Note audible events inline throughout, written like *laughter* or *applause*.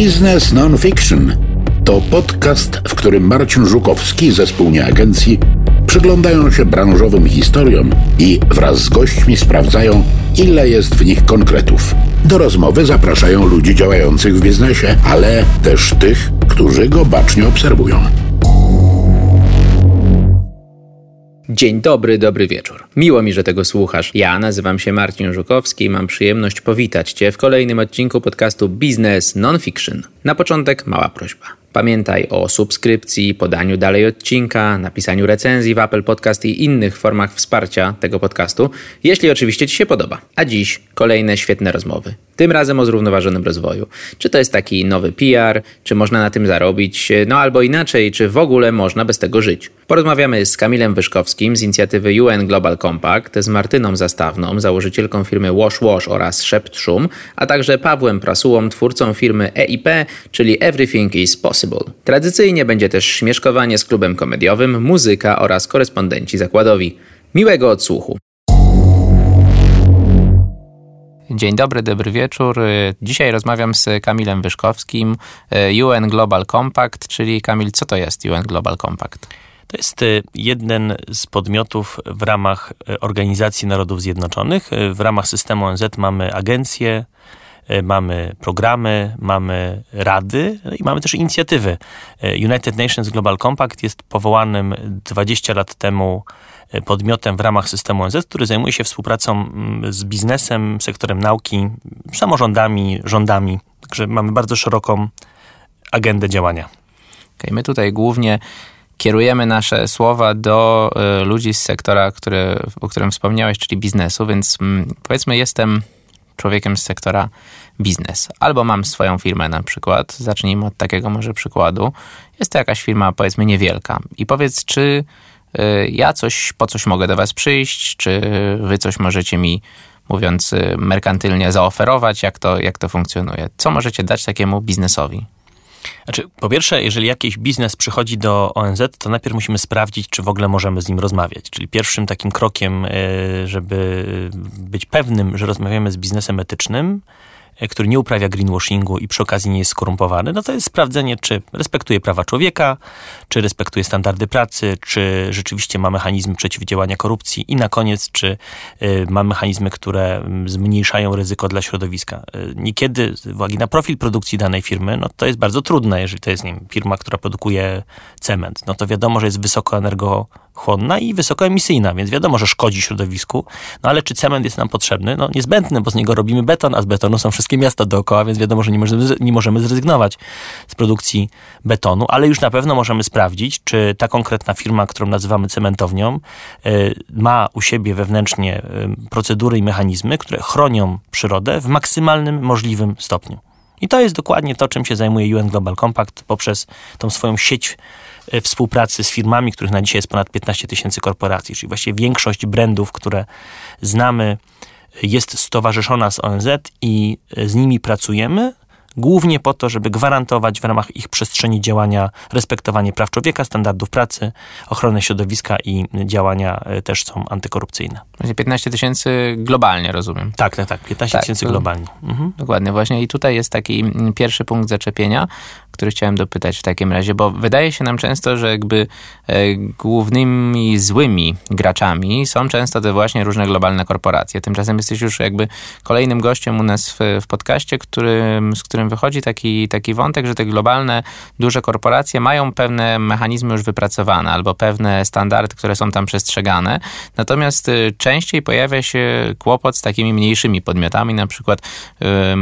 Biznes Nonfiction to podcast, w którym Marcin Żukowski ze spółnie agencji przyglądają się branżowym historiom i wraz z gośćmi sprawdzają, ile jest w nich konkretów. Do rozmowy zapraszają ludzi działających w biznesie, ale też tych, którzy go bacznie obserwują. Dzień dobry, dobry wieczór. Miło mi, że tego słuchasz. Ja nazywam się Marcin Żukowski i mam przyjemność powitać Cię w kolejnym odcinku podcastu Business Nonfiction. Na początek mała prośba. Pamiętaj o subskrypcji, podaniu dalej odcinka, napisaniu recenzji w Apple Podcast i innych formach wsparcia tego podcastu, jeśli oczywiście Ci się podoba. A dziś kolejne świetne rozmowy. Tym razem o zrównoważonym rozwoju. Czy to jest taki nowy PR, czy można na tym zarobić, no albo inaczej, czy w ogóle można bez tego żyć. Porozmawiamy z Kamilem Wyszkowskim z inicjatywy UN Global Compact, z Martyną Zastawną, założycielką firmy Wash Wash oraz Szept Szum, a także Pawłem Prasułą, twórcą firmy EIP, czyli Everything is Possible. Tradycyjnie będzie też śmieszkowanie z klubem komediowym, muzyka oraz korespondenci zakładowi. Miłego odsłuchu. Dzień dobry, dobry wieczór. Dzisiaj rozmawiam z Kamilem Wyszkowskim, UN Global Compact, czyli Kamil, co to jest UN Global Compact? To jest y, jeden z podmiotów w ramach y, Organizacji Narodów Zjednoczonych. W ramach systemu ONZ mamy agencje, mamy programy, mamy rady no i mamy też inicjatywy. United Nations Global Compact jest powołanym 20 lat temu podmiotem w ramach systemu ONZ, który zajmuje się współpracą z biznesem, sektorem nauki, samorządami, rządami. Także mamy bardzo szeroką agendę działania. Okay, my tutaj głównie kierujemy nasze słowa do ludzi z sektora, który, o którym wspomniałeś, czyli biznesu, więc mm, powiedzmy jestem człowiekiem z sektora biznes. Albo mam swoją firmę na przykład, zacznijmy od takiego może przykładu. Jest to jakaś firma powiedzmy niewielka i powiedz, czy y, ja coś, po coś mogę do was przyjść, czy wy coś możecie mi mówiąc y, merkantylnie zaoferować, jak to, jak to funkcjonuje. Co możecie dać takiemu biznesowi? Znaczy, po pierwsze, jeżeli jakiś biznes przychodzi do ONZ, to najpierw musimy sprawdzić, czy w ogóle możemy z nim rozmawiać. Czyli pierwszym takim krokiem, e, żeby być pewnym, że rozmawiamy z biznesem etycznym, który nie uprawia greenwashingu i przy okazji nie jest skorumpowany, no to jest sprawdzenie, czy respektuje prawa człowieka, czy respektuje standardy pracy, czy rzeczywiście ma mechanizmy przeciwdziałania korupcji i na koniec, czy y, ma mechanizmy, które zmniejszają ryzyko dla środowiska. Y, niekiedy z uwagi na profil produkcji danej firmy, no to jest bardzo trudne, jeżeli to jest nie wiem, firma, która produkuje cement, no to wiadomo, że jest wysoko energo chłonna i wysokoemisyjna, więc wiadomo, że szkodzi środowisku. No ale czy cement jest nam potrzebny? No niezbędny, bo z niego robimy beton, a z betonu są wszystkie miasta dookoła, więc wiadomo, że nie możemy, nie możemy zrezygnować z produkcji betonu, ale już na pewno możemy sprawdzić, czy ta konkretna firma, którą nazywamy cementownią, y, ma u siebie wewnętrznie y, procedury i mechanizmy, które chronią przyrodę w maksymalnym możliwym stopniu. I to jest dokładnie to, czym się zajmuje UN Global Compact poprzez tą swoją sieć współpracy z firmami, których na dzisiaj jest ponad 15 tysięcy korporacji, czyli właściwie większość brandów, które znamy, jest stowarzyszona z ONZ i z nimi pracujemy, głównie po to, żeby gwarantować w ramach ich przestrzeni działania respektowanie praw człowieka, standardów pracy, ochronę środowiska i działania e, też są antykorupcyjne. 15 tysięcy globalnie, rozumiem. Tak, tak, tak. 15 tak, tysięcy globalnie. Mhm. Dokładnie, właśnie. I tutaj jest taki pierwszy punkt zaczepienia, który chciałem dopytać w takim razie, bo wydaje się nam często, że jakby e, głównymi złymi graczami są często te właśnie różne globalne korporacje. Tymczasem jesteś już jakby kolejnym gościem u nas w, w podcaście, którym, z którym wychodzi taki, taki wątek, że te globalne, duże korporacje mają pewne mechanizmy już wypracowane albo pewne standardy, które są tam przestrzegane. Natomiast e, częściej pojawia się kłopot z takimi mniejszymi podmiotami, na przykład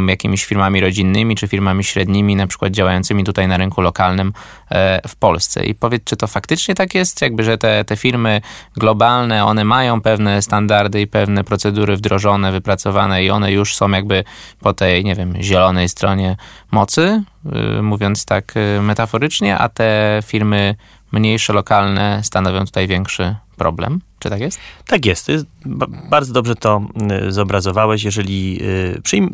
jakimiś firmami rodzinnymi czy firmami średnimi, na przykład działającymi tutaj na rynku lokalnym e, w Polsce. I powiedz, czy to faktycznie tak jest, jakby, że te, te firmy globalne, one mają pewne standardy i pewne procedury wdrożone, wypracowane i one już są jakby po tej, nie wiem, zielonej stronie mocy, y, mówiąc tak y, metaforycznie, a te firmy mniejsze, lokalne stanowią tutaj większy problem. Czy tak jest? Tak jest. Bardzo dobrze to y, zobrazowałeś. Jeżeli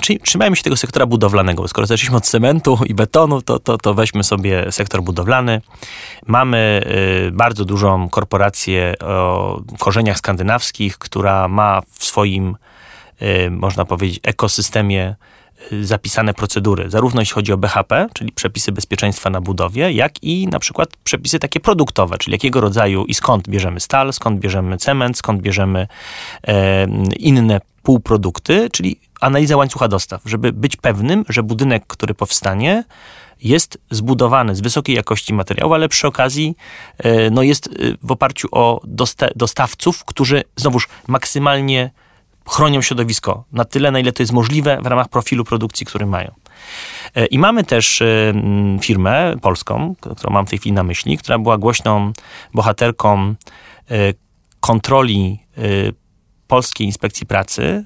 y, trzymajmy się tego sektora budowlanego, skoro zaczęliśmy od cementu i betonu, to, to, to weźmy sobie sektor budowlany. Mamy y, bardzo dużą korporację o korzeniach skandynawskich, która ma w swoim, można powiedzieć, ekosystemie y, zapisane procedury, zarówno jeśli chodzi o BHP, czyli przepisy bezpieczeństwa na budowie, jak i na przykład przepisy takie produktowe, czyli jakiego rodzaju i skąd bierzemy stal, skąd bierzemy cement, skąd bierzemy e, inne półprodukty, czyli analiza łańcucha dostaw, żeby być pewnym, że budynek, który powstanie, jest zbudowany z wysokiej jakości materiału, ale przy okazji e, no jest e, w oparciu o dostawców, którzy znowuż maksymalnie chronią środowisko na tyle, na ile to jest możliwe w ramach profilu produkcji, który mają. E, I mamy też firmę polską, którą mam w tej chwili na myśli, która była głośną bohaterką kontroli Polskiej Inspekcji Pracy.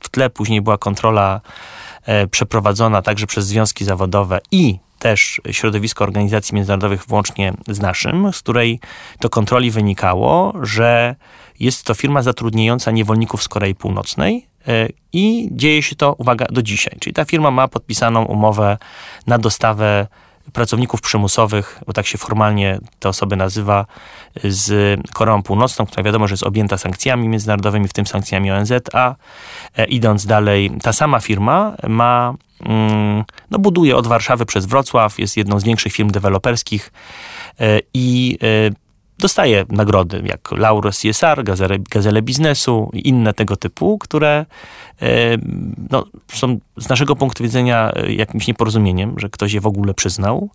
W tle później była kontrola przeprowadzona także przez związki zawodowe i też środowisko organizacji międzynarodowych, włącznie z naszym, z której to kontroli wynikało, że jest to firma zatrudniająca niewolników z Korei Północnej e, i dzieje się to, uwaga, do dzisiaj. Czyli ta firma ma podpisaną umowę na dostawę pracowników przymusowych, bo tak się formalnie te osoby nazywa, z Koreą Północną, która wiadomo, że jest objęta sankcjami międzynarodowymi, w tym sankcjami ONZ, a e, idąc dalej, ta sama firma ma mm, no, buduje od Warszawy przez Wrocław, jest jedną z większych firm deweloperskich e, i dostaje nagrody jak Lauro CSR, Gazele, Gazele Biznesu i inne tego typu, które no, są z naszego punktu widzenia jakimś nieporozumieniem, że ktoś je w ogóle przyznał.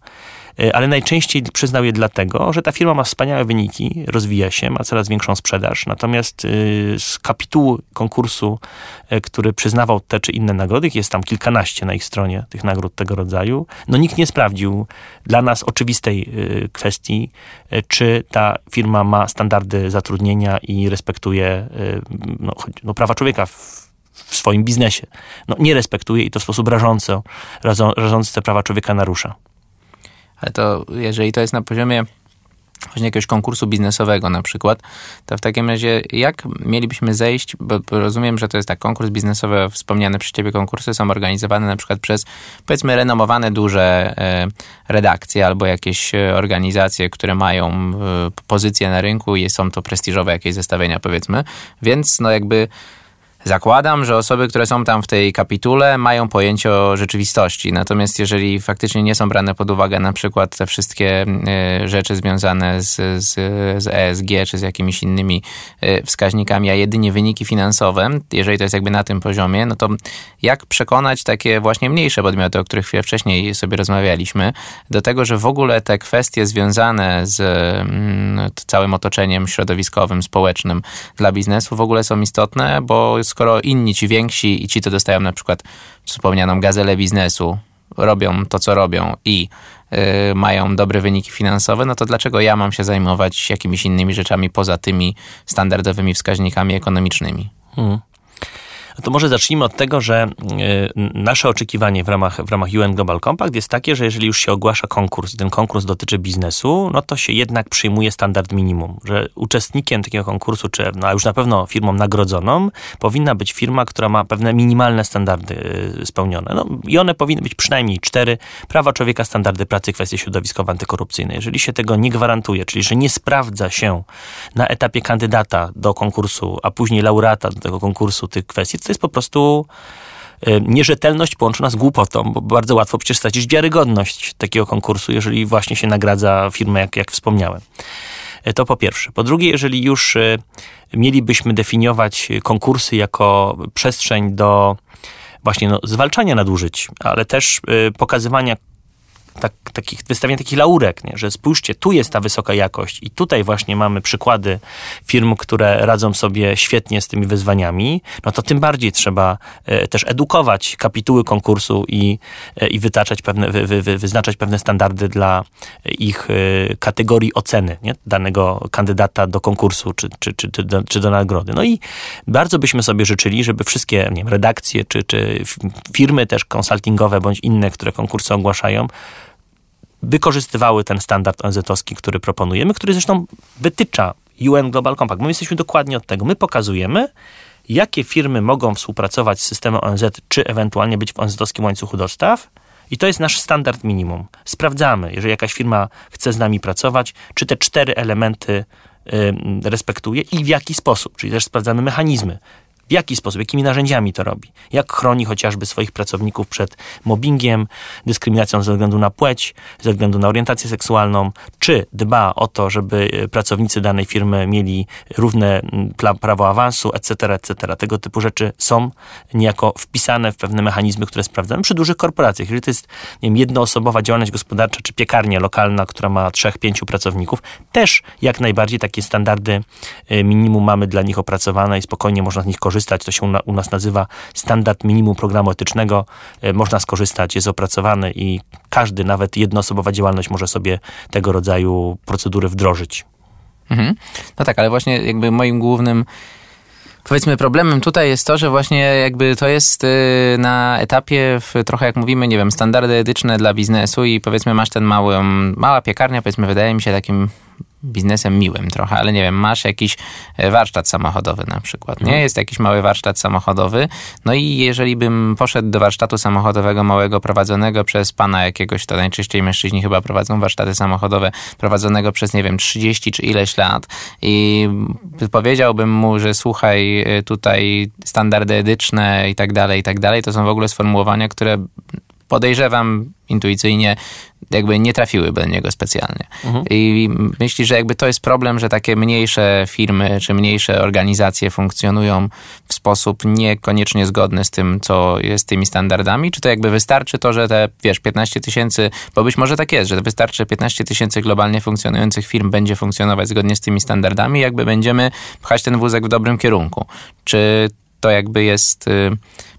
E, ale najczęściej przyznał je dlatego, że ta firma ma wspaniałe wyniki, rozwija się, ma coraz większą sprzedaż, natomiast e, z kapitułu konkursu, e, który przyznawał te czy inne nagrody, jest tam kilkanaście na ich stronie tych nagród tego rodzaju, no nikt nie sprawdził dla nas oczywistej kwestii, czy ta firma ma standardy zatrudnienia i respektuje no, no prawa człowieka w, w swoim biznesie. No, nie respektuje i to w sposób rażąco, rażąco te prawa człowieka narusza. Ale to jeżeli to jest na poziomie właśnie jakiegoś konkursu biznesowego na przykład, to w takim razie jak mielibyśmy zejść, bo rozumiem, że to jest tak, konkurs biznesowy, wspomniane przez ciebie konkursy są organizowane na przykład przez powiedzmy renomowane duże e, redakcje albo jakieś e, organizacje, które mają e, pozycję na rynku i są to prestiżowe jakieś zestawienia powiedzmy, więc no jakby Zakładam, że osoby, które są tam w tej kapitule, mają pojęcie o rzeczywistości. Natomiast jeżeli faktycznie nie są brane pod uwagę na przykład te wszystkie e, rzeczy związane z, z, z ESG czy z jakimiś innymi e, wskaźnikami, a jedynie wyniki finansowe, jeżeli to jest jakby na tym poziomie, no to jak przekonać takie właśnie mniejsze podmioty, o których chwilę wcześniej sobie rozmawialiśmy, do tego, że w ogóle te kwestie związane z mm, całym otoczeniem środowiskowym, społecznym dla biznesu w ogóle są istotne, bo skoro inni, ci więksi i ci, co dostają na przykład wspomnianą gazelę biznesu, robią to, co robią i yy, mają dobre wyniki finansowe, no to dlaczego ja mam się zajmować jakimiś innymi rzeczami poza tymi standardowymi wskaźnikami ekonomicznymi? Hmm. To może zacznijmy od tego, że y, nasze oczekiwanie w ramach, w ramach UN Global Compact jest takie, że jeżeli już się ogłasza konkurs i ten konkurs dotyczy biznesu, no to się jednak przyjmuje standard minimum, że uczestnikiem takiego konkursu, czy no, a już na pewno firmą nagrodzoną, powinna być firma, która ma pewne minimalne standardy y, spełnione. No, I one powinny być przynajmniej cztery. Prawa człowieka, standardy pracy, kwestie środowiskowe, antykorupcyjne. Jeżeli się tego nie gwarantuje, czyli że nie sprawdza się na etapie kandydata do konkursu, a później laureata do tego konkursu tych kwestii, to jest po prostu e, nierzetelność połączona z głupotą, bo bardzo łatwo przecież stracić wiarygodność takiego konkursu, jeżeli właśnie się nagradza firmę, jak, jak wspomniałem. E, to po pierwsze. Po drugie, jeżeli już e, mielibyśmy definiować konkursy jako przestrzeń do właśnie no, zwalczania nadużyć, ale też pokazywania tak, takich, wystawienia takich laurek, nie? że spójrzcie, tu jest ta wysoka jakość i tutaj właśnie mamy przykłady firm, które radzą sobie świetnie z tymi wyzwaniami, no to tym bardziej trzeba e, też edukować kapituły konkursu i, e, i wytaczać pewne, wy, wy, wyznaczać pewne standardy dla ich e, kategorii oceny nie? danego kandydata do konkursu czy, czy, czy, czy, do, czy do nagrody. No i bardzo byśmy sobie życzyli, żeby wszystkie nie wiem, redakcje czy, czy firmy też konsultingowe bądź inne, które konkursy ogłaszają, wykorzystywały ten standard ONZ-owski, który proponujemy, który zresztą wytycza UN Global Compact. My jesteśmy dokładnie od tego. My pokazujemy, jakie firmy mogą współpracować z systemem ONZ, czy ewentualnie być w ONZ-owskim łańcuchu dostaw. I to jest nasz standard minimum. Sprawdzamy, jeżeli jakaś firma chce z nami pracować, czy te cztery elementy respektuje i w jaki sposób. Czyli też sprawdzamy mechanizmy W jaki sposób, jakimi narzędziami to robi? Jak chroni chociażby swoich pracowników przed mobbingiem, dyskryminacją ze względu na płeć, ze względu na orientację seksualną? Czy dba o to, żeby e, pracownicy danej firmy mieli równe prawo awansu, etc., etc.? Tego typu rzeczy są niejako wpisane w pewne mechanizmy, które sprawdzamy przy dużych korporacjach. Jeżeli to jest nie wiem, jednoosobowa działalność gospodarcza, czy piekarnia lokalna, która ma trzech, pięciu pracowników, też jak najbardziej takie standardy e, minimum mamy dla nich opracowane i spokojnie można z nich korzystać. To się u nas nazywa standard minimum programu etycznego. E, można skorzystać, jest opracowany i każdy, nawet jednoosobowa działalność może sobie tego rodzaju procedury wdrożyć. Mhm. No tak, ale właśnie jakby moim głównym Powiedzmy, problemem tutaj jest to, że właśnie jakby to jest y, na etapie, w, trochę jak mówimy, nie wiem, standardy etyczne dla biznesu i powiedzmy masz ten mały, mała piekarnia, powiedzmy, wydaje mi się takim biznesem miłym trochę, ale nie wiem, masz jakiś e, warsztat samochodowy na przykład, nie? Mhm. Jest jakiś mały warsztat samochodowy, no i jeżeli bym poszedł do warsztatu samochodowego małego prowadzonego przez pana jakiegoś, to najczęściej mężczyźni chyba prowadzą warsztaty samochodowe, prowadzonego przez, nie wiem, 30 czy ileś lat i powiedziałbym mu, że słuchaj, e, tutaj standardy etyczne i tak dalej, i tak dalej, to są w ogóle sformułowania, które podejrzewam intuicyjnie, jakby nie trafiłyby do niego specjalnie. Mhm. I myśli, że jakby to jest problem, że takie mniejsze firmy czy mniejsze organizacje funkcjonują w sposób niekoniecznie zgodny z tym, co jest tymi standardami? Czy to jakby wystarczy to, że te, wiesz, 15 tysięcy, bo być może tak jest, że wystarczy 15 tysięcy globalnie funkcjonujących firm będzie funkcjonować zgodnie z tymi standardami, jakby będziemy pchać ten wózek w dobrym kierunku. Czy to jakby jest y,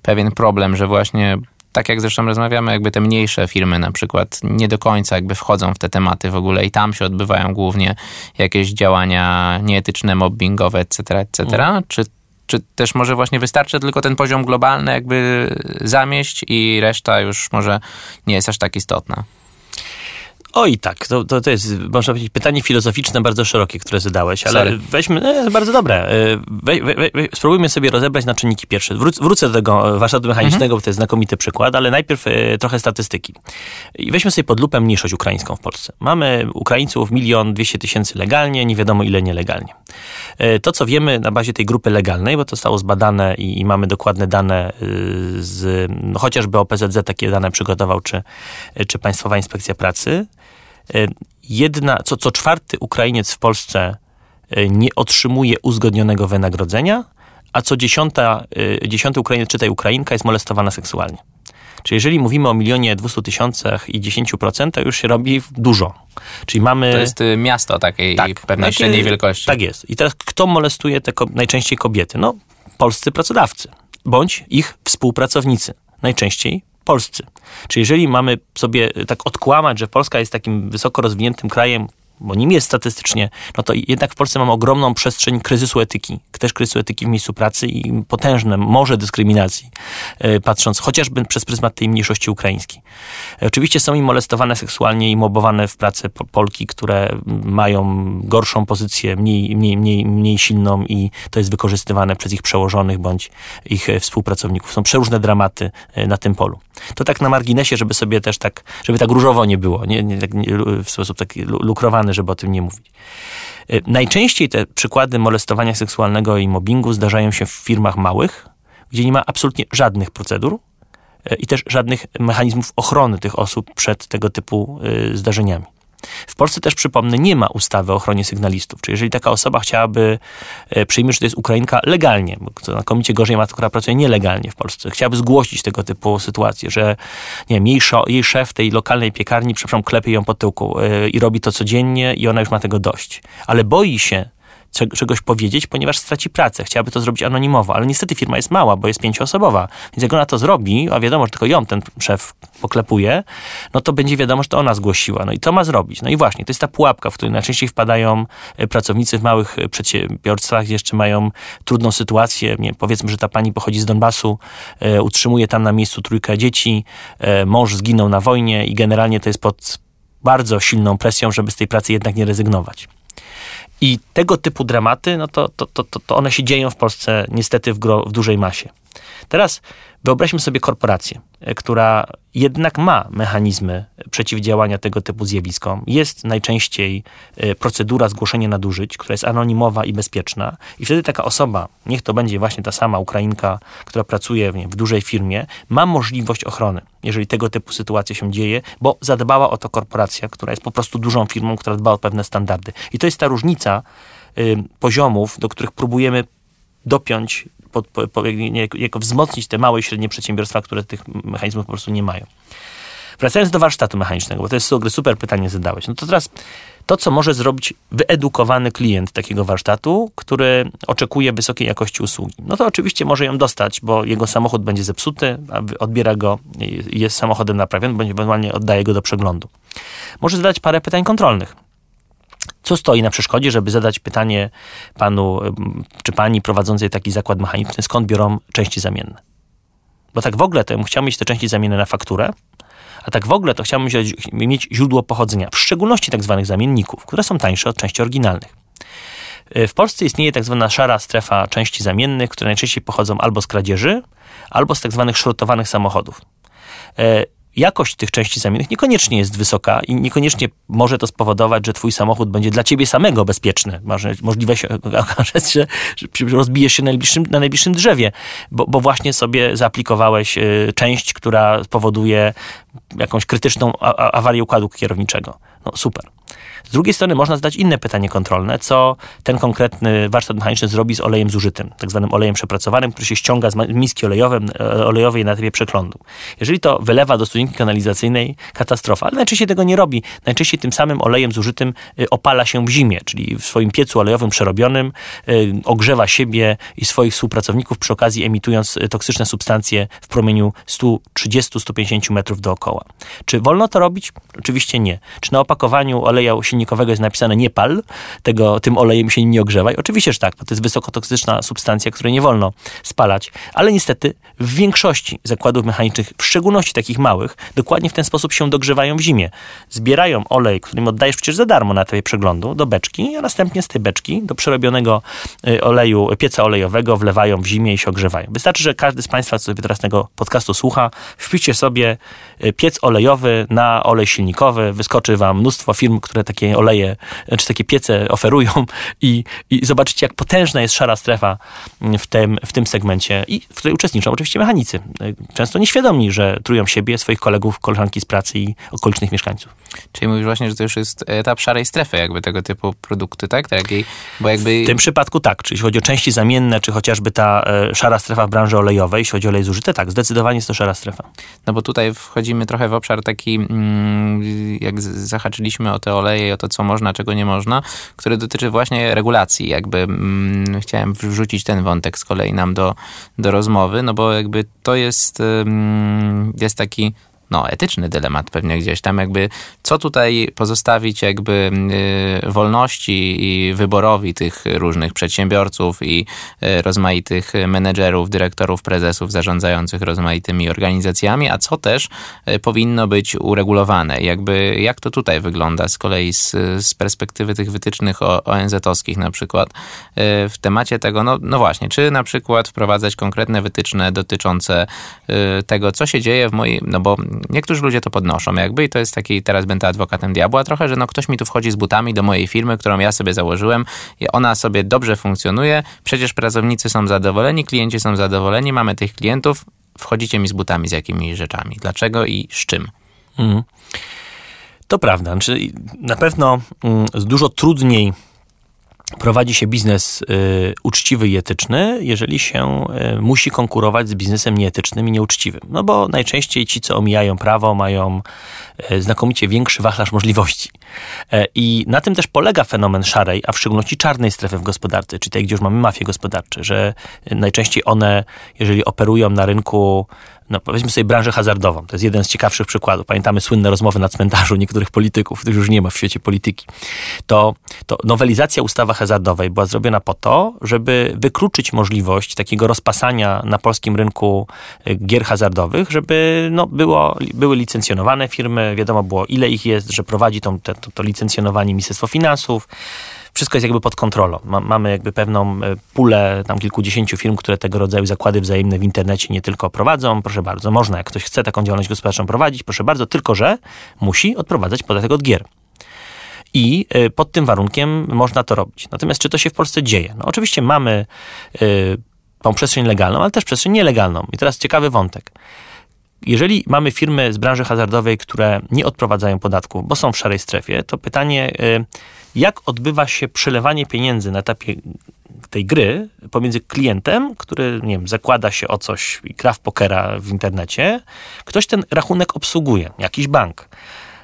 pewien problem, że właśnie tak jak zresztą rozmawiamy, jakby te mniejsze firmy na przykład nie do końca jakby wchodzą w te tematy w ogóle i tam się odbywają głównie jakieś działania nieetyczne, mobbingowe, etc., etc., mm. czy czy też może właśnie wystarczy tylko ten poziom globalny jakby zamieść i reszta już może nie jest aż tak istotna? Oj tak, to, to, to jest, można powiedzieć, pytanie filozoficzne bardzo szerokie, które zadałeś, ale Sorry. weźmy, e, bardzo dobre, e, we, we, we, spróbujmy sobie rozebrać na czynniki pierwsze. Wróc, wrócę do tego warsztatu mechanicznego, mhm. bo to jest znakomity przykład, ale najpierw e, trochę statystyki. I weźmy sobie pod lupę mniejszość ukraińską w Polsce. Mamy Ukraińców milion dwieście tysięcy legalnie, nie wiadomo ile nielegalnie. E, to, co wiemy na bazie tej grupy legalnej, bo to zostało zbadane i, i mamy dokładne dane e, z, no, chociażby OPZZ takie dane przygotował, czy, czy Państwowa Inspekcja Pracy, E, jedna, co, co czwarty Ukrainiec w Polsce e, nie otrzymuje uzgodnionego wynagrodzenia, a co dziesiąta, e, dziesiąty Ukrainiec, czytaj Ukrainka, jest molestowana seksualnie. Czyli jeżeli mówimy o milionie dwustu tysiącach i dziesięciu procent, to już się robi dużo. Czyli mamy... To jest y, miasto takiej tak, pewnej takie, średniej wielkości. Tak jest. I teraz kto molestuje te najczęściej kobiety? No, polscy pracodawcy, bądź ich współpracownicy. Najczęściej polscy. Czyli jeżeli mamy sobie tak odkłamać, że Polska jest takim wysoko rozwiniętym krajem, bo nim jest statystycznie, no to jednak w Polsce mamy ogromną przestrzeń kryzysu etyki, też kryzysu etyki w miejscu pracy i potężne morze dyskryminacji, e, patrząc chociażby przez pryzmat tej mniejszości ukraińskiej. E, oczywiście są im molestowane seksualnie i mobowane w pracy Polki, które mają gorszą pozycję, mniej, mniej, mniej, mniej silną i to jest wykorzystywane przez ich przełożonych bądź ich e, współpracowników. Są przeróżne dramaty na tym polu. To tak na marginesie, żeby sobie też tak, żeby tak różowo nie było, nie, nie, tak, nie w sposób taki lukrowany, żeby o tym nie mówić. E, najczęściej te przykłady molestowania seksualnego i mobbingu zdarzają się w firmach małych, gdzie nie ma absolutnie żadnych procedur e, i też żadnych mechanizmów ochrony tych osób przed tego typu e, zdarzeniami. W Polsce też, przypomnę, nie ma ustawy o ochronie sygnalistów. Czyli jeżeli taka osoba chciałaby, e, przyjmie, że to jest Ukrainka legalnie, bo znakomicie gorzej ma, która pracuje nielegalnie w Polsce, chciałaby zgłosić tego typu sytuację, że nie wiem, jej, jej szef tej lokalnej piekarni, przepraszam, klepie ją po tyłku yy, i robi to codziennie i ona już ma tego dość. Ale boi się, czegoś powiedzieć, ponieważ straci pracę. Chciałaby to zrobić anonimowo, ale niestety firma jest mała, bo jest pięcioosobowa. Więc jak ona to zrobi, a wiadomo, że tylko ją ten szef poklepuje, no to będzie wiadomo, że to ona zgłosiła. No i co ma zrobić? No i właśnie, to jest ta pułapka, w której najczęściej wpadają e, pracownicy w małych e, przedsiębiorstwach, gdzie jeszcze mają trudną sytuację. Nie, powiedzmy, że ta pani pochodzi z Donbasu, e, utrzymuje tam na miejscu trójkę dzieci, e, mąż zginął na wojnie i generalnie to jest pod bardzo silną presją, żeby z tej pracy jednak nie rezygnować. I tego typu dramaty, no to, to, to, to one się dzieją w Polsce niestety w, gro, w dużej masie. Teraz wyobraźmy sobie korporację, e, która jednak ma mechanizmy przeciwdziałania tego typu zjawiskom. Jest najczęściej e, procedura zgłoszenia nadużyć, która jest anonimowa i bezpieczna. I wtedy taka osoba, niech to będzie właśnie ta sama Ukrainka, która pracuje w dużej firmie, ma możliwość ochrony, jeżeli tego typu sytuacja się dzieje, bo zadbała o to korporacja, która jest po prostu dużą firmą, która dba o pewne standardy. I to jest ta różnica y, poziomów, do których próbujemy dopiąć pod, po, po, jako wzmocnić te małe i średnie przedsiębiorstwa, które tych mechanizmów po prostu nie mają. Wracając do warsztatu mechanicznego, bo to jest super pytanie zadałeś. No to teraz to, co może zrobić wyedukowany klient takiego warsztatu, który oczekuje wysokiej jakości usługi. No to oczywiście może ją dostać, bo jego samochód będzie zepsuty, odbiera go, jest samochodem naprawiony, bądź ewentualnie oddaje go do przeglądu. Może zadać parę pytań kontrolnych. Co stoi na przeszkodzie, żeby zadać pytanie panu czy pani prowadzącej taki zakład mechaniczny, skąd biorą części zamienne? Bo tak w ogóle to ja chciał mieć te części zamienne na fakturę, a tak w ogóle to chciałbym mieć źródło pochodzenia, w szczególności tak zwanych zamienników, które są tańsze od części oryginalnych. E, w Polsce istnieje tak zwana szara strefa części zamiennych, które najczęściej pochodzą albo z kradzieży, albo z tak zwanych szrotowanych samochodów. Jakość tych części zamiennych niekoniecznie jest wysoka i niekoniecznie może to spowodować, że twój samochód będzie dla ciebie samego bezpieczny. Możliwe się *laughs* okazać, że, rozbijesz się na najbliższym, na najbliższym drzewie, bo, bo właśnie sobie zaaplikowałeś y, część, która spowoduje jakąś krytyczną awarię układu kierowniczego. No super. Z drugiej strony można zadać inne pytanie kontrolne, co ten konkretny warsztat mechaniczny zrobi z olejem zużytym, tak zwanym olejem przepracowanym, który się ściąga z miski olejowej, olejowej na etapie przeklądu. Jeżeli to wylewa do studniówki kanalizacyjnej, katastrofa, ale najczęściej tego nie robi. Najczęściej tym samym olejem zużytym e, opala się w zimie, czyli w swoim piecu olejowym przerobionym e, ogrzewa siebie i swoich współpracowników przy okazji emitując toksyczne substancje w promieniu 130-150 metrów dookoła. Czy wolno to robić? Oczywiście nie. Czy na opakowaniu oleja silnikowego jest napisane nie pal, tego, tym olejem się nie ogrzewaj. Oczywiście, że tak, bo to jest wysokotoksyczna substancja, której nie wolno spalać, ale niestety w większości zakładów mechanicznych, w szczególności takich małych, dokładnie w ten sposób się dogrzewają w zimie. Zbierają olej, którym oddajesz przecież za darmo na etapie przeglądu, do beczki, a następnie z tej beczki do przerobionego y, oleju, pieca olejowego wlewają w zimie i się ogrzewają. Wystarczy, że każdy z Państwa, co sobie teraz tego podcastu słucha, wpiszcie sobie y, piec olejowy na olej silnikowy, wyskoczy Wam mnóstwo firm, które takie oleje, czy takie piece oferują i, i zobaczycie, jak potężna jest szara strefa w tym, w tym segmencie i w której uczestniczą oczywiście mechanicy. Często nieświadomi, że trują siebie, swoich kolegów, koleżanki z pracy i okolicznych mieszkańców. Czyli mówisz właśnie, że to już jest etap szarej strefy, jakby tego typu produkty, tak? Takiej, bo jakby... W tym przypadku tak, czyli jeśli chodzi o części zamienne, czy chociażby ta e, szara strefa w branży olejowej, jeśli chodzi o olej zużyty, tak, zdecydowanie jest to szara strefa. No bo tutaj wchodzimy trochę w obszar taki, mm, jak zahaczyliśmy o te oleje o to, co można, czego nie można, który dotyczy właśnie regulacji. Jakby mm, chciałem wrzucić ten wątek z kolei nam do, do rozmowy, no bo jakby to jest, mm, jest taki no, etyczny dylemat pewnie gdzieś tam, jakby co tutaj pozostawić jakby y, wolności i wyborowi tych różnych przedsiębiorców i y, rozmaitych menedżerów, dyrektorów, prezesów zarządzających rozmaitymi organizacjami, a co też y, powinno być uregulowane. Jakby jak to tutaj wygląda z kolei z, z perspektywy tych wytycznych ONZ-owskich na przykład w temacie tego, no, no właśnie, czy na przykład wprowadzać konkretne wytyczne dotyczące tego, co się dzieje w mojej, no bo niektórzy ludzie to podnoszą jakby i to jest taki, teraz będę adwokatem diabła trochę, że no ktoś mi tu wchodzi z butami do mojej firmy, którą ja sobie założyłem i ona sobie dobrze funkcjonuje, przecież pracownicy są zadowoleni, klienci są zadowoleni, mamy tych klientów, wchodzicie mi z butami z jakimiś rzeczami. Dlaczego i z czym? Mhm. To prawda. Znaczy, na pewno mm, dużo trudniej prowadzi się biznes y, uczciwy i etyczny, jeżeli się y, musi konkurować z biznesem nieetycznym i nieuczciwym. No bo najczęściej ci, co omijają prawo, mają y, znakomicie większy wachlarz możliwości. E, I na tym też polega fenomen szarej, a w szczególności czarnej strefy w gospodarce, czyli tej, gdzie już mamy mafie gospodarcze, że najczęściej one, jeżeli operują na rynku no powiedzmy sobie branżę hazardową. To jest jeden z ciekawszych przykładów. Pamiętamy słynne rozmowy na cmentarzu niektórych polityków, których już nie ma w świecie polityki. To, to nowelizacja ustawy hazardowej była zrobiona po to, żeby wykluczyć możliwość takiego rozpasania na polskim rynku e, gier hazardowych, żeby no, było, były licencjonowane firmy, wiadomo było ile ich jest, że prowadzi to, to, to licencjonowanie Ministerstwo Finansów, wszystko jest jakby pod kontrolą. Ma, mamy jakby pewną e, pulę tam kilkudziesięciu firm, które tego rodzaju zakłady wzajemne w internecie nie tylko prowadzą. Proszę bardzo, można, jak ktoś chce taką działalność gospodarczą prowadzić, proszę bardzo, tylko że musi odprowadzać podatek od gier. I e, pod tym warunkiem można to robić. Natomiast czy to się w Polsce dzieje? No oczywiście mamy y, tą przestrzeń legalną, ale też przestrzeń nielegalną. I teraz ciekawy wątek. Jeżeli mamy firmy z branży hazardowej, które nie odprowadzają podatków, bo są w szarej strefie, to pytanie, y, jak odbywa się przelewanie pieniędzy na etapie tej gry pomiędzy klientem, który, nie wiem, zakłada się o coś i gra w pokera w internecie, ktoś ten rachunek obsługuje, jakiś bank.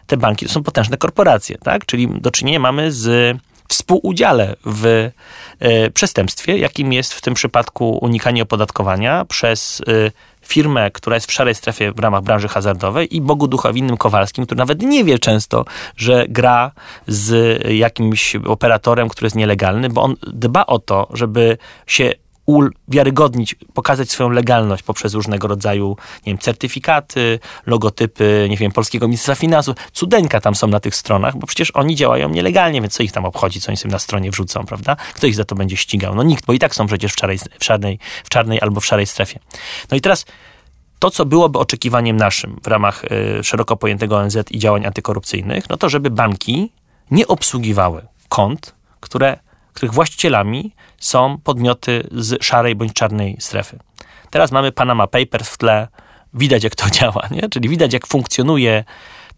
Te banki to są potężne korporacje, tak? Czyli do czynienia mamy z współudziale w e, przestępstwie, jakim jest w tym przypadku unikanie opodatkowania przez e, firmę, która jest w szarej strefie w ramach branży hazardowej i Bogu Ducha Winnym Kowalskim, który nawet nie wie często, że gra z jakimś operatorem, który jest nielegalny, bo on dba o to, żeby się uwiarygodnić, pokazać swoją legalność poprzez różnego rodzaju, nie wiem, certyfikaty, logotypy, nie wiem, Polskiego Ministerstwa Finansów. Cudeńka tam są na tych stronach, bo przecież oni działają nielegalnie, więc co ich tam obchodzi, co oni sobie na stronie wrzucą, prawda? Kto ich za to będzie ścigał? No nikt, bo i tak są przecież w, czarnej, w, czarnej, w czarnej albo w szarej strefie. No i teraz to, co byłoby oczekiwaniem naszym w ramach y, szeroko pojętego ONZ i działań antykorupcyjnych, no to żeby banki nie obsługiwały kont, które których właścicielami są podmioty z szarej bądź czarnej strefy. Teraz mamy Panama Papers w tle, widać jak to *laughs* działa, nie? czyli widać jak funkcjonuje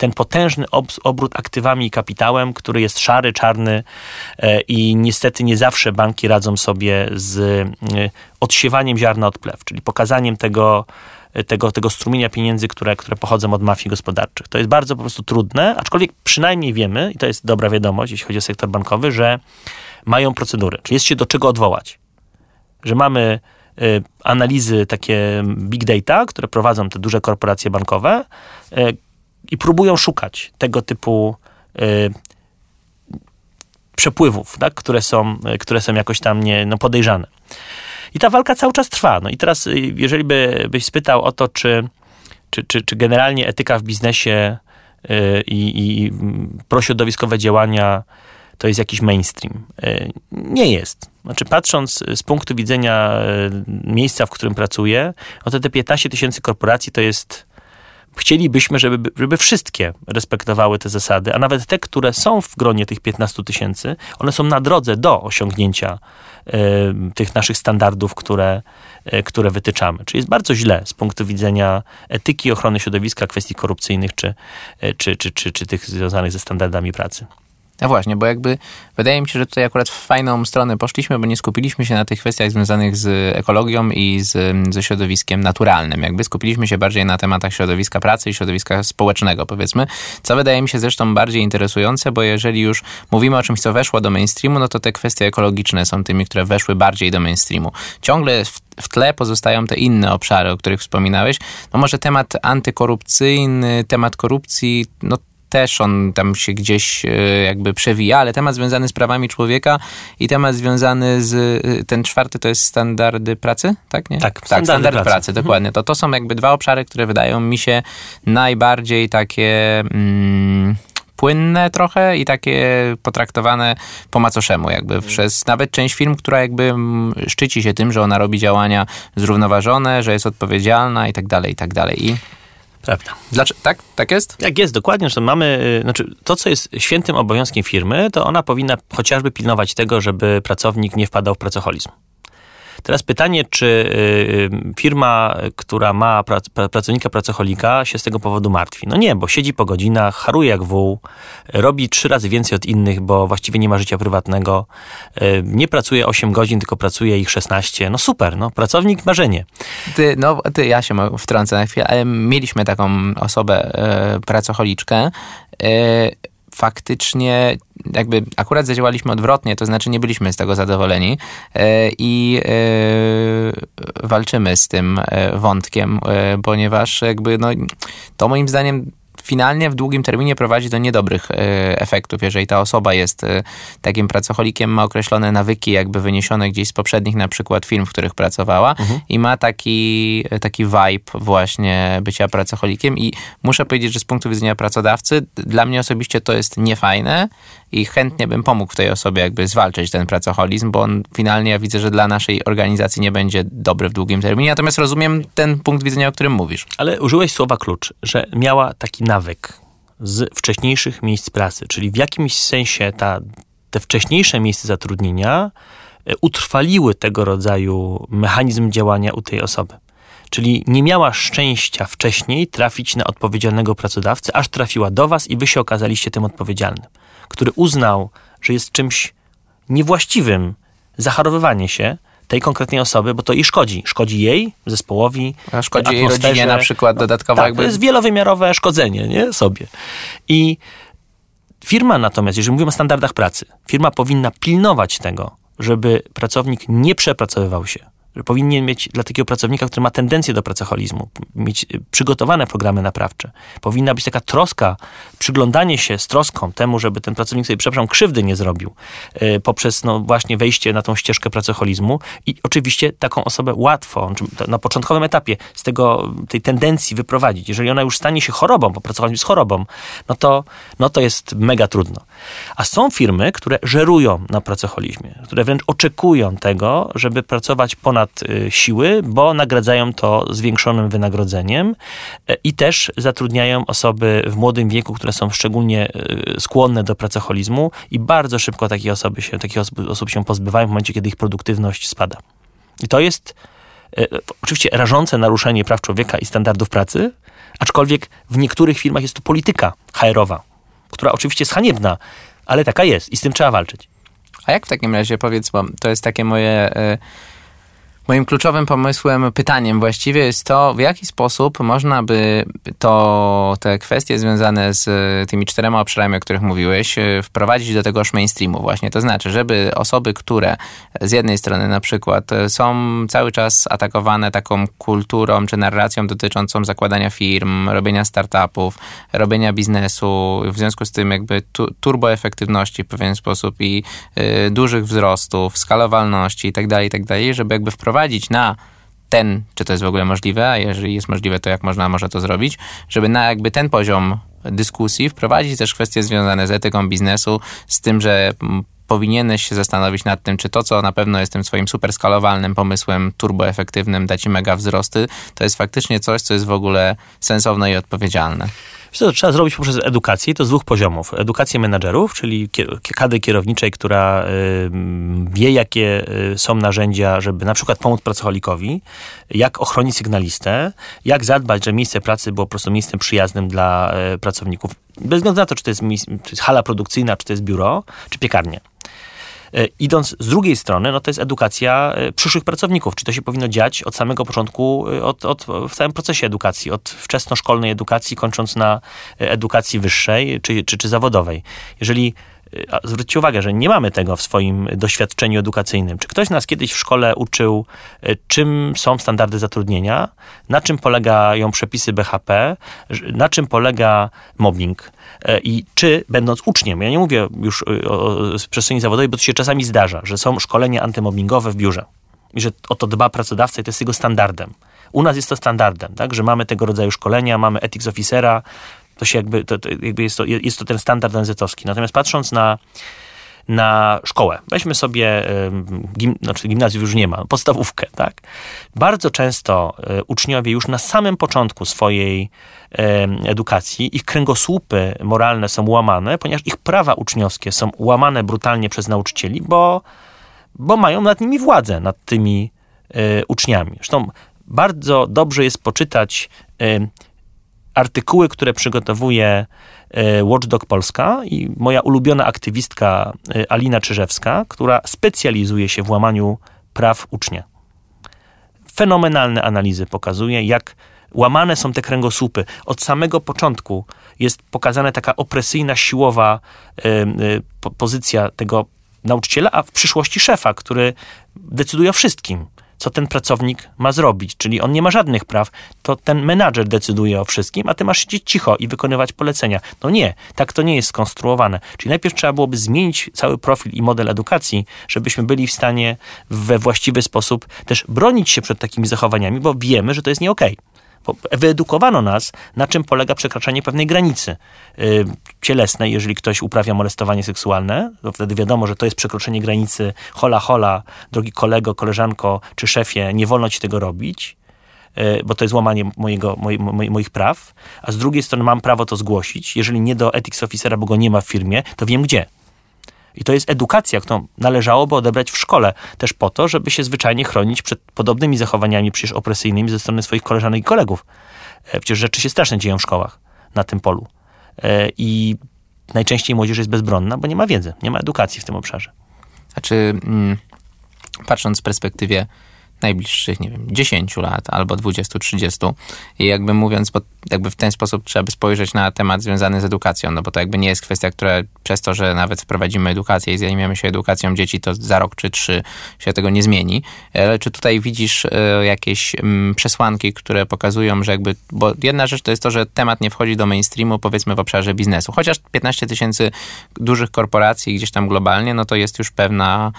ten potężny obrót aktywami i kapitałem, który jest szary, czarny e, i niestety nie zawsze banki radzą sobie z e, odsiewaniem ziarna od plew, czyli pokazaniem tego, e, tego, tego strumienia pieniędzy, które, które pochodzą od mafii gospodarczych. To jest bardzo po prostu trudne, aczkolwiek przynajmniej wiemy, i to jest dobra wiadomość, jeśli chodzi o sektor bankowy, że mają procedury, czyli jest się do czego odwołać. Że mamy y, analizy takie big data, które prowadzą te duże korporacje bankowe y, i próbują szukać tego typu y, przepływów, tak, które, są, które są jakoś tam nie, no podejrzane. I ta walka cały czas trwa. No i teraz, jeżeli by, byś spytał o to, czy, czy, czy, czy generalnie etyka w biznesie i, i prośrodowiskowe działania to jest jakiś mainstream. E, nie jest. Znaczy, patrząc z punktu widzenia e, miejsca, w którym pracuję, no to te 15 tysięcy korporacji to jest. Chcielibyśmy, żeby, żeby wszystkie respektowały te zasady, a nawet te, które są w gronie tych 15 tysięcy, one są na drodze do osiągnięcia y, tych naszych standardów, które, y, które wytyczamy. Czyli jest bardzo źle z punktu widzenia etyki, ochrony środowiska, kwestii korupcyjnych czy, y, czy, czy, czy, czy tych związanych ze standardami pracy. No właśnie, bo jakby wydaje mi się, że tutaj akurat w fajną stronę poszliśmy, bo nie skupiliśmy się na tych kwestiach związanych z ekologią i z, ze środowiskiem naturalnym. Jakby skupiliśmy się bardziej na tematach środowiska pracy i środowiska społecznego, powiedzmy, co wydaje mi się zresztą bardziej interesujące, bo jeżeli już mówimy o czymś, co weszło do mainstreamu, no to te kwestie ekologiczne są tymi, które weszły bardziej do mainstreamu. Ciągle w, w tle pozostają te inne obszary, o których wspominałeś. No może temat antykorupcyjny, temat korupcji, no też on tam się gdzieś e, jakby przewija, ale temat związany z prawami człowieka i temat związany z, e, ten czwarty to jest standardy pracy, tak? Nie? Tak, tak standardy, standardy pracy, pracy mhm. dokładnie. To, to są jakby dwa obszary, które wydają mi się najbardziej takie... Mm, płynne trochę i takie potraktowane po macoszemu jakby mhm. przez nawet część firm, która jakby mm, szczyci się tym, że ona robi działania zrównoważone, że jest odpowiedzialna i tak dalej, i tak dalej. I Prawda. Dlaczego? Tak? Tak jest? Jak jest, dokładnie, że mamy, y, znaczy to, co jest świętym obowiązkiem firmy, to ona powinna chociażby pilnować tego, żeby pracownik nie wpadał w pracoholizm. Teraz pytanie, czy y, y, firma, która ma pracownika pracocholika się z tego powodu martwi? No nie, bo siedzi po godzinach, haruje jak wół, robi trzy razy więcej od innych, bo właściwie nie ma życia prywatnego, y, nie pracuje 8 godzin, tylko pracuje ich 16. No super, no pracownik marzenie. Ty, no ty, ja się wtrącę na chwilę, ale mieliśmy taką osobę, pracocholiczkę, faktycznie jakby akurat zadziałaliśmy odwrotnie, to znaczy nie byliśmy z tego zadowoleni e, i e, walczymy z tym e, wątkiem, ponieważ jakby no, to moim zdaniem finalnie w długim terminie prowadzi do niedobrych e, efektów. Jeżeli ta osoba jest e, takim pracocholikiem, ma określone nawyki jakby wyniesione gdzieś z poprzednich na przykład film, w których pracowała mhm. i ma taki, e, taki vibe właśnie bycia pracocholikiem i muszę powiedzieć, że z punktu widzenia pracodawcy dla mnie osobiście to jest niefajne i chętnie bym pomógł tej osobie jakby zwalczyć ten pracoholizm, bo on finalnie ja widzę, że dla naszej organizacji nie będzie dobry w długim terminie. Natomiast rozumiem ten punkt widzenia, o którym mówisz. Ale użyłeś słowa klucz, że miała taki nawyk z wcześniejszych miejsc pracy, czyli w jakimś sensie ta, te wcześniejsze miejsca zatrudnienia e, utrwaliły tego rodzaju mechanizm działania u tej osoby. Czyli nie miała szczęścia wcześniej trafić na odpowiedzialnego pracodawcę, aż trafiła do was i wy się okazaliście tym odpowiedzialnym, który uznał, że jest czymś niewłaściwym zacharowywanie się tej konkretnej osoby, bo to jej szkodzi. Szkodzi jej, zespołowi, A szkodzi jej rodzinie na przykład dodatkowo tak, jakby... to jest wielowymiarowe szkodzenie, nie? Sobie. I firma natomiast, jeżeli mówimy o standardach pracy, firma powinna pilnować tego, żeby pracownik nie przepracowywał się, że powinien mieć dla takiego pracownika, który ma tendencję do pracoholizmu, mieć y, przygotowane programy naprawcze. Powinna być taka troska, przyglądanie się z troską temu, żeby ten pracownik sobie, przepraszam, krzywdy nie zrobił yy, poprzez no, właśnie wejście na tą ścieżkę pracoholizmu i oczywiście taką osobę łatwo, na początkowym etapie z tego, tej tendencji wyprowadzić. Jeżeli ona już stanie się chorobą, bo pracoholizm jest chorobą, no to, no to jest mega trudno. A są firmy, które żerują na pracoholizmie, które wręcz oczekują tego, żeby pracować ponad ponad y, siły, bo nagradzają to zwiększonym wynagrodzeniem e, i też zatrudniają osoby w młodym wieku, które są szczególnie y, skłonne do pracoholizmu i bardzo szybko takie osoby się, takich osób się pozbywają w momencie, kiedy ich produktywność spada. I to jest e, oczywiście rażące naruszenie praw człowieka i standardów pracy, aczkolwiek w niektórych firmach jest to polityka HR-owa, która oczywiście jest haniebna, ale taka jest i z tym trzeba walczyć. A jak w takim razie, powiedz, bo to jest takie moje... Y Moim kluczowym pomysłem, pytaniem właściwie jest to, w jaki sposób można by to, te kwestie związane z tymi czterema obszarami, o których mówiłeś, e, wprowadzić do tegoż mainstreamu właśnie. To znaczy, żeby osoby, które z jednej strony na przykład e, są cały czas atakowane taką kulturą czy narracją dotyczącą zakładania firm, robienia startupów, robienia biznesu, w związku z tym jakby tu, turboefektywności w pewien sposób i y, dużych wzrostów, skalowalności itd., tak itd., tak żeby jakby wprowadzić wprowadzić na ten, czy to jest w ogóle możliwe, a jeżeli jest możliwe, to jak można może to zrobić, żeby na jakby ten poziom dyskusji wprowadzić też kwestie związane z etyką biznesu, z tym, że powinieneś się zastanowić nad tym, czy to, co na pewno jest tym swoim super skalowalnym pomysłem, turboefektywnym, da ci mega wzrosty, to jest faktycznie coś, co jest w ogóle sensowne i odpowiedzialne. To trzeba zrobić poprzez edukację, to z dwóch poziomów. Edukację menedżerów, czyli kadry kierowniczej, która wie, jakie y, są narzędzia, żeby na przykład pomóc pracocholikowi, jak ochronić sygnalistę, jak zadbać, że miejsce pracy było po prostu miejscem przyjaznym dla y, pracowników. Bez względu na to, czy to jest, czy jest hala produkcyjna, czy to jest biuro, czy piekarnia. E, idąc z drugiej strony, no to jest edukacja e, przyszłych pracowników. Czy to się powinno dziać od samego początku, e, od, od, w całym procesie edukacji, od wczesnoszkolnej edukacji, kończąc na edukacji wyższej czy, czy, czy zawodowej. Jeżeli zwróćcie uwagę, że nie mamy tego w swoim doświadczeniu edukacyjnym. Czy ktoś nas kiedyś w szkole uczył, czym są standardy zatrudnienia, na czym polegają przepisy BHP, na czym polega mobbing, E, I czy będąc uczniem, ja nie mówię już o, o przestrzeni zawodowej, bo to się czasami zdarza, że są szkolenia antymobbingowe w biurze i że o to dba pracodawca i to jest jego standardem. U nas jest to standardem, tak, że mamy tego rodzaju szkolenia, mamy ethics officera, to się jakby, to, to jakby jest, to, jest to ten standard NZ-owski. Natomiast patrząc na na szkołę. Weźmy sobie, gim, znaczy gimnazjum już nie ma, podstawówkę, tak? Bardzo często e, uczniowie już na samym początku swojej edukacji, ich kręgosłupy moralne są łamane, ponieważ ich prawa uczniowskie są łamane brutalnie przez nauczycieli, bo, bo mają nad nimi władzę, nad tymi e, uczniami. Zresztą bardzo dobrze jest poczytać artykuły, które przygotowuje e, Watchdog Polska i moja ulubiona aktywistka e, Alina Czyżewska, która specjalizuje się w łamaniu praw ucznia. Fenomenalne analizy pokazuje, jak łamane są te kręgosłupy. Od samego początku jest pokazana taka opresyjna, siłowa e, pozycja tego nauczyciela, a w przyszłości szefa, który decyduje o wszystkim co ten pracownik ma zrobić. Czyli on nie ma żadnych praw, to ten menadżer decyduje o wszystkim, a ty masz siedzieć cicho i wykonywać polecenia. No nie, tak to nie jest skonstruowane. Czyli najpierw trzeba byłoby zmienić cały profil i model edukacji, żebyśmy byli w stanie we właściwy sposób też bronić się przed takimi zachowaniami, bo wiemy, że to jest nie okej. Okay Wyedukowano nas, na czym polega przekraczanie pewnej granicy yy, cielesnej. Jeżeli ktoś uprawia molestowanie seksualne, to wtedy wiadomo, że to jest przekroczenie granicy. Hola, hola, drogi kolego, koleżanko czy szefie, nie wolno ci tego robić yy, bo to jest łamanie mojego, moich praw, a z drugiej strony mam prawo to zgłosić. Jeżeli nie do ethics officera, bo go nie ma w firmie, to wiem gdzie. I to jest edukacja, którą należałoby odebrać w szkole, też po to, żeby się zwyczajnie chronić przed podobnymi zachowaniami przecież opresyjnymi ze strony swoich koleżanek i kolegów. E, przecież rzeczy się strasznie dzieją w szkołach na tym polu. E, I najczęściej młodzież jest bezbronna, bo nie ma wiedzy, nie ma edukacji w tym obszarze. Znaczy, mm, patrząc w perspektywie najbliższych, nie wiem, 10 lat albo 20-30 i jakby mówiąc, bo jakby w ten sposób trzeba by spojrzeć na temat związany z edukacją, no bo to jakby nie jest kwestia, która przez to, że nawet wprowadzimy edukację i zajmiemy się edukacją dzieci, to za rok czy trzy się tego nie zmieni. Ale czy tutaj widzisz y, jakieś y, przesłanki, które pokazują, że jakby, bo jedna rzecz to jest to, że temat nie wchodzi do mainstreamu, powiedzmy w obszarze biznesu. Chociaż 15 tysięcy dużych korporacji gdzieś tam globalnie, no to jest już pewna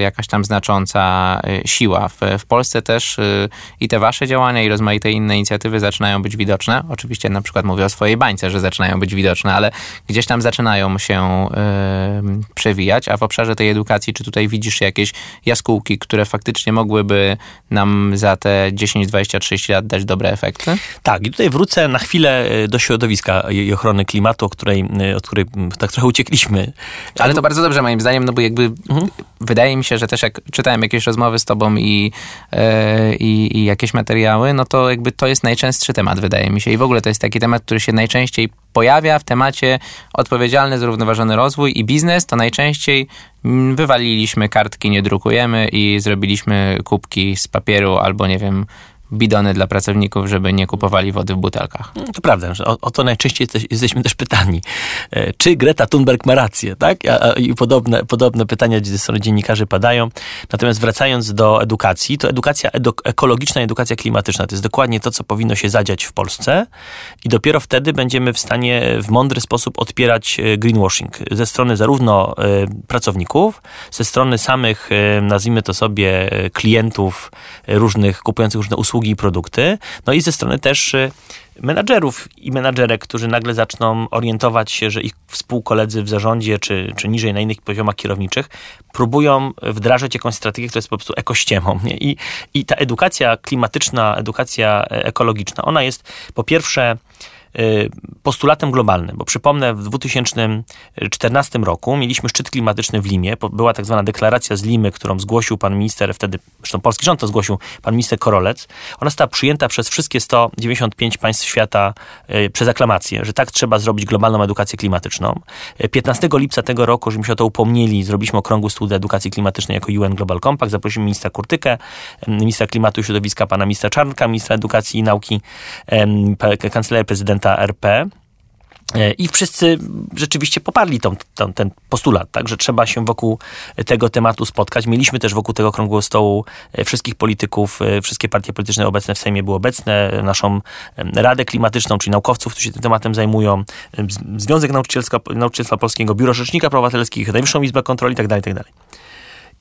jakaś tam znacząca y, siła. W, w Polsce też y, i te wasze działania i rozmaite inne inicjatywy zaczynają być widoczne. Oczywiście na przykład mówię o swojej bańce, że zaczynają być widoczne, ale gdzieś tam zaczynają się przewijać, a w obszarze tej edukacji, czy tutaj widzisz jakieś jaskółki, które faktycznie mogłyby nam za te 10, 20, 30 lat dać dobre efekty? Tak, i tutaj wrócę na chwilę do środowiska i ochrony klimatu, o której, od której tak trochę uciekliśmy. Ale to bardzo dobrze moim zdaniem, no bo jakby mhm. Wydaje mi się, że też jak czytałem jakieś rozmowy z tobą i, yy, i, i jakieś materiały, no to jakby to jest najczęstszy temat, wydaje wydaje mi się. I w ogóle to jest taki temat, który się najczęściej pojawia w temacie odpowiedzialny, zrównoważony rozwój i biznes, to najczęściej mm, wywaliliśmy kartki, nie drukujemy i zrobiliśmy kubki z papieru albo nie wiem, bidony dla pracowników, żeby nie kupowali wody w butelkach. No, to prawda, że o, o to najczęściej jesteś, jesteśmy też pytani. E, czy Greta Thunberg ma rację, tak? I podobne, podobne pytania ze strony dziennikarzy padają. Natomiast wracając do edukacji, to edukacja edu ekologiczna, edukacja klimatyczna to jest dokładnie to, co powinno się zadziać w Polsce i dopiero wtedy będziemy w stanie w mądry sposób odpierać e, greenwashing ze strony zarówno e, pracowników, ze strony samych, nazwijmy to sobie, klientów różnych, kupujących różne usługi, usługi i produkty, no i ze strony też y, menadżerów i menadżerek, którzy nagle zaczną orientować się, że ich współkoledzy w zarządzie czy, czy niżej na innych poziomach kierowniczych próbują wdrażać jakąś strategię, która jest po prostu ekościemą. Nie? I, I ta edukacja klimatyczna, edukacja e, ekologiczna, ona jest po pierwsze postulatem globalnym, bo przypomnę, w 2014 roku mieliśmy szczyt klimatyczny w Limie, była tak zwana deklaracja z Limy, którą zgłosił pan minister, wtedy, zresztą polski rząd to zgłosił, pan minister Korolec. Ona została przyjęta przez wszystkie 195 państw świata y, przez aklamację, że tak trzeba zrobić globalną edukację klimatyczną. 15 y, lipca tego roku, żebyśmy się o to upomnieli, zrobiliśmy okrągły stół edukacji klimatycznej jako UN Global Compact, zaprosiliśmy ministra Kurtykę, ministra klimatu i środowiska, pana ministra Czarnka, ministra edukacji i nauki, kancelaria prezydenta prezydenta RP. E, I wszyscy rzeczywiście poparli tą, tą, ten postulat, tak, że trzeba się wokół tego tematu spotkać. Mieliśmy też wokół tego okrągłego stołu e, wszystkich polityków, e, wszystkie partie polityczne obecne w Sejmie były obecne, naszą Radę Klimatyczną, czyli naukowców, którzy się tym tematem zajmują, Związek Nauczycielstwa Polskiego, Biuro Rzecznika Praw Obywatelskich, Najwyższą Izbę Kontroli itd., tak itd. Tak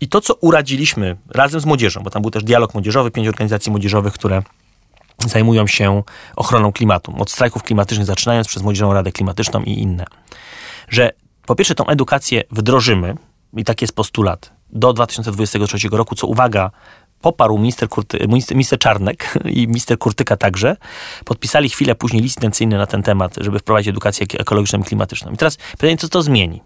I to, co uradziliśmy razem z młodzieżą, bo tam był też dialog młodzieżowy, pięć organizacji młodzieżowych, które zajmują się ochroną klimatu. Od strajków klimatycznych zaczynając przez Młodzieżową Radę Klimatyczną i inne. Że po pierwsze tą edukację wdrożymy i tak jest postulat do 2023 roku, co uwaga, poparł minister, Kurty, minister Czarnek i minister Kurtyka także, podpisali chwilę później list intencyjny na ten temat, żeby wprowadzić edukację ekologiczną i klimatyczną. I teraz pytanie, co to zmieni?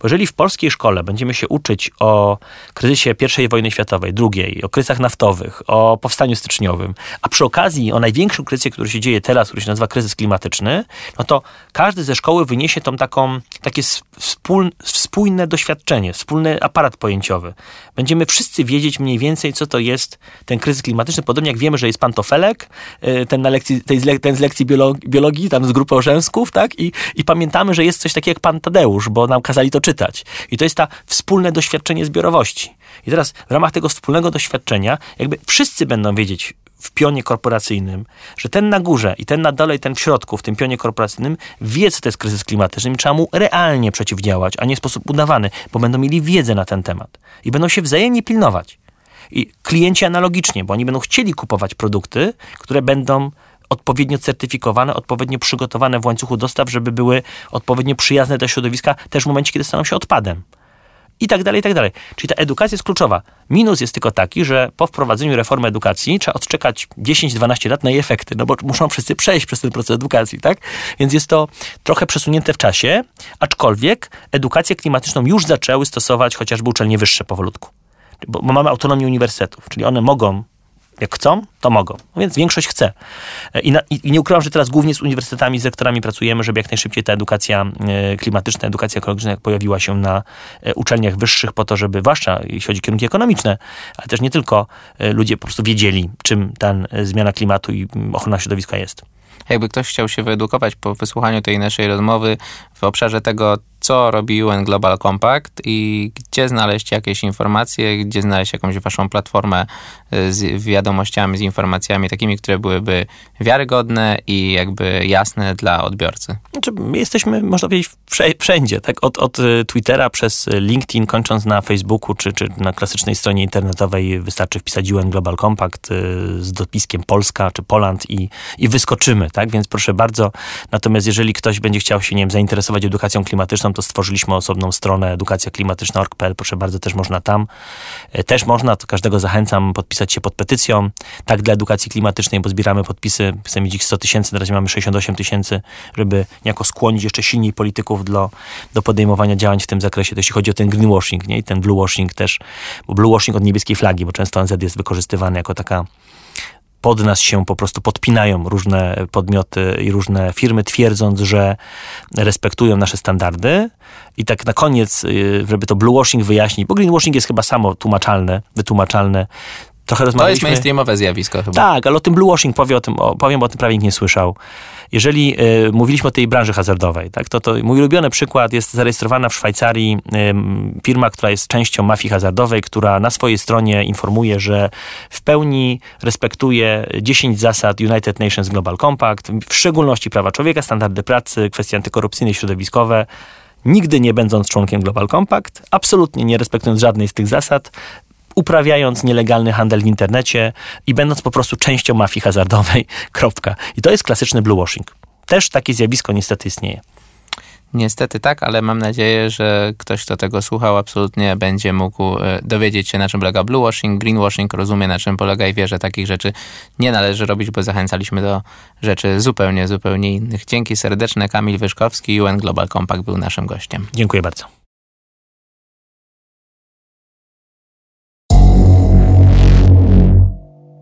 Bo jeżeli w polskiej szkole będziemy się uczyć o kryzysie I wojny światowej, II, o kryzysach naftowych, o powstaniu styczniowym, a przy okazji o największym kryzysie, który się dzieje teraz, który się nazywa kryzys klimatyczny, no to każdy ze szkoły wyniesie tą taką, takie wspól, spójne doświadczenie, wspólny aparat pojęciowy. Będziemy wszyscy wiedzieć mniej więcej, co to jest ten kryzys klimatyczny, podobnie jak wiemy, że jest pantofelek, y, ten, na lekcji, ten z lekcji biologii, tam z grupy orzęsków, tak? I, I pamiętamy, że jest coś takiego jak pan Tadeusz, bo nam kazali to czytać. I to jest ta wspólne doświadczenie zbiorowości. I teraz w ramach tego wspólnego doświadczenia jakby wszyscy będą wiedzieć w pionie korporacyjnym, że ten na górze i ten na dole i ten w środku, w tym pionie korporacyjnym wie, co to jest kryzys klimatyczny i trzeba mu realnie przeciwdziałać, a nie w sposób udawany, bo będą mieli wiedzę na ten temat i będą się wzajemnie pilnować. I klienci analogicznie, bo oni będą chcieli kupować produkty, które będą odpowiednio certyfikowane, odpowiednio przygotowane w łańcuchu dostaw, żeby były odpowiednio przyjazne dla środowiska też w momencie, kiedy staną się odpadem i tak dalej, i tak dalej. Czyli ta edukacja jest kluczowa. Minus jest tylko taki, że po wprowadzeniu reformy edukacji trzeba odczekać 10-12 lat na jej efekty, no bo muszą wszyscy przejść przez ten proces edukacji, tak? Więc jest to trochę przesunięte w czasie, aczkolwiek edukację klimatyczną już zaczęły stosować chociażby uczelnie wyższe powolutku. Bo mamy autonomię uniwersytetów, czyli one mogą jak chcą, to mogą. Więc większość chce. E, I, na, I, nie ukrywam, że teraz głównie z uniwersytetami, z sektorami pracujemy, żeby jak najszybciej ta edukacja e, klimatyczna, edukacja ekologiczna pojawiła się na e, uczelniach wyższych po to, żeby, zwłaszcza jeśli chodzi o kierunki ekonomiczne, ale też nie tylko, ludzie po prostu wiedzieli, czym ta zmiana klimatu i ochrona środowiska jest. Jakby ktoś chciał się wyedukować po wysłuchaniu tej naszej rozmowy w obszarze tego, co robi UN Global Compact i gdzie znaleźć jakieś informacje, gdzie znaleźć jakąś waszą platformę y, z wiadomościami, z informacjami takimi, które byłyby wiarygodne i jakby jasne dla odbiorcy. Znaczy, my jesteśmy, można powiedzieć, wszędzie, tak? Od, od y, Twittera przez LinkedIn, kończąc na Facebooku czy, czy na klasycznej stronie internetowej wystarczy wpisać UN Global Compact y, z dopiskiem Polska czy Poland i, i wyskoczymy, tak? Więc proszę bardzo. Natomiast jeżeli ktoś będzie chciał się, nie wiem, zainteresować edukacją klimatyczną, to stworzyliśmy osobną stronę edukacjaklimatyczna.org.pl. Proszę bardzo, też można tam. E, też można, to każdego zachęcam, podpisać się pod petycją. Tak dla edukacji klimatycznej, bo zbieramy podpisy. Chcemy mieć ich 100 tysięcy, razie mamy 68 tysięcy, żeby niejako skłonić jeszcze silniej polityków do, do podejmowania działań w tym zakresie. To jeśli chodzi o ten greenwashing nie? i ten bluewashing też, bo bluewashing od niebieskiej flagi, bo często ONZ jest wykorzystywany jako taka pod nas się po prostu podpinają różne podmioty i różne firmy, twierdząc, że respektują nasze standardy. I tak na koniec, y, żeby to bluewashing wyjaśnić, bo greenwashing jest chyba samo tłumaczalne, wytłumaczalne, Trochę rozmawialiśmy... To jest mainstreamowe zjawisko chyba. Tak, ale o tym bluewashing powiem o tym, o, powiem, o tym prawie nikt nie słyszał. Jeżeli y, mówiliśmy o tej branży hazardowej, tak, to, to mój ulubiony przykład jest zarejestrowana w Szwajcarii y, firma, która jest częścią mafii hazardowej, która na swojej stronie informuje, że w pełni respektuje 10 zasad United Nations Global Compact, w szczególności prawa człowieka, standardy pracy, kwestie antykorupcyjne i środowiskowe. Nigdy nie będąc członkiem Global Compact, absolutnie nie respektując żadnej z tych zasad, uprawiając nielegalny handel w internecie i będąc po prostu częścią mafii hazardowej. *laughs* Kropka. I to jest klasyczny bluewashing. Też takie zjawisko niestety istnieje. Niestety tak, ale mam nadzieję, że ktoś, kto tego słuchał, absolutnie będzie mógł e, dowiedzieć się, na czym polega bluewashing, greenwashing, rozumie, na czym polega i wie, że takich rzeczy nie należy robić, bo zachęcaliśmy do rzeczy zupełnie, zupełnie innych. Dzięki serdeczne. Kamil Wyszkowski, UN Global Compact był naszym gościem. Dziękuję bardzo.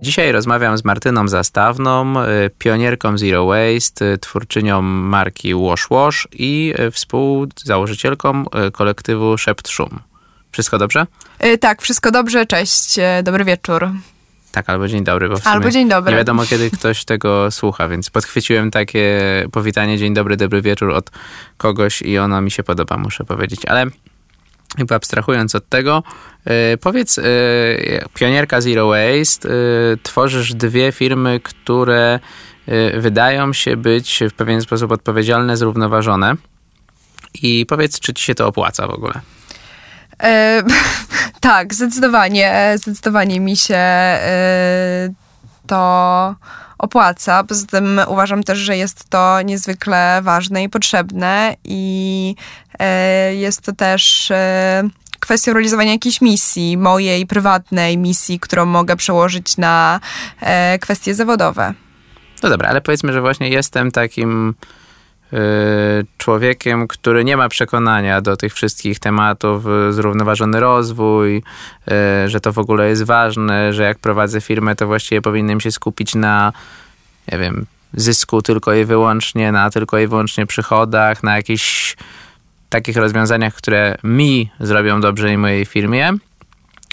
Dzisiaj rozmawiam z Martyną Zastawną, y, pionierką Zero Waste, y, twórczynią marki Wash Wash i y, współzałożycielką kolektywu Szept Szum. Wszystko dobrze? tak, wszystko dobrze. Cześć, dobry wieczór. Tak, albo dzień dobry, bo w albo dzień dobry. nie wiadomo, kiedy ktoś tego słucha, więc podchwyciłem takie powitanie dzień dobry, dobry wieczór od kogoś i ono mi się podoba, muszę powiedzieć. Ale jakby abstrahując od tego, yy, powiedz, yy, pionierka Zero Waste, yy, tworzysz dwie firmy, które wydają się być w pewien sposób odpowiedzialne, zrównoważone. I powiedz, czy ci się to opłaca w ogóle? E, *laughs* tak, zdecydowanie, zdecydowanie mi się e, to opłaca. Poza tym uważam też, że jest to niezwykle ważne i potrzebne i e, jest to też e, kwestią realizowania jakiejś misji, mojej prywatnej misji, którą mogę przełożyć na e, kwestie zawodowe. No dobra, ale powiedzmy, że właśnie jestem takim człowiekiem, który nie ma przekonania do tych wszystkich tematów, y, zrównoważony rozwój, y, że to w ogóle jest ważne, że jak prowadzę firmę, to właściwie powinienem się skupić na, nie wiem, zysku tylko i wyłącznie, na tylko i wyłącznie przychodach, na jakichś takich rozwiązaniach, które mi zrobią dobrze i mojej firmie.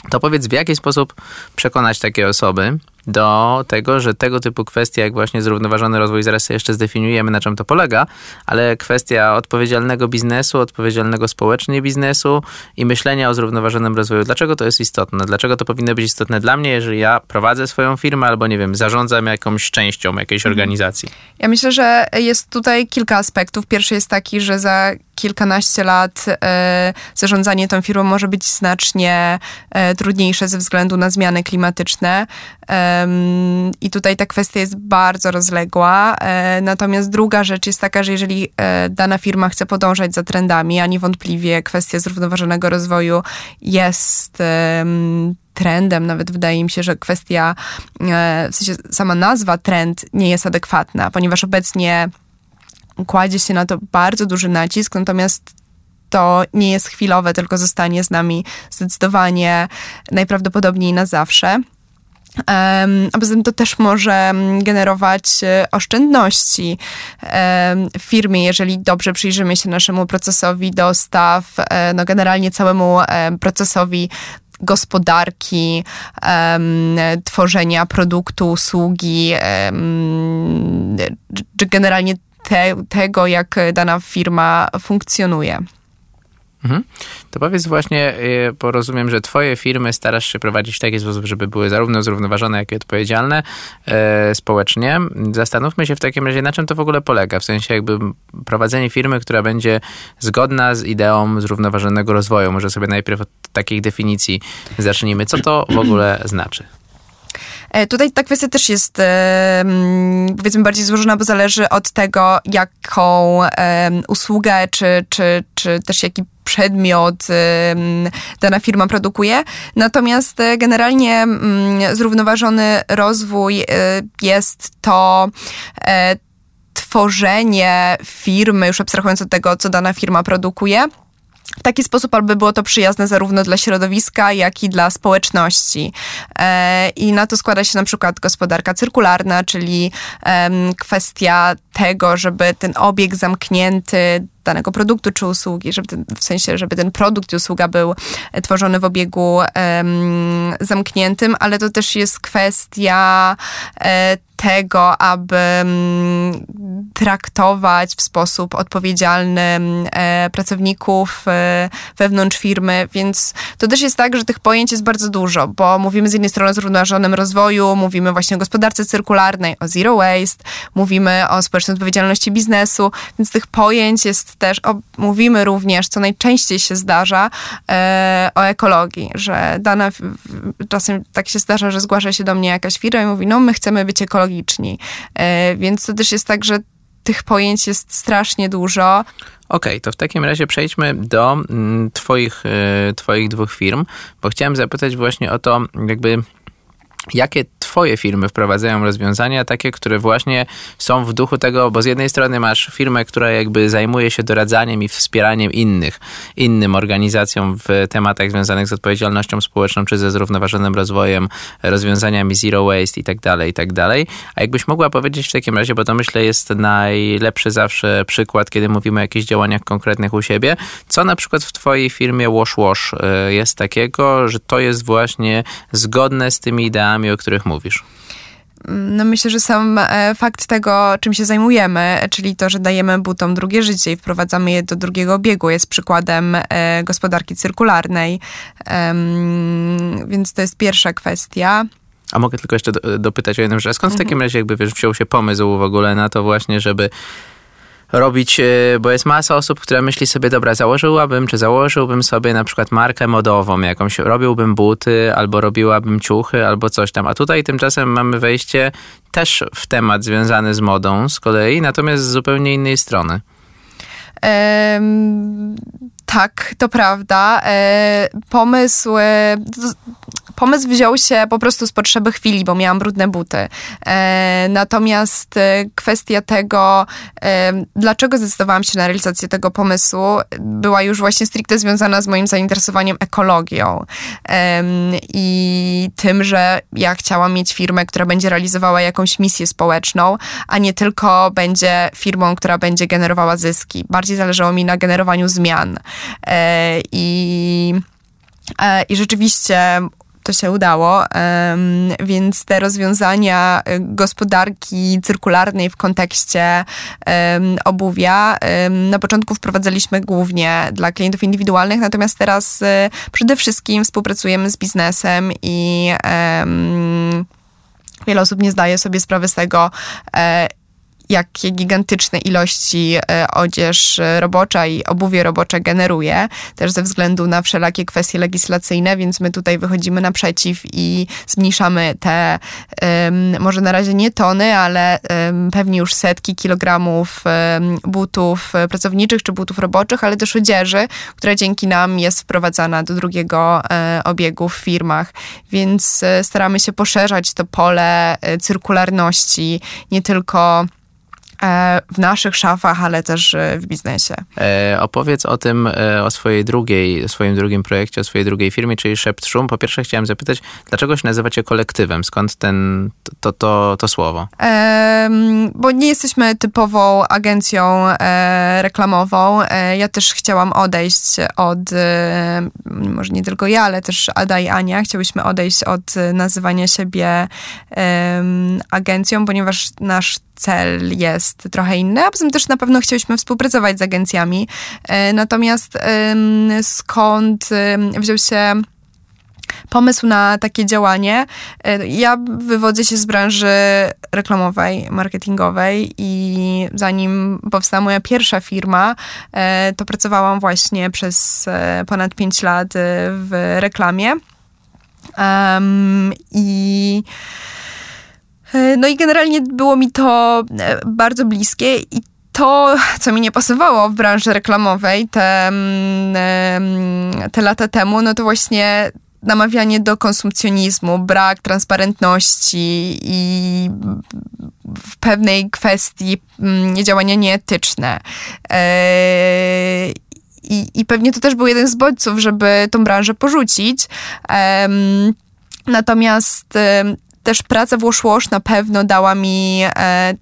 To powiedz, w jaki sposób przekonać takie osoby, do tego, że tego typu kwestie, jak właśnie zrównoważony rozwój, zaraz jeszcze zdefiniujemy, na czym to polega, ale kwestia odpowiedzialnego biznesu, odpowiedzialnego społecznie biznesu i myślenia o zrównoważonym rozwoju. Dlaczego to jest istotne? Dlaczego to powinno być istotne dla mnie, jeżeli ja prowadzę swoją firmę albo, nie wiem, zarządzam jakąś częścią jakiejś mhm. organizacji? Ja myślę, że jest tutaj kilka aspektów. Pierwszy jest taki, że za kilkanaście lat e, zarządzanie tą firmą może być znacznie e, trudniejsze ze względu na zmiany klimatyczne. I tutaj ta kwestia jest bardzo rozległa. E, natomiast druga rzecz jest taka, że jeżeli dana firma chce podążać za trendami, a niewątpliwie kwestia zrównoważonego rozwoju jest trendem, nawet wydaje mi się, że kwestia, w sensie sama nazwa trend nie jest adekwatna, ponieważ obecnie kładzie się na to bardzo duży nacisk, natomiast to nie jest chwilowe, tylko zostanie z nami zdecydowanie najprawdopodobniej na zawsze. a poza tym to też może generować e, oszczędności w firmie, jeżeli dobrze przyjrzymy się naszemu procesowi dostaw, e, no generalnie całemu procesowi gospodarki, um, tworzenia produktu, usługi, um, czy generalnie te, tego, jak dana firma funkcjonuje. Mhm. To powiedz właśnie, y, bo rozumiem, że twoje firmy starasz się prowadzić w taki sposób, żeby były zarówno zrównoważone, jak i odpowiedzialne e, społecznie. Zastanówmy się w takim razie, na czym to w ogóle polega. W sensie jakby prowadzenie firmy, która będzie zgodna z ideą zrównoważonego rozwoju. Może sobie najpierw od takich definicji zacznijmy. Co to w ogóle znaczy? E, tutaj ta kwestia też jest powiedzmy bardziej złożona, bo zależy od tego, jaką usługę, czy, czy, czy też jaki przedmiot dana firma produkuje. Natomiast e, generalnie zrównoważony rozwój e, jest to tworzenie firmy, już abstrahując od tego, co dana firma produkuje, w taki sposób, aby było to przyjazne zarówno dla środowiska, jak i dla społeczności. E, I na to składa się na przykład gospodarka cyrkularna, czyli kwestia tego, żeby ten obieg zamknięty danego produktu czy usługi, żeby ten, w sensie, żeby ten produkt i usługa był tworzony w obiegu um, zamkniętym, ale to też jest kwestia e, tego, aby um, traktować w sposób odpowiedzialny e, pracowników e, wewnątrz firmy, więc to też jest tak, że tych pojęć jest bardzo dużo, bo mówimy z jednej strony o zrównoważonym rozwoju, mówimy właśnie o gospodarce cyrkularnej, o zero waste, mówimy o społecznej odpowiedzialności biznesu, więc tych pojęć jest też, mówimy również, co najczęściej się zdarza, e, o ekologii, że dana, czasem tak się zdarza, że zgłasza się do mnie jakaś firma i mówi, no my chcemy być ekologiczni. E, więc to też jest tak, że tych pojęć jest strasznie dużo. Okej, okay, to w takim razie przejdźmy do mm, twoich, y, twoich dwóch firm, bo chciałem zapytać właśnie o to, jakby Jakie twoje firmy wprowadzają rozwiązania takie, które właśnie są w duchu tego, bo z jednej strony masz firmę, która jakby zajmuje się doradzaniem i wspieraniem innych, innym organizacjom w tematach związanych z odpowiedzialnością społeczną, czy ze zrównoważonym rozwojem, rozwiązaniami zero waste i tak dalej, i tak dalej. A jakbyś mogła powiedzieć w takim razie, bo to myślę jest najlepszy zawsze przykład, kiedy mówimy o jakichś działaniach konkretnych u siebie, co na przykład w twojej firmie Wash Wash y, jest takiego, że to jest właśnie zgodne z tymi ideami o których mówisz? No myślę, że sam e, fakt tego, czym się zajmujemy, czyli to, że dajemy butom drugie życie i wprowadzamy je do drugiego obiegu, jest przykładem e, gospodarki cyrkularnej. Więc to jest pierwsza kwestia. A mogę tylko jeszcze dopytać o jedną rzecz. Skąd w takim mhm. razie jakby wiesz, wziął się pomysł w ogóle na to właśnie, żeby robić, e, bo jest masa osób, które myśli sobie, dobra, założyłabym, czy założyłbym sobie na przykład markę modową jakąś, robiłbym buty, albo robiłabym ciuchy, albo coś tam. A tutaj tymczasem mamy wejście też w temat związany z modą z kolei, natomiast z zupełnie innej strony. Um, tak, to prawda. E, pomysł, e, pomysł wziął się po prostu z potrzeby chwili, bo miałam brudne buty. E, natomiast e, kwestia tego, e, dlaczego zdecydowałam się na realizację tego pomysłu, była już właśnie stricte związana z moim zainteresowaniem ekologią i tym, że ja chciałam mieć firmę, która będzie realizowała jakąś misję społeczną, a nie tylko będzie firmą, która będzie generowała zyski. Bardziej zależało mi na generowaniu zmian. E, I, e, i rzeczywiście to się udało, więc te rozwiązania gospodarki cyrkularnej w kontekście obuwia na początku wprowadzaliśmy głównie dla klientów indywidualnych, natomiast teraz e, przede wszystkim współpracujemy z biznesem i wiele osób nie zdaje sobie sprawy z tego, jakie gigantyczne ilości e, odzież robocza i obuwie robocze generuje, też ze względu na wszelakie kwestie legislacyjne, więc my tutaj wychodzimy naprzeciw i zmniejszamy te, może na razie nie tony, ale pewnie już setki kilogramów butów pracowniczych czy butów roboczych, ale też odzieży, która dzięki nam jest wprowadzana do drugiego e, obiegu w firmach, więc e, staramy się poszerzać to pole e, cyrkularności nie tylko E, w naszych szafach, ale też e, w biznesie. E, opowiedz o tym, e, o swojej drugiej, swoim drugim projekcie, o swojej drugiej firmie, czyli Szept Szum. Po pierwsze chciałem zapytać, dlaczego się nazywacie kolektywem? Skąd ten, to, to, to słowo? E, bo nie jesteśmy typową agencją e, reklamową. ja też chciałam odejść od, może nie tylko ja, ale też Ada i Ania, chciałyśmy odejść od nazywania siebie agencją, ponieważ nasz cel jest trochę inny, a poza tym też na pewno chcieliśmy współpracować z agencjami. E, natomiast skąd wziął się pomysł na takie działanie. E, ja wywodzę się z branży reklamowej, marketingowej i zanim powstała moja pierwsza firma, e, to pracowałam właśnie przez ponad 5 lat w reklamie. Um, I no i generalnie było mi to e, bardzo bliskie i to, co mi nie pasowało w branży reklamowej te, mm, te lata temu, no to właśnie namawianie do konsumpcjonizmu, brak transparentności i w pewnej kwestii mm, działania nieetyczne. E, I, I pewnie to też był jeden z bodźców, żeby tą branżę porzucić. Natomiast też praca w na pewno dała mi e,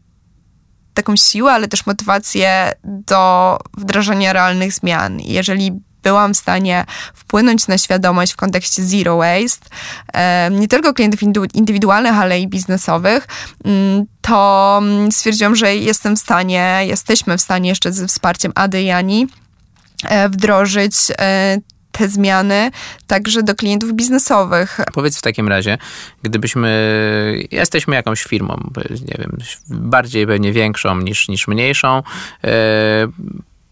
taką siłę, ale też motywację do wdrażania realnych zmian. Jeżeli byłam w stanie wpłynąć na świadomość w kontekście zero waste, e, nie tylko klientów indywidualnych, ale i biznesowych, mm, to mm, stwierdziłam, że jestem w stanie, jesteśmy w stanie jeszcze ze wsparciem Ady i Ani e, wdrożyć e, te zmiany także do klientów biznesowych. Powiedz w takim razie, gdybyśmy, jesteśmy jakąś firmą, nie wiem, bardziej pewnie większą niż, niż mniejszą, yy,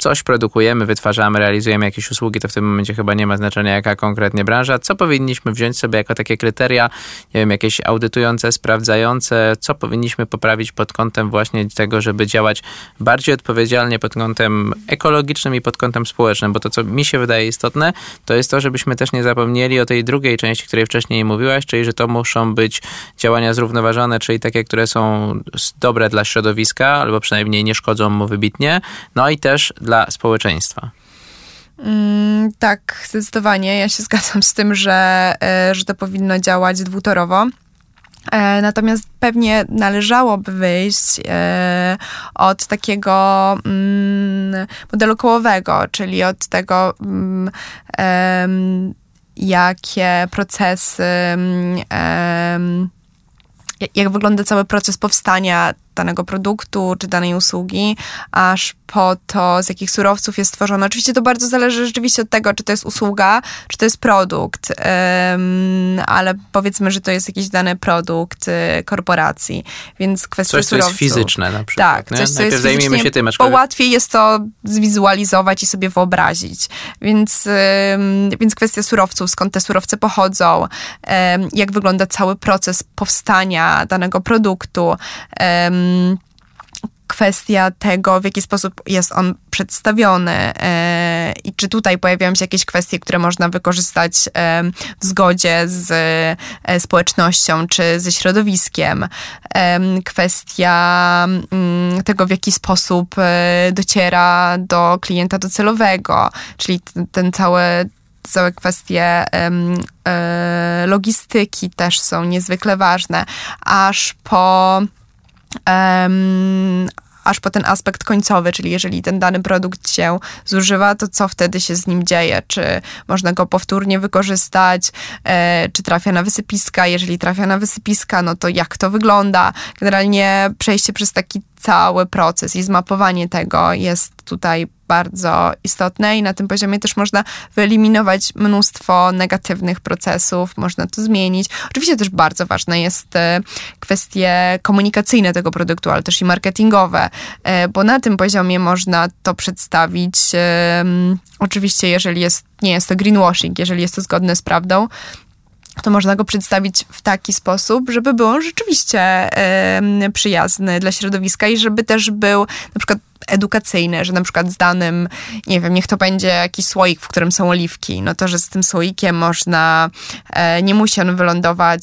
coś produkujemy, wytwarzamy, realizujemy jakieś usługi, to w tym momencie chyba nie ma znaczenia, jaka konkretnie branża. Co powinniśmy wziąć sobie jako takie kryteria, nie wiem, jakieś audytujące, sprawdzające, co powinniśmy poprawić pod kątem właśnie tego, żeby działać bardziej odpowiedzialnie pod kątem ekologicznym i pod kątem społecznym, bo to, co mi się wydaje istotne, to jest to, żebyśmy też nie zapomnieli o tej drugiej części, której wcześniej mówiłaś, czyli że to muszą być działania zrównoważone, czyli takie, które są dobre dla środowiska, albo przynajmniej nie szkodzą mu wybitnie, no i też dla społeczeństwa. Mm, tak, zdecydowanie. Ja się *laughs* zgadzam z tym, że, e, że to powinno działać dwutorowo. E, natomiast pewnie należałoby wyjść e, od takiego mm, modelu kołowego, czyli od tego, mm, jakie procesy jak wygląda cały proces powstania danego produktu czy danej usługi, aż po to, z jakich surowców jest stworzone. Oczywiście to bardzo zależy rzeczywiście od tego, czy to jest usługa, czy to jest produkt, ale powiedzmy, że to jest jakiś dany produkt y, korporacji, więc kwestia coś, surowców. Co jest fizyczne na przykład. Tak, coś, co jest się tym, bo łatwiej jest to zwizualizować i sobie wyobrazić. Więc, więc kwestia surowców, skąd te surowce pochodzą, jak wygląda cały proces powstania danego produktu, kwestia tego, w jaki sposób jest on przedstawiony e, i czy tutaj pojawiają się jakieś kwestie, które można wykorzystać e, w zgodzie z e, społecznością czy ze środowiskiem. Kwestia mm, tego, w jaki sposób dociera do klienta docelowego, czyli ten cały całe kwestie logistyki też są niezwykle ważne, aż po um, aż po ten aspekt końcowy, czyli jeżeli ten dany produkt się zużywa, to co wtedy się z nim dzieje? Czy można go powtórnie wykorzystać? E, czy trafia na wysypiska? Jeżeli trafia na wysypiska, no to jak to wygląda? Generalnie przejście przez taki cały proces i zmapowanie tego jest tutaj bardzo istotne i na tym poziomie też można wyeliminować mnóstwo negatywnych procesów, można to zmienić. Oczywiście też bardzo ważne jest e, kwestie komunikacyjne tego produktu, ale też i marketingowe, e, bo na tym poziomie można to przedstawić. Oczywiście, jeżeli jest, nie jest to greenwashing, jeżeli jest to zgodne z prawdą, to można go przedstawić w taki sposób, żeby był on rzeczywiście y, przyjazny dla środowiska i żeby też był na przykład edukacyjne, że na przykład z danym, nie wiem, niech to będzie jakiś słoik, w którym są oliwki, no to, że z tym słoikiem można, e, nie musi on wylądować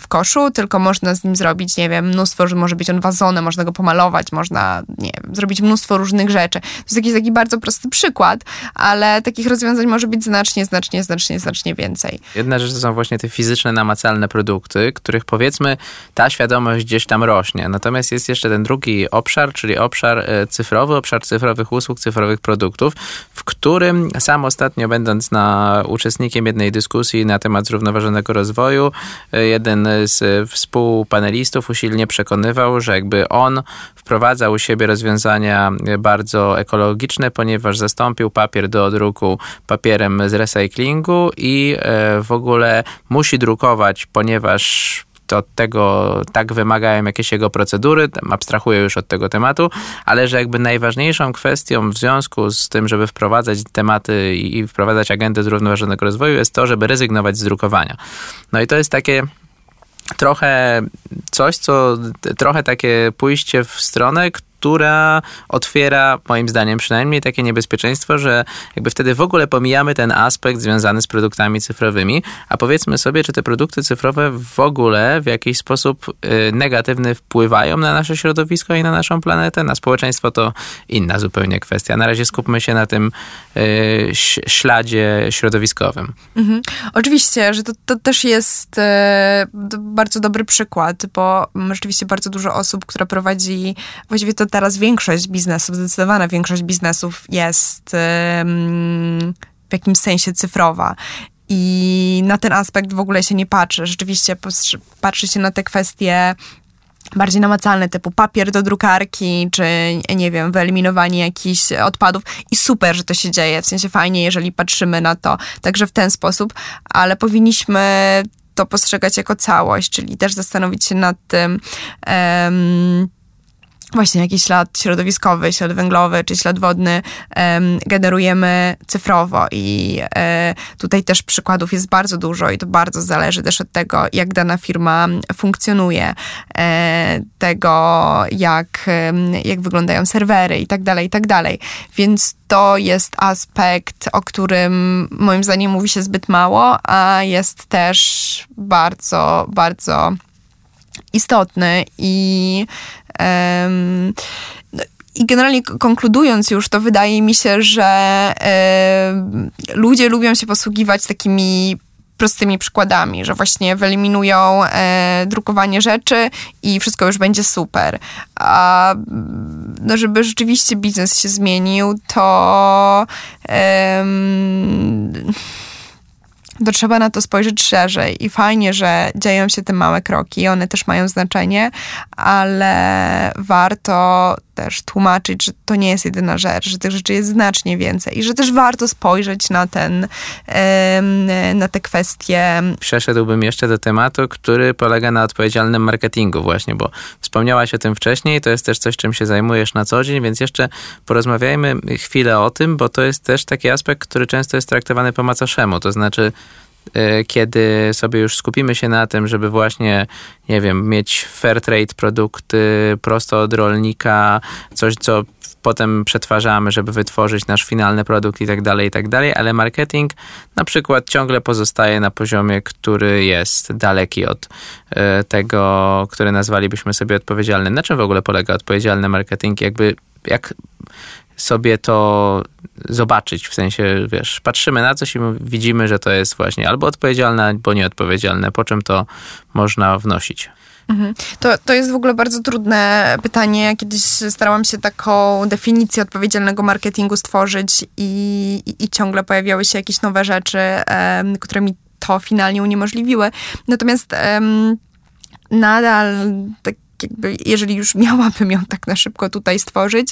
w koszu, tylko można z nim zrobić, nie wiem, mnóstwo, że może być on wazonem, można go pomalować, można, nie wiem, zrobić mnóstwo różnych rzeczy. To jest jakiś taki bardzo prosty przykład, ale takich rozwiązań może być znacznie, znacznie, znacznie, znacznie więcej. Jedna rzecz to są właśnie te fizyczne, namacalne produkty, których powiedzmy ta świadomość gdzieś tam rośnie. Natomiast jest jeszcze ten drugi obszar, czyli obszar obszar e, cyfrowy, obszar cyfrowych usług, cyfrowych produktów, w którym sam ostatnio będąc na uczestnikiem jednej dyskusji na temat zrównoważonego rozwoju, e, jeden z współpanelistów usilnie przekonywał, że jakby on wprowadza u siebie rozwiązania bardzo ekologiczne, ponieważ zastąpił papier do druku papierem z recyklingu i e, w ogóle musi drukować, ponieważ od tego tak wymagają jakieś jego procedury, abstrahuję już od tego tematu, ale że jakby najważniejszą kwestią w związku z tym, żeby wprowadzać tematy i wprowadzać agendę zrównoważonego rozwoju jest to, żeby rezygnować z drukowania. No i to jest takie trochę coś, co trochę takie pójście w stronę, która otwiera, moim zdaniem przynajmniej, takie niebezpieczeństwo, że jakby wtedy w ogóle pomijamy ten aspekt związany z produktami cyfrowymi, a powiedzmy sobie, czy te produkty cyfrowe w ogóle w jakiś sposób y, negatywny wpływają na nasze środowisko i na naszą planetę, na społeczeństwo to inna zupełnie kwestia. Na razie skupmy się na tym y, śladzie środowiskowym. Mhm. Oczywiście, że to, to też jest y, bardzo dobry przykład, bo rzeczywiście bardzo dużo osób, które prowadzi właściwie to teraz większość biznesów, zdecydowana większość biznesów jest w jakimś sensie cyfrowa. I na ten aspekt w ogóle się nie patrzy. Rzeczywiście patrzy się na te kwestie bardziej namacalne, typu papier do drukarki, czy nie wiem, wyeliminowanie jakichś odpadów. I super, że to się dzieje, w sensie fajnie, jeżeli patrzymy na to także w ten sposób, ale powinniśmy to postrzegać jako całość, czyli też zastanowić się nad tym, um, właśnie jakiś ślad środowiskowy, ślad węglowy czy ślad wodny generujemy cyfrowo i e, tutaj też przykładów jest bardzo dużo i to bardzo zależy też od tego, jak dana firma funkcjonuje, e, tego jak, jak wyglądają serwery i tak dalej, i tak dalej. Więc to jest aspekt, o którym moim zdaniem mówi się zbyt mało, a jest też bardzo, bardzo istotny i i generalnie konkludując już, to wydaje mi się, że ludzie lubią się posługiwać takimi prostymi przykładami, że właśnie wyeliminują e, drukowanie rzeczy i wszystko już będzie super. A no, żeby rzeczywiście biznes się zmienił, to to trzeba na to spojrzeć szerzej i fajnie, że dzieją się te małe kroki, one też mają znaczenie, ale warto też tłumaczyć, że to nie jest jedyna rzecz, że tych rzeczy jest znacznie więcej i że też warto spojrzeć na ten, na te kwestie. Przeszedłbym jeszcze do tematu, który polega na odpowiedzialnym marketingu właśnie, bo wspomniałaś o tym wcześniej, to jest też coś, czym się zajmujesz na co dzień, więc jeszcze porozmawiajmy chwilę o tym, bo to jest też taki aspekt, który często jest traktowany po macoszemu, to znaczy kiedy sobie już skupimy się na tym, żeby właśnie, nie wiem, mieć fair trade produkty prosto od rolnika, coś, co potem przetwarzamy, żeby wytworzyć nasz finalny produkt i tak dalej, i tak dalej, ale marketing na przykład ciągle pozostaje na poziomie, który jest daleki od e, tego, który nazwalibyśmy sobie odpowiedzialnym. Na czym w ogóle polega odpowiedzialny marketing? Jakby jak sobie to zobaczyć, w sensie, wiesz, patrzymy na coś i widzimy, że to jest właśnie albo odpowiedzialne, albo nieodpowiedzialne, po czym to można wnosić. Mhm. To, to jest w ogóle bardzo trudne pytanie. Ja kiedyś starałam się taką definicję odpowiedzialnego marketingu stworzyć i, i, i ciągle pojawiały się jakieś nowe rzeczy, um, które mi to finalnie uniemożliwiły. Natomiast um, nadal tak jakby, jeżeli już *laughs* miałabym ją tak na szybko tutaj stworzyć,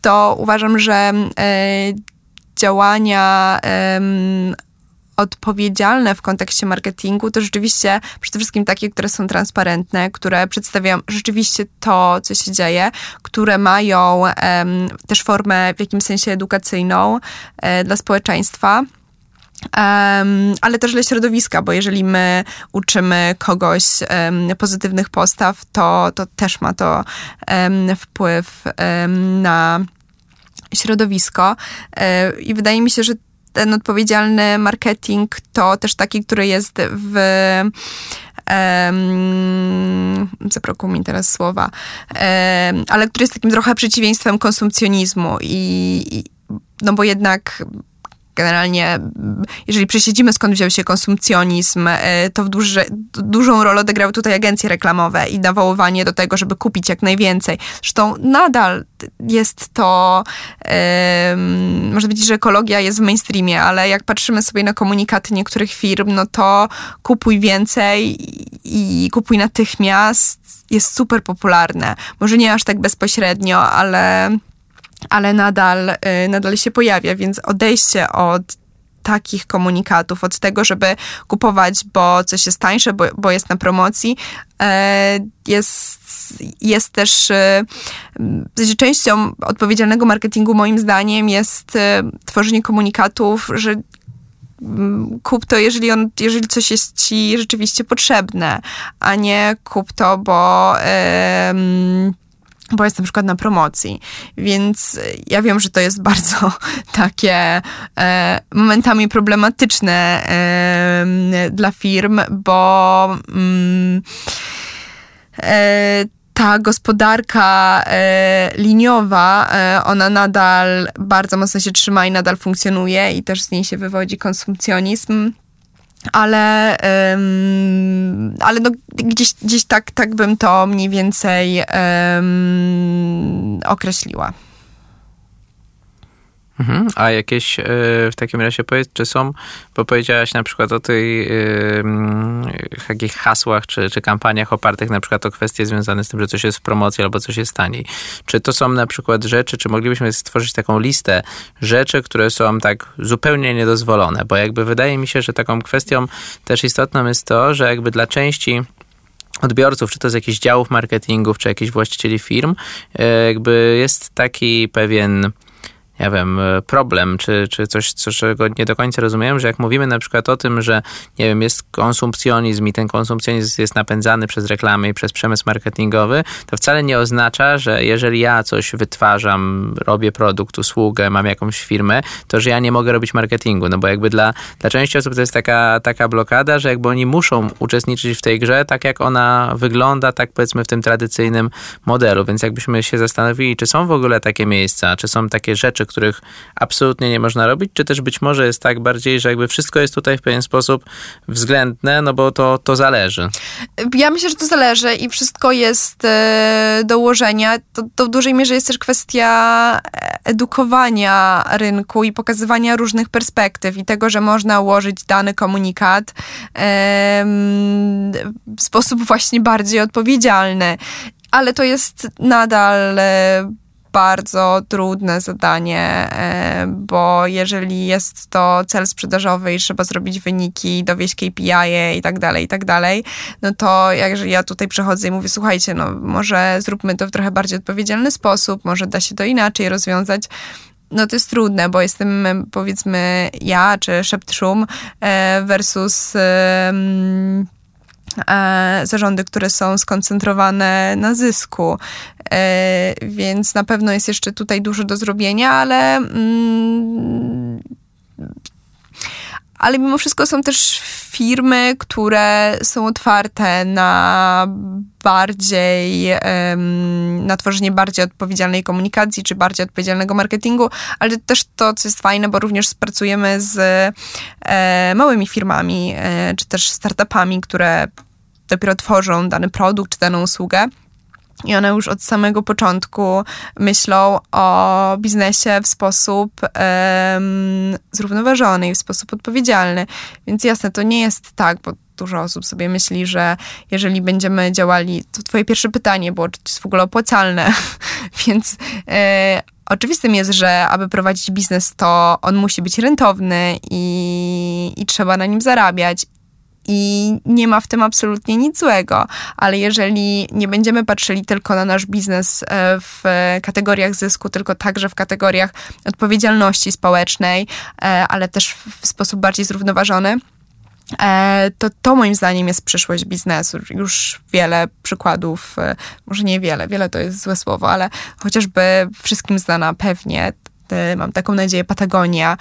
to uważam, że e, działania odpowiedzialne w kontekście marketingu to rzeczywiście przede wszystkim takie, które są transparentne, które przedstawiają rzeczywiście to, co się dzieje, które mają też formę w jakimś sensie edukacyjną um, dla społeczeństwa. Um, ale też dla środowiska, bo jeżeli my uczymy kogoś um, pozytywnych postaw, to, to też ma to um, wpływ na środowisko. E, I wydaje mi się, że ten odpowiedzialny marketing to też taki, który jest w. Um, zabrakło mi teraz słowa, ale który jest takim trochę przeciwieństwem konsumpcjonizmu i, i no bo jednak generalnie, jeżeli przesiedzimy skąd wziął się konsumpcjonizm, e, to w duży, dużą rolę odegrały tutaj agencje reklamowe i nawoływanie do tego, żeby kupić jak najwięcej. Zresztą nadal jest to, um, można powiedzieć, że ekologia jest w mainstreamie, ale jak patrzymy sobie na komunikaty niektórych firm, no to kupuj więcej i kupuj natychmiast jest super popularne. Może nie aż tak bezpośrednio, ale ale nadal, y, nadal się pojawia, więc odejście od takich komunikatów, od tego, żeby kupować, bo coś jest tańsze, bo, bo jest na promocji, e, jest, jest też y, częścią odpowiedzialnego marketingu moim zdaniem jest y, tworzenie komunikatów, że mm, kup to, jeżeli, on, jeżeli coś jest ci rzeczywiście potrzebne, a nie kup to, bo bo jest na przykład na promocji. Więc ja wiem, że to jest *laughs* bardzo takie e, momentami problematyczne e, dla firm, bo mm, e, ta gospodarka e, liniowa, e, ona nadal bardzo mocno się trzyma i nadal funkcjonuje i też z niej się wywodzi konsumpcjonizm ale, um, ale no gdzieś, gdzieś tak, tak bym to mniej więcej um, określiła. Mhm. A jakieś y, w takim razie powiedz, czy są, bo powiedziałaś na przykład o tych y, takich hasłach czy, czy kampaniach opartych na przykład o kwestie związane z tym, że coś jest w promocji albo coś jest taniej. Czy to są na przykład rzeczy, czy moglibyśmy stworzyć taką listę rzeczy, które są tak zupełnie niedozwolone? Bo jakby wydaje mi się, że taką kwestią też istotną jest to, że jakby dla części odbiorców, czy to z jakichś działów marketingów, czy jakichś właścicieli firm, jakby jest taki pewien nie wiem, e, problem, czy, czy coś, co, czego nie do końca rozumiem, że jak mówimy na przykład o tym, że nie wiem, jest konsumpcjonizm i ten konsumpcjonizm jest napędzany przez reklamy i przez przemysł marketingowy, to wcale nie oznacza, że jeżeli ja coś wytwarzam, robię produkt, usługę, mam jakąś firmę, to że ja nie mogę robić marketingu, no bo jakby dla, dla części osób to jest taka, taka blokada, że jakby oni muszą uczestniczyć w tej grze tak, jak ona wygląda, tak powiedzmy w tym tradycyjnym modelu, więc jakbyśmy się zastanowili, czy są w ogóle takie miejsca, czy są takie rzeczy, których absolutnie nie można robić, czy też być może jest tak bardziej, że jakby wszystko jest tutaj w pewien sposób względne, no bo to, to zależy. Ja myślę, że to zależy i wszystko jest e, do ułożenia. To, to w dużej mierze jest też kwestia edukowania rynku i pokazywania różnych perspektyw i tego, że można ułożyć dany komunikat w sposób właśnie bardziej odpowiedzialny ale to jest nadal e, bardzo trudne zadanie, e, bo jeżeli jest to cel sprzedażowy i trzeba zrobić wyniki, dowieść KPI -e i tak dalej, i tak dalej, no to jak ja tutaj przechodzę i mówię, słuchajcie, no może zróbmy to w trochę bardziej odpowiedzialny sposób, może da się to inaczej rozwiązać, no to jest trudne, bo jestem powiedzmy ja czy Szept Szum e, versus E, zarządy, które są skoncentrowane na zysku. E, więc na pewno jest jeszcze tutaj dużo do zrobienia, ale. Ale mimo wszystko są też firmy, które są otwarte na bardziej, na tworzenie bardziej odpowiedzialnej komunikacji, czy bardziej odpowiedzialnego marketingu, ale też to, co jest fajne, bo również pracujemy z e, małymi firmami, e, czy też startupami, które dopiero tworzą dany produkt, czy daną usługę. I one już od samego początku myślą o biznesie w sposób um, zrównoważony i w sposób odpowiedzialny. Więc jasne, to nie jest tak, bo dużo osób sobie myśli, że jeżeli będziemy działali, to twoje pierwsze pytanie było, czy to jest w ogóle opłacalne, *laughs* więc e, oczywistym jest, że aby prowadzić biznes, to on musi być rentowny i, i trzeba na nim zarabiać. I nie ma w tym absolutnie nic złego, ale jeżeli nie będziemy patrzyli tylko na nasz biznes e, w kategoriach zysku, tylko także w kategoriach odpowiedzialności społecznej, e, ale też w sposób bardziej zrównoważony, e, to to moim zdaniem jest przyszłość biznesu. Już wiele przykładów, może nie wiele, wiele to jest złe słowo, ale chociażby wszystkim znana pewnie mam taką nadzieję, Patagonia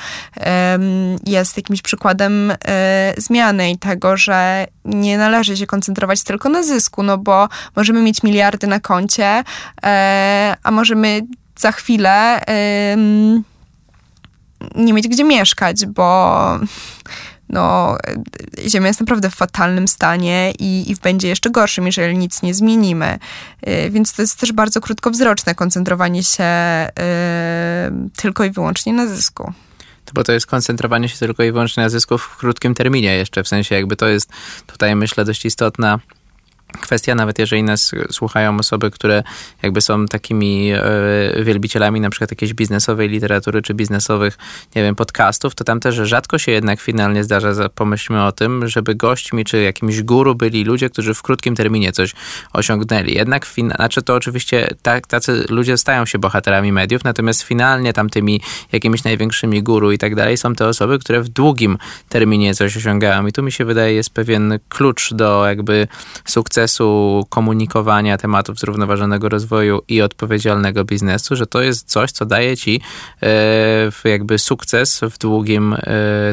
jest jakimś przykładem e, zmiany i tego, że nie należy się koncentrować tylko na zysku, no bo możemy mieć miliardy na koncie, e, a możemy za chwilę nie mieć gdzie mieszkać, bo no, Ziemia jest naprawdę w fatalnym stanie i, i będzie jeszcze gorszym, jeżeli nic nie zmienimy. Y, więc to jest też bardzo krótkowzroczne koncentrowanie się y, tylko i wyłącznie na zysku bo to jest koncentrowanie się tylko i wyłącznie na zysku w krótkim terminie jeszcze, w sensie jakby to jest tutaj myślę dość istotna kwestia, nawet jeżeli nas słuchają osoby, które jakby są takimi e, wielbicielami na przykład jakiejś biznesowej literatury czy biznesowych, nie wiem, podcastów, to tam też rzadko się jednak finalnie zdarza, pomyślmy o tym, żeby gośćmi czy jakimś guru byli ludzie, którzy w krótkim terminie coś osiągnęli. Jednak, znaczy to oczywiście tak, tacy ludzie stają się bohaterami mediów, natomiast finalnie tam tymi jakimiś największymi guru i tak dalej są te osoby, które w długim terminie coś osiągają. I tu mi się wydaje jest pewien klucz do jakby sukcesu procesu komunikowania tematów zrównoważonego rozwoju i odpowiedzialnego biznesu, że to jest coś, co daje ci e, jakby sukces w długim e,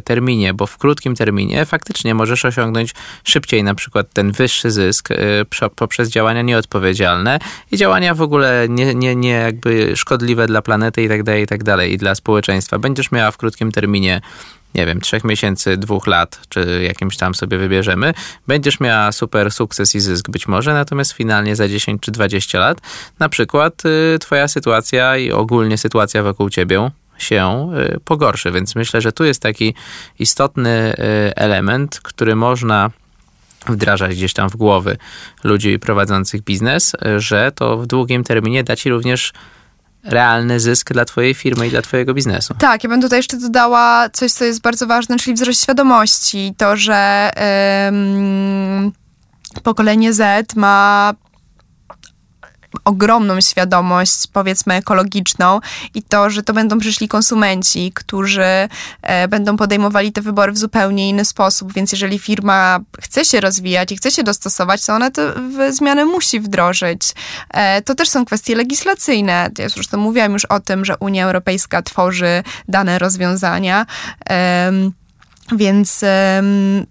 terminie, bo w krótkim terminie faktycznie możesz osiągnąć szybciej na przykład ten wyższy zysk e, poprzez działania nieodpowiedzialne i działania w ogóle nie, nie, nie jakby szkodliwe dla planety i tak dalej, i tak dalej, i dla społeczeństwa. Będziesz miała w krótkim terminie nie wiem, trzech miesięcy, dwóch lat, czy jakimś tam sobie wybierzemy, będziesz miała super sukces i zysk być może, natomiast finalnie za 10 czy 20 lat. Na przykład y, twoja sytuacja i ogólnie sytuacja wokół ciebie się y, pogorszy, więc myślę, że tu jest taki istotny y, element, który można wdrażać gdzieś tam w głowy ludzi prowadzących biznes, że to w długim terminie da ci również realny zysk dla twojej firmy i dla twojego biznesu. Tak, ja bym tutaj jeszcze dodała coś, co jest bardzo ważne, czyli wzrost świadomości. To, że pokolenie Z ma ogromną świadomość, powiedzmy, ekologiczną i to, że to będą przyszli konsumenci, którzy e, będą podejmowali te wybory w zupełnie inny sposób, więc jeżeli firma chce się rozwijać i chce się dostosować, to ona te zmiany musi wdrożyć. E, to też są kwestie legislacyjne. Ja zresztą mówiłam już o tym, że Unia Europejska tworzy dane rozwiązania. Więc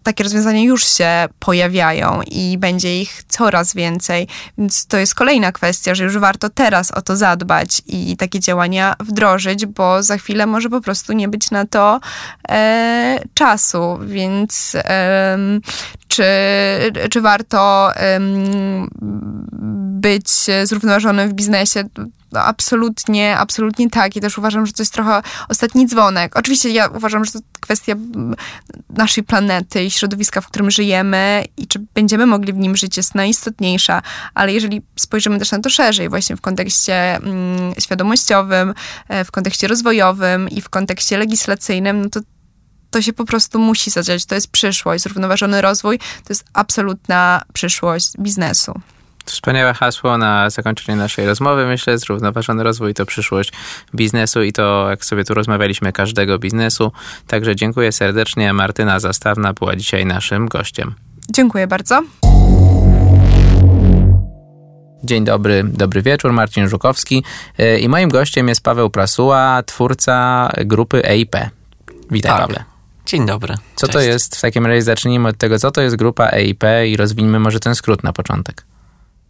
takie rozwiązania już się pojawiają i będzie ich coraz więcej. Więc to jest kolejna kwestia, że już warto teraz o to zadbać i takie działania wdrożyć, bo za chwilę może po prostu nie być na to e, czasu. Więc czy, czy warto być zrównoważonym w biznesie? No, absolutnie, absolutnie tak. I też uważam, że to jest trochę ostatni dzwonek. Oczywiście ja uważam, że to kwestia naszej planety i środowiska, w którym żyjemy i czy będziemy mogli w nim żyć jest najistotniejsza, ale jeżeli spojrzymy też na to szerzej, właśnie w kontekście mm, świadomościowym, e, w kontekście rozwojowym i w kontekście legislacyjnym, no to to się po prostu musi zadziać. To jest przyszłość. Zrównoważony rozwój to jest absolutna przyszłość biznesu. Wspaniałe hasło na zakończenie naszej rozmowy. Myślę, zrównoważony rozwój to przyszłość biznesu i to, jak sobie tu rozmawialiśmy, każdego biznesu. Także dziękuję serdecznie. Martyna Zastawna była dzisiaj naszym gościem. Dziękuję bardzo. Dzień dobry, dobry wieczór, Marcin Żukowski e, i moim gościem jest Paweł Prasuła, twórca grupy EIP. Witaj tak. Pawle. Dzień dobry. Co Cześć. to jest, w takim razie zacznijmy od tego, co to jest grupa EIP i rozwiniemy może ten skrót na początek.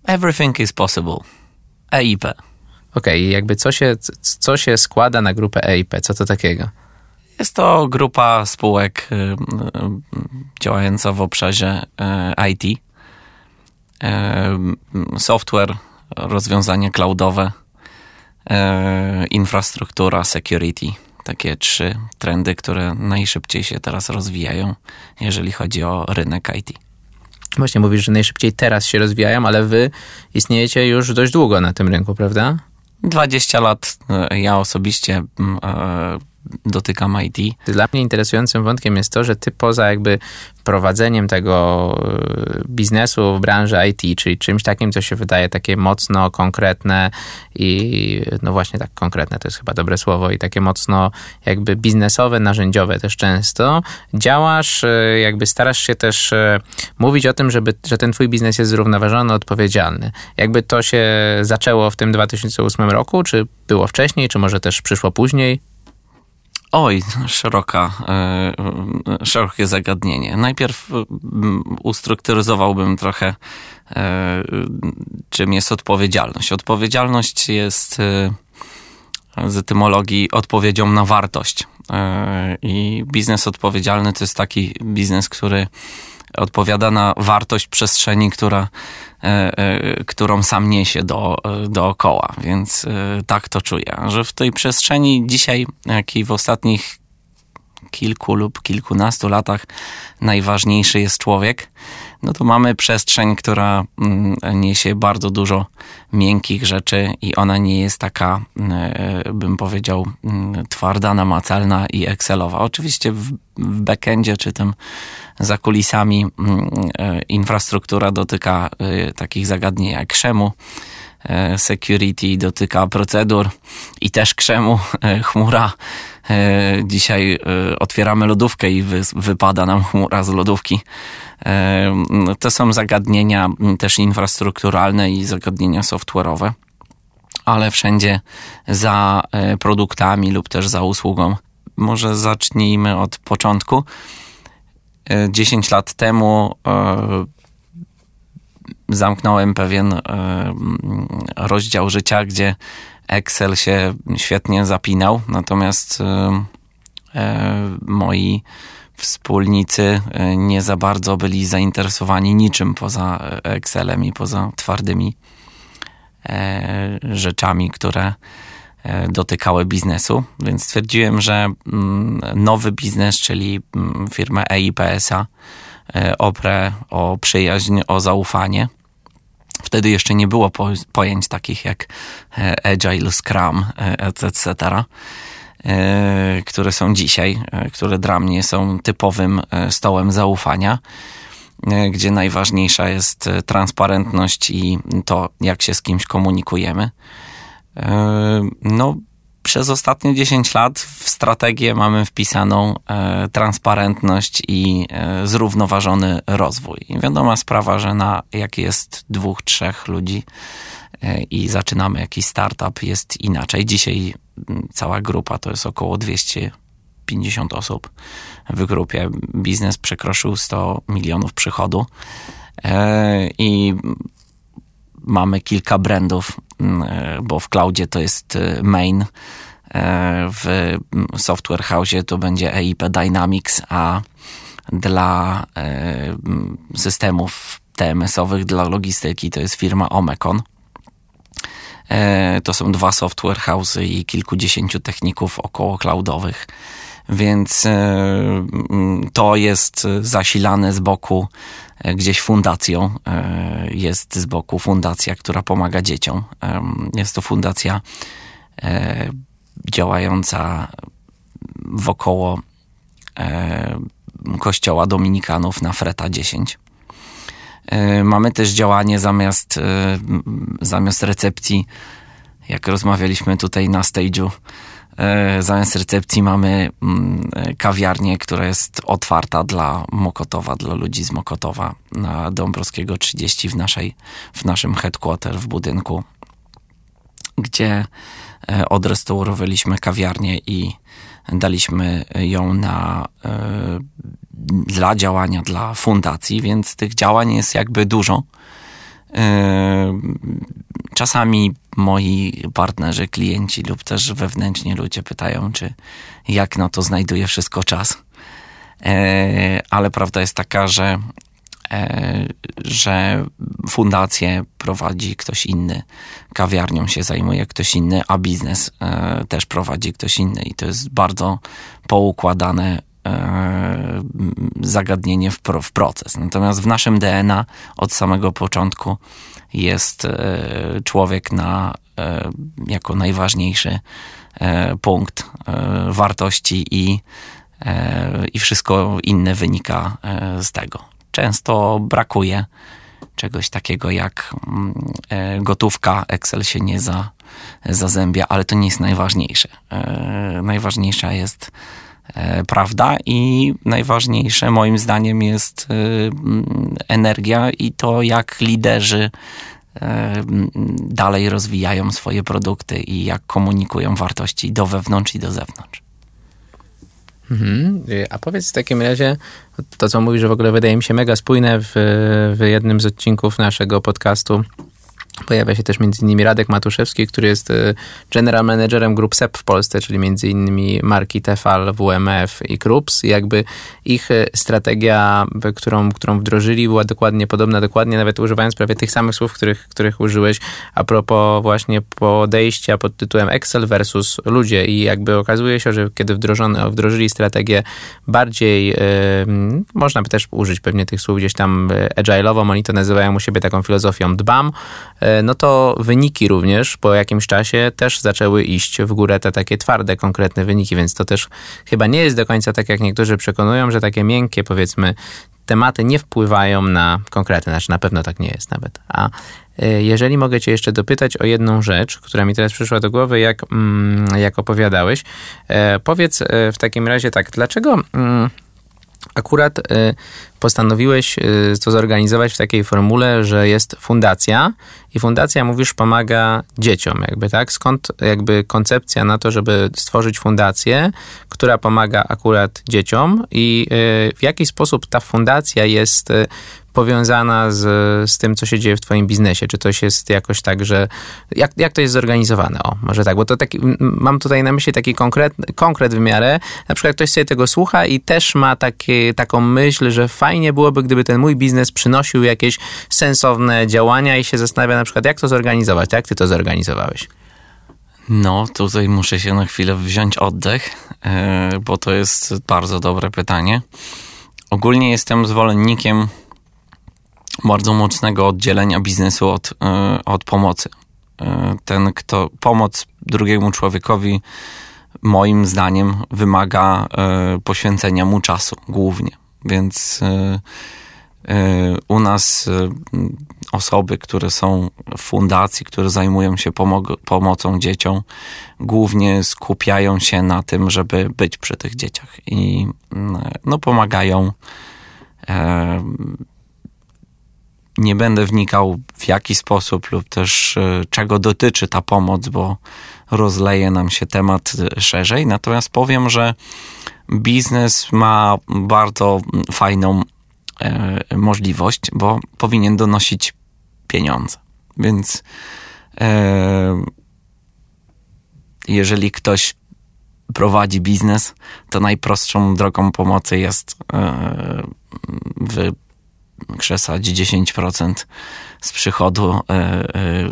Everything is possible. EIP. Okej, okay, jakby co się, co się składa na grupę EIP? Co to takiego? Jest to grupa spółek y, y, działająca w obszarze y, IT. Software, rozwiązania cloudowe, infrastruktura, security. Takie trzy trendy, które najszybciej się teraz rozwijają, jeżeli chodzi o rynek IT. Właśnie mówisz, że najszybciej teraz się rozwijają, ale wy istniejecie już dość długo na tym rynku, prawda? 20 lat e, ja osobiście mm, e, dotykam IT. Dla mnie interesującym wątkiem jest to, że ty poza jakby prowadzeniem tego y, biznesu w branży IT, czyli czymś takim, co się wydaje takie mocno konkretne i no właśnie tak konkretne to jest chyba dobre słowo i takie mocno jakby biznesowe, narzędziowe też często, działasz, y, jakby starasz się też y, mówić o tym, żeby, że ten twój biznes jest zrównoważony, odpowiedzialny. Jakby to się zaczęło w tym 2008 roku, czy było wcześniej, czy może też przyszło później? Oj, szeroka, e, szerokie zagadnienie. Najpierw e, ustrukturyzowałbym trochę, e, czym jest odpowiedzialność. Odpowiedzialność jest z etymologii odpowiedzią na wartość. I biznes odpowiedzialny to jest taki biznes, który odpowiada na wartość przestrzeni, która, e, e, którą sam niesie do, dookoła. Więc e, tak to czuję, że w tej przestrzeni dzisiaj, jak i w ostatnich kilku lub kilkunastu latach najważniejszy jest człowiek, no to mamy przestrzeń, która mm, niesie bardzo dużo miękkich rzeczy i ona nie jest taka, bym powiedział, mm, twarda, namacalna i Excelowa. Oczywiście w backendzie czy tym za kulisami mm, e, infrastruktura dotyka e, takich zagadnień jak krzemu, e, security dotyka procedur i też krzemu, chmura. Dzisiaj otwieramy lodówkę i wypada nam chmura z lodówki. To są zagadnienia też infrastrukturalne i zagadnienia software'owe, ale wszędzie za produktami lub też za usługą. Może zacznijmy od początku. 10 lat temu e, zamknąłem pewien e, rozdział życia, gdzie Excel się świetnie zapinał, natomiast e, moi wspólnicy nie za bardzo byli zainteresowani niczym poza Excelem i poza twardymi rzeczami, które E, dotykały biznesu, więc stwierdziłem, że mm, nowy biznes, czyli mm, firmę EIPS-a, e, oprę o przyjaźń, o zaufanie. Wtedy jeszcze nie było pojęć takich jak e, Agile, Scrum, etc., które są dzisiaj, które dla mnie są typowym stołem zaufania, gdzie najważniejsza jest transparentność i to, jak się z kimś komunikujemy. E, no, przez ostatnie 10 lat w strategię mamy wpisaną e, transparentność i e, zrównoważony rozwój. I wiadoma sprawa, że na jak jest dwóch, trzech ludzi i zaczynamy jakiś startup, jest inaczej. Dzisiaj cała grupa to jest około 250 osób w grupie. Biznes przekroczył 100 milionów przychodu i mamy kilka brandów, mm, e, bo w cloudzie to jest e, main, e, w mm, software house to będzie EIP Dynamics, a dla mm, systemów TMS-owych, dla logistyki to jest firma Omecon. To są dwa software house'y i kilkudziesięciu techników około cloudowych, więc to jest zasilane z boku gdzieś fundacją. E, jest z boku fundacja, która pomaga dzieciom. Jest to fundacja e, działająca wokoło kościoła dominikanów na Freta 10. Mamy też działanie zamiast, zamiast recepcji, jak rozmawialiśmy tutaj na stage'u, E, zamiast recepcji mamy mm, kawiarnię, która jest otwarta dla Mokotowa, dla ludzi z Mokotowa na Dąbrowskiego 30 w, naszej, w naszym headquarter w budynku, gdzie e, odrestaurowaliśmy kawiarnię i daliśmy ją na, e, dla działania dla fundacji, więc tych działań jest jakby dużo. Czasami moi partnerzy, klienci lub też wewnętrznie ludzie pytają, czy jak na to znajduje wszystko czas. E, ale prawda jest taka, że, e, że fundację prowadzi ktoś inny, kawiarnią się zajmuje ktoś inny, a biznes e, też prowadzi ktoś inny i to jest bardzo poukładane zagadnienie w, w proces. Natomiast w naszym DNA od samego początku jest człowiek na, jako najważniejszy punkt wartości i, i wszystko inne wynika z tego. Często brakuje czegoś takiego jak mm, e, gotówka, Excel się nie za, zazębia, ale to nie jest najważniejsze. E, najważniejsza jest e, prawda i najważniejsze moim zdaniem jest mm, energia i to jak liderzy dalej rozwijają swoje produkty i jak komunikują wartości do wewnątrz i do zewnątrz. Mhm. A powiedz w takim razie, to co mówisz, że w ogóle wydaje mi się mega spójne w, w jednym z odcinków naszego podcastu Pojawia się też m.in. Radek Matuszewski, który jest e, general managerem grup SEP w Polsce, czyli m.in. marki Tefal, WMF i Krups. Jakby ich e, strategia, którą, którą wdrożyli, była dokładnie podobna, dokładnie nawet używając prawie tych samych słów, których, których użyłeś a propos właśnie podejścia pod tytułem Excel versus ludzie. I jakby okazuje się, że kiedy wdrożono, wdrożyli strategię bardziej, yy, można by też użyć pewnie tych słów gdzieś tam agile'ową, oni to nazywają u siebie taką filozofią dbam, E, no to wyniki również po jakimś czasie też zaczęły iść w górę te takie twarde, konkretne wyniki, więc to też chyba nie jest do końca tak, jak niektórzy przekonują, że takie miękkie, powiedzmy, tematy nie wpływają na konkretne, znaczy na pewno tak nie jest nawet. A e, jeżeli mogę Cię jeszcze dopytać o jedną rzecz, która mi teraz przyszła do głowy, jak, mm, jak opowiadałeś, e, powiedz w takim razie tak, dlaczego mm, akurat postanowiłeś to zorganizować w takiej formule, że jest fundacja i fundacja, mówisz, pomaga dzieciom, jakby tak? Skąd jakby koncepcja na to, żeby stworzyć fundację, która pomaga akurat dzieciom i w jaki sposób ta fundacja jest powiązana z, z tym, co się dzieje w twoim biznesie? Czy to jest jakoś tak, że... Jak, jak to jest zorganizowane? O, może tak, bo to taki, mam tutaj na myśli taki konkret, konkret w miarę. Na przykład ktoś sobie tego słucha i też ma taką myśl, że fajnie byłoby, gdyby ten mój biznes przynosił jakieś sensowne działania i się zastanawia na przykład, jak to zorganizować? Jak ty to zorganizowałeś? No, tutaj muszę się na chwilę wziąć oddech, e, bo to jest bardzo dobre pytanie. Ogólnie jestem zwolennikiem bardzo mocnego oddzielenia biznesu od, e, od pomocy. E, ten, kto pomoc drugiemu człowiekowi, moim zdaniem, wymaga e, poświęcenia mu czasu głównie. Więc u nas osoby, które są w fundacji, które zajmują się pomocą dzieciom, głównie skupiają się na tym, żeby być przy tych dzieciach i no, pomagają nie będę wnikał w jaki sposób lub też e, czego dotyczy ta pomoc, bo rozleje nam się temat szerzej. Natomiast powiem, że biznes ma bardzo fajną e, możliwość, bo powinien donosić pieniądze. Więc e, jeżeli ktoś prowadzi biznes, to najprostszą drogą pomocy jest e, w krzesać 10% z przychodu e, e,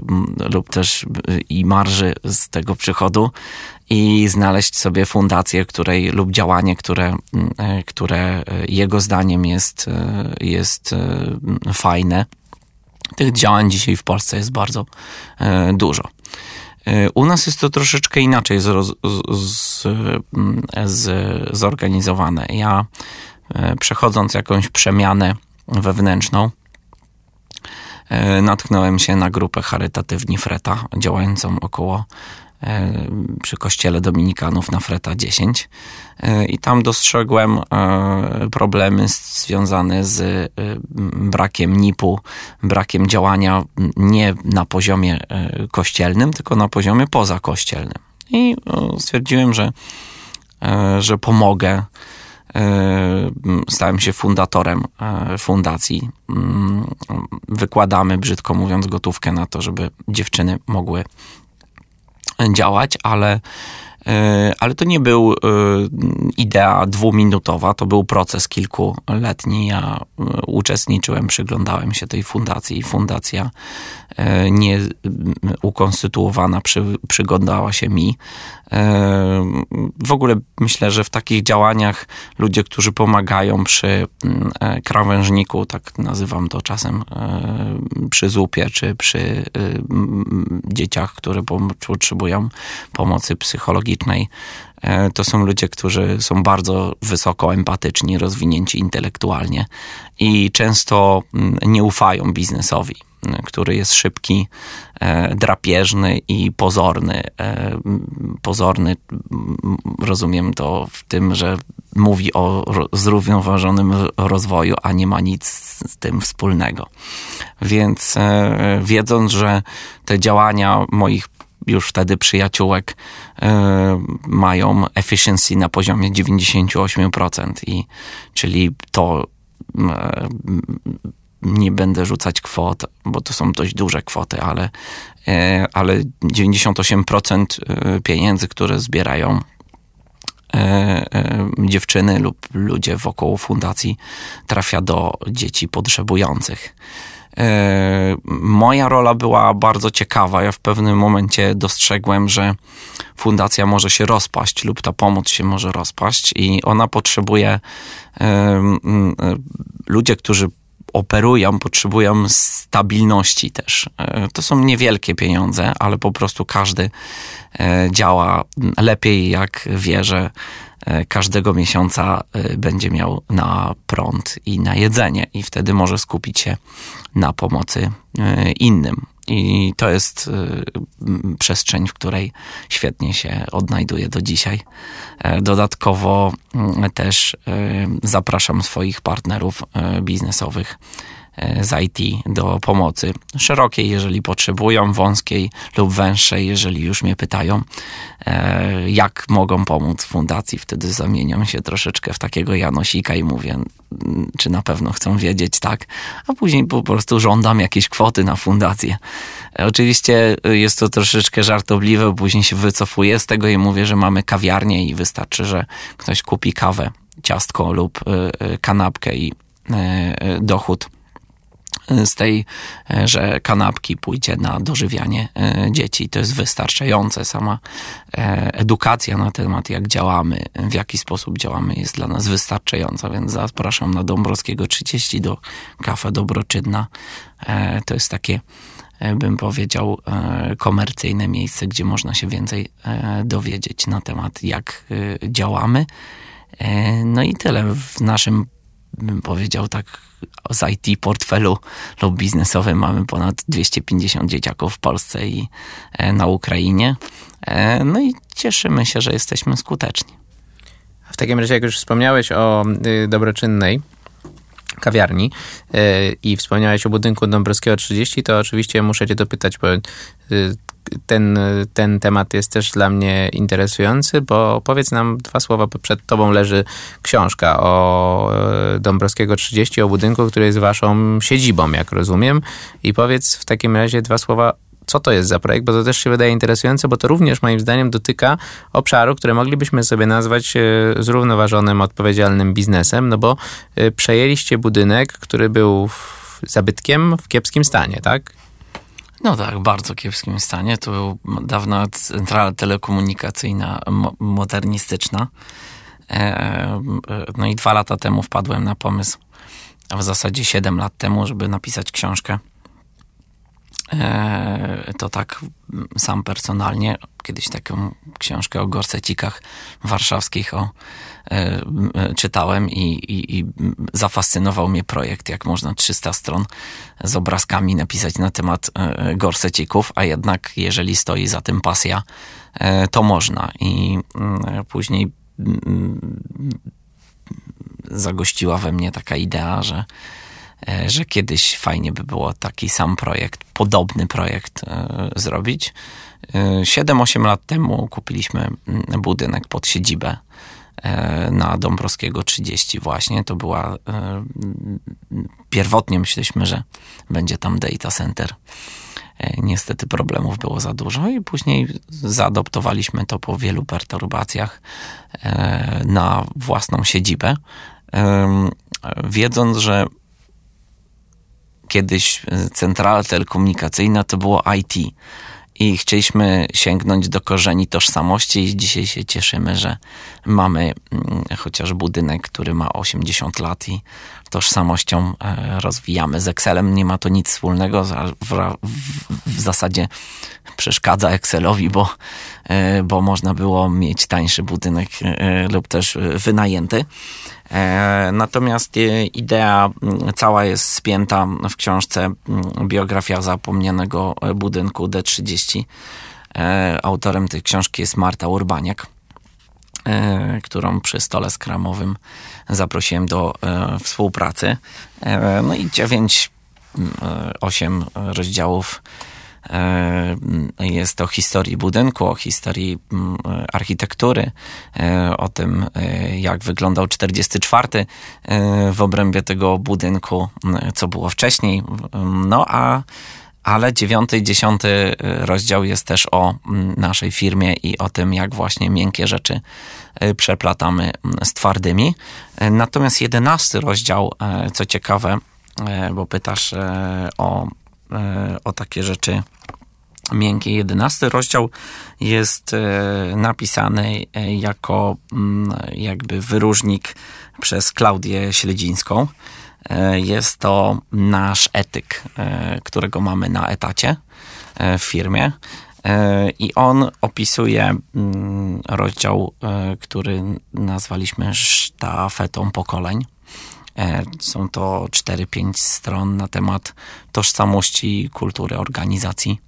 lub też i marży z tego przychodu i znaleźć sobie fundację, której lub działanie, które, e, które jego zdaniem jest, jest fajne. Tych działań dzisiaj w Polsce jest bardzo dużo. U nas jest to troszeczkę inaczej z, z, z, zorganizowane. Ja przechodząc jakąś przemianę wewnętrzną, e, natknąłem się na grupę charytatywni Freta, działającą około e, przy kościele Dominikanów na Freta 10 e, i tam dostrzegłem problemy związane z brakiem NIP-u, brakiem działania nie na poziomie kościelnym, tylko na poziomie pozakościelnym. I stwierdziłem, że, że pomogę stałem się fundatorem e, fundacji. Mm, wykładamy, brzydko mówiąc, gotówkę na to, żeby dziewczyny mogły działać, ale e, ale to nie był idea dwuminutowa, to był proces kilkuletni. Ja uczestniczyłem, przyglądałem się tej fundacji. Fundacja nie ukonstytuowana przy, przyglądała się mi. w ogóle myślę, że w takich działaniach ludzie, którzy pomagają przy e, krawężniku, tak nazywam to czasem, e, przy zupie czy przy dzieciach, które potrzebują pomocy psychologicznej, to są ludzie, którzy są bardzo wysoko empatyczni, rozwinięci intelektualnie i często mm, nie ufają biznesowi który jest szybki, e, drapieżny i pozorny. E, pozorny, rozumiem to w tym, że mówi o zrównoważonym rozwoju, a nie ma nic z tym wspólnego. Więc e, wiedząc, że te działania moich już wtedy przyjaciółek mają efficiency na poziomie 98%, i, czyli to nie będę rzucać kwot, bo to są dość duże kwoty, ale, e, ale 98% e, pieniędzy, które zbierają e, dziewczyny lub ludzie wokół fundacji trafia do dzieci potrzebujących. Moja rola była bardzo ciekawa. Ja w pewnym momencie dostrzegłem, że fundacja może się rozpaść lub ta pomoc się może rozpaść i ona potrzebuje ludzie, którzy operują, potrzebują stabilności też. E, to są niewielkie pieniądze, ale po prostu każdy e, działa lepiej, jak wie, że e, każdego miesiąca będzie miał na prąd i na jedzenie, i wtedy może skupić się na pomocy innym. I to jest przestrzeń, w której świetnie się odnajduję do dzisiaj. E, dodatkowo też zapraszam swoich partnerów biznesowych E, z IT do pomocy szerokiej, jeżeli potrzebują, wąskiej lub węższej, jeżeli już mnie pytają, e, jak mogą pomóc fundacji. Wtedy zamieniam się troszeczkę w takiego Janosika i mówię, czy na pewno chcą wiedzieć, tak, a później po prostu żądam jakieś kwoty na fundację. E, oczywiście jest to troszeczkę żartobliwe, później się wycofuję z tego i mówię, że mamy kawiarnię i wystarczy, że ktoś kupi kawę, ciastko lub kanapkę i dochód z tej, e, że kanapki pójdzie na dożywianie e, dzieci. To jest wystarczające. Sama edukacja na temat, jak działamy, w jaki sposób działamy, jest dla nas wystarczająca, więc zapraszam na Dąbrowskiego 30 do Kafe Dobroczynna. To jest takie bym powiedział, komercyjne miejsce, gdzie można się więcej dowiedzieć na temat, jak działamy. No i tyle w naszym, bym powiedział tak, z IT portfelu lub biznesowym mamy ponad 250 dzieciaków w Polsce i e, na Ukrainie. E, no i cieszymy się, że jesteśmy skuteczni. W takim razie, jak już wspomniałeś o y, dobroczynnej kawiarni y, i wspomniałeś o budynku Dąbrowskiego 30, to oczywiście muszę cię dopytać, bo y, ten, ten temat jest też dla mnie interesujący, bo powiedz nam dwa słowa, bo przed tobą leży książka o e, Dąbrowskiego 30, o budynku, który jest waszą siedzibą, jak rozumiem. I powiedz w takim razie dwa słowa, co to jest za projekt, bo to też się wydaje interesujące, bo to również moim zdaniem dotyka obszaru, który moglibyśmy sobie nazwać e, zrównoważonym, odpowiedzialnym biznesem, no bo e, przejęliście budynek, który był zabytkiem w kiepskim stanie, tak? No tak, bardzo kiepskim stanie. To był dawna centrala telekomunikacyjna modernistyczna. E, e, no i dwa lata temu wpadłem na pomysł, a w zasadzie siedem lat temu, żeby napisać książkę. E, to tak sam personalnie, kiedyś taką książkę o gorsecikach warszawskich o E, czytałem i, i, i, zafascynował mnie projekt, jak można 300 stron z obrazkami napisać na temat e, gorsecików, a jednak jeżeli stoi za tym pasja, e, to można. I mm, później mm, zagościła we mnie taka idea, że że kiedyś fajnie by było taki sam projekt, podobny projekt zrobić. 7-8 lat temu kupiliśmy mm, budynek pod siedzibę E, na Dąbrowskiego 30 właśnie. To była... E, pierwotnie myśleliśmy, że będzie tam data center. E, niestety problemów było za dużo i później zaadoptowaliśmy to po wielu perturbacjach na własną siedzibę, wiedząc, że kiedyś centrala telekomunikacyjna to było IT i chcieliśmy sięgnąć do korzeni tożsamości i dzisiaj się cieszymy, że mamy mm, chociaż budynek, który ma 80 lat i tożsamością e, rozwijamy. Z Excelem nie ma to nic wspólnego, w, w zasadzie przeszkadza Excelowi, bo, e, bo można było mieć tańszy budynek e, lub też wynajęty. Natomiast idea mm, cała jest spięta w książce Biografia zapomnianego budynku D30. Autorem tej książki jest Marta Urbaniak. E, którą przy stole skramowym zaprosiłem do e, współpracy. E, no i dziewięć, osiem rozdziałów jest o historii budynku, o historii architektury, o tym, jak wyglądał 44 w obrębie tego budynku, co było wcześniej. No a ale dziewiąty i dziesiąty rozdział jest też o mm, naszej firmie i o tym, jak właśnie miękkie rzeczy przeplatamy mm, z twardymi. Natomiast jedenasty rozdział, co ciekawe, bo pytasz o, o takie rzeczy miękkie. Jedenasty rozdział jest napisany jako mm, jakby wyróżnik przez Klaudię Śledzińską. E, jest to nasz etyk, e, którego mamy na etacie e, w firmie. I on opisuje mm, rozdział, który nazwaliśmy sztafetą pokoleń. Są to 4-5 stron na temat tożsamości, kultury organizacji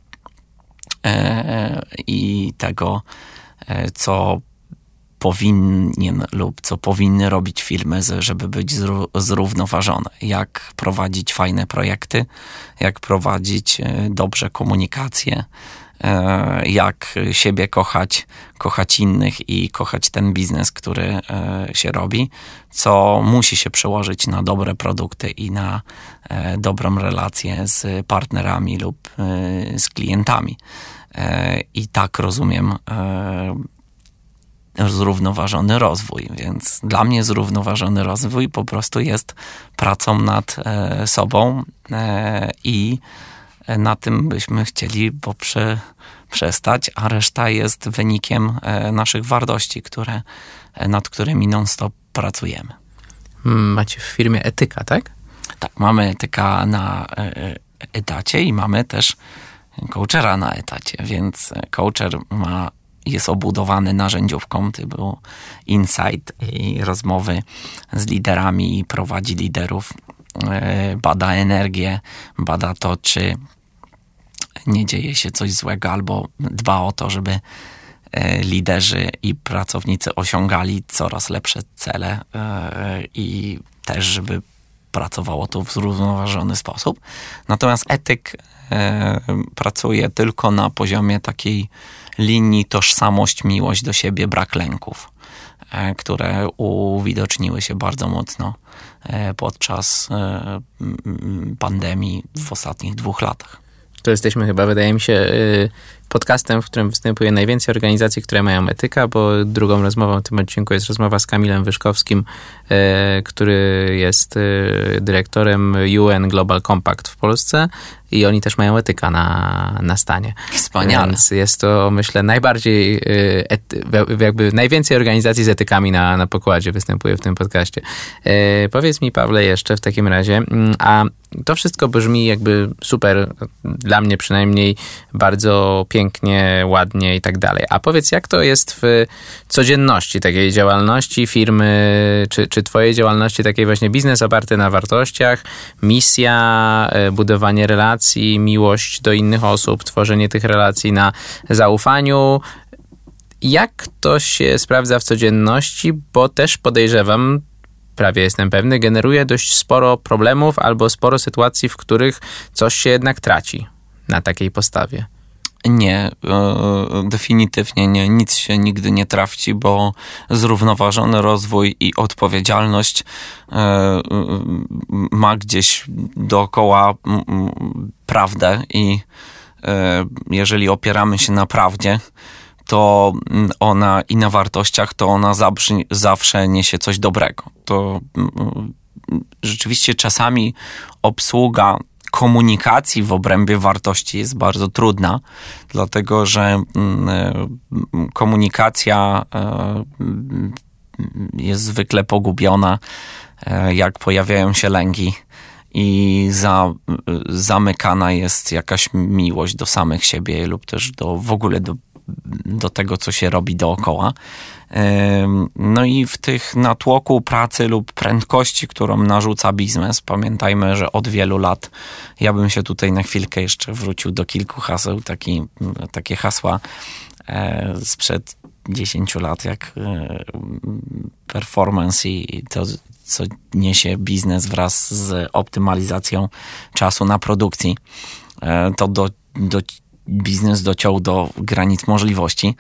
i tego, co powinien lub co powinny robić firmy, żeby być zrównoważone. Jak prowadzić fajne projekty, jak prowadzić e, dobrze komunikację, e, jak siebie kochać, kochać innych i kochać ten biznes, który e, się robi, co musi się przełożyć na dobre produkty i na dobrą relację z partnerami lub z klientami. I tak rozumiem zrównoważony rozwój. Więc dla mnie zrównoważony rozwój po prostu jest pracą nad e, sobą e, i na tym byśmy chcieli poprze, przestać, a reszta jest wynikiem e, naszych wartości, które, nad którymi non-stop pracujemy. Hmm, macie w firmie etyka, tak? Tak, mamy etyka na etacie i mamy też coachera na etacie, więc coacher ma jest obudowany narzędziówką typu Insight i rozmowy z liderami, prowadzi liderów, e, bada energię, bada to, czy nie dzieje się coś złego, albo dba o to, żeby e, liderzy i pracownicy osiągali coraz lepsze cele e, i też, żeby pracowało to w zrównoważony sposób. Natomiast etyk pracuje tylko na poziomie takiej linii tożsamość, miłość do siebie, brak lęków, e, które uwidoczniły się bardzo mocno e, podczas e, pandemii w ostatnich dwóch latach. To jesteśmy chyba, wydaje mi się, y, podcastem, w którym występuje najwięcej organizacji, które mają etyka, bo drugą rozmową w tym odcinku jest rozmowa z Kamilem Wyszkowskim, który jest dyrektorem UN Global Compact w Polsce i oni też mają etyka na, na stanie. Wspaniale. Więc jest to, myślę, najbardziej, y, ety, jakby najwięcej organizacji z etykami na, na pokładzie występuje w tym podcaście. E, powiedz mi, Pawle, jeszcze w takim razie, mm, a to wszystko brzmi jakby super, dla mnie przynajmniej bardzo pięknie, ładnie i tak dalej. A powiedz, jak to jest w codzienności takiej działalności firmy, czy, czy twojej działalności takiej właśnie biznes oparty na wartościach, misja, e, budowanie relacji, miłość do innych osób, tworzenie tych relacji na zaufaniu. Jak to się sprawdza w codzienności, bo też podejrzewam, prawie jestem pewny, generuje dość sporo problemów albo sporo sytuacji, w których coś się jednak traci na takiej postawie. Nie, e, definitywnie nie. Nic się nigdy nie trafi, bo zrównoważony rozwój i odpowiedzialność e, ma gdzieś dookoła prawdę i e, jeżeli opieramy się na prawdzie, to ona i na wartościach, to ona zawsze, niesie coś dobrego. To rzeczywiście czasami obsługa komunikacji w obrębie wartości jest bardzo trudna, dlatego że mm, komunikacja jest zwykle pogubiona, jak pojawiają się lęki i za, zamykana jest jakaś miłość do samych siebie lub też do, w ogóle do, do tego, co się robi dookoła. No i w tych natłoku pracy lub prędkości, którą narzuca biznes, pamiętajmy, że od wielu lat, ja bym się tutaj na chwilkę jeszcze wrócił do kilku haseł, taki, takie hasła e, sprzed 10 lat, jak e, performance i to, co niesie biznes wraz z optymalizacją czasu na produkcji, e, to do, do, biznes dociął do granic możliwości.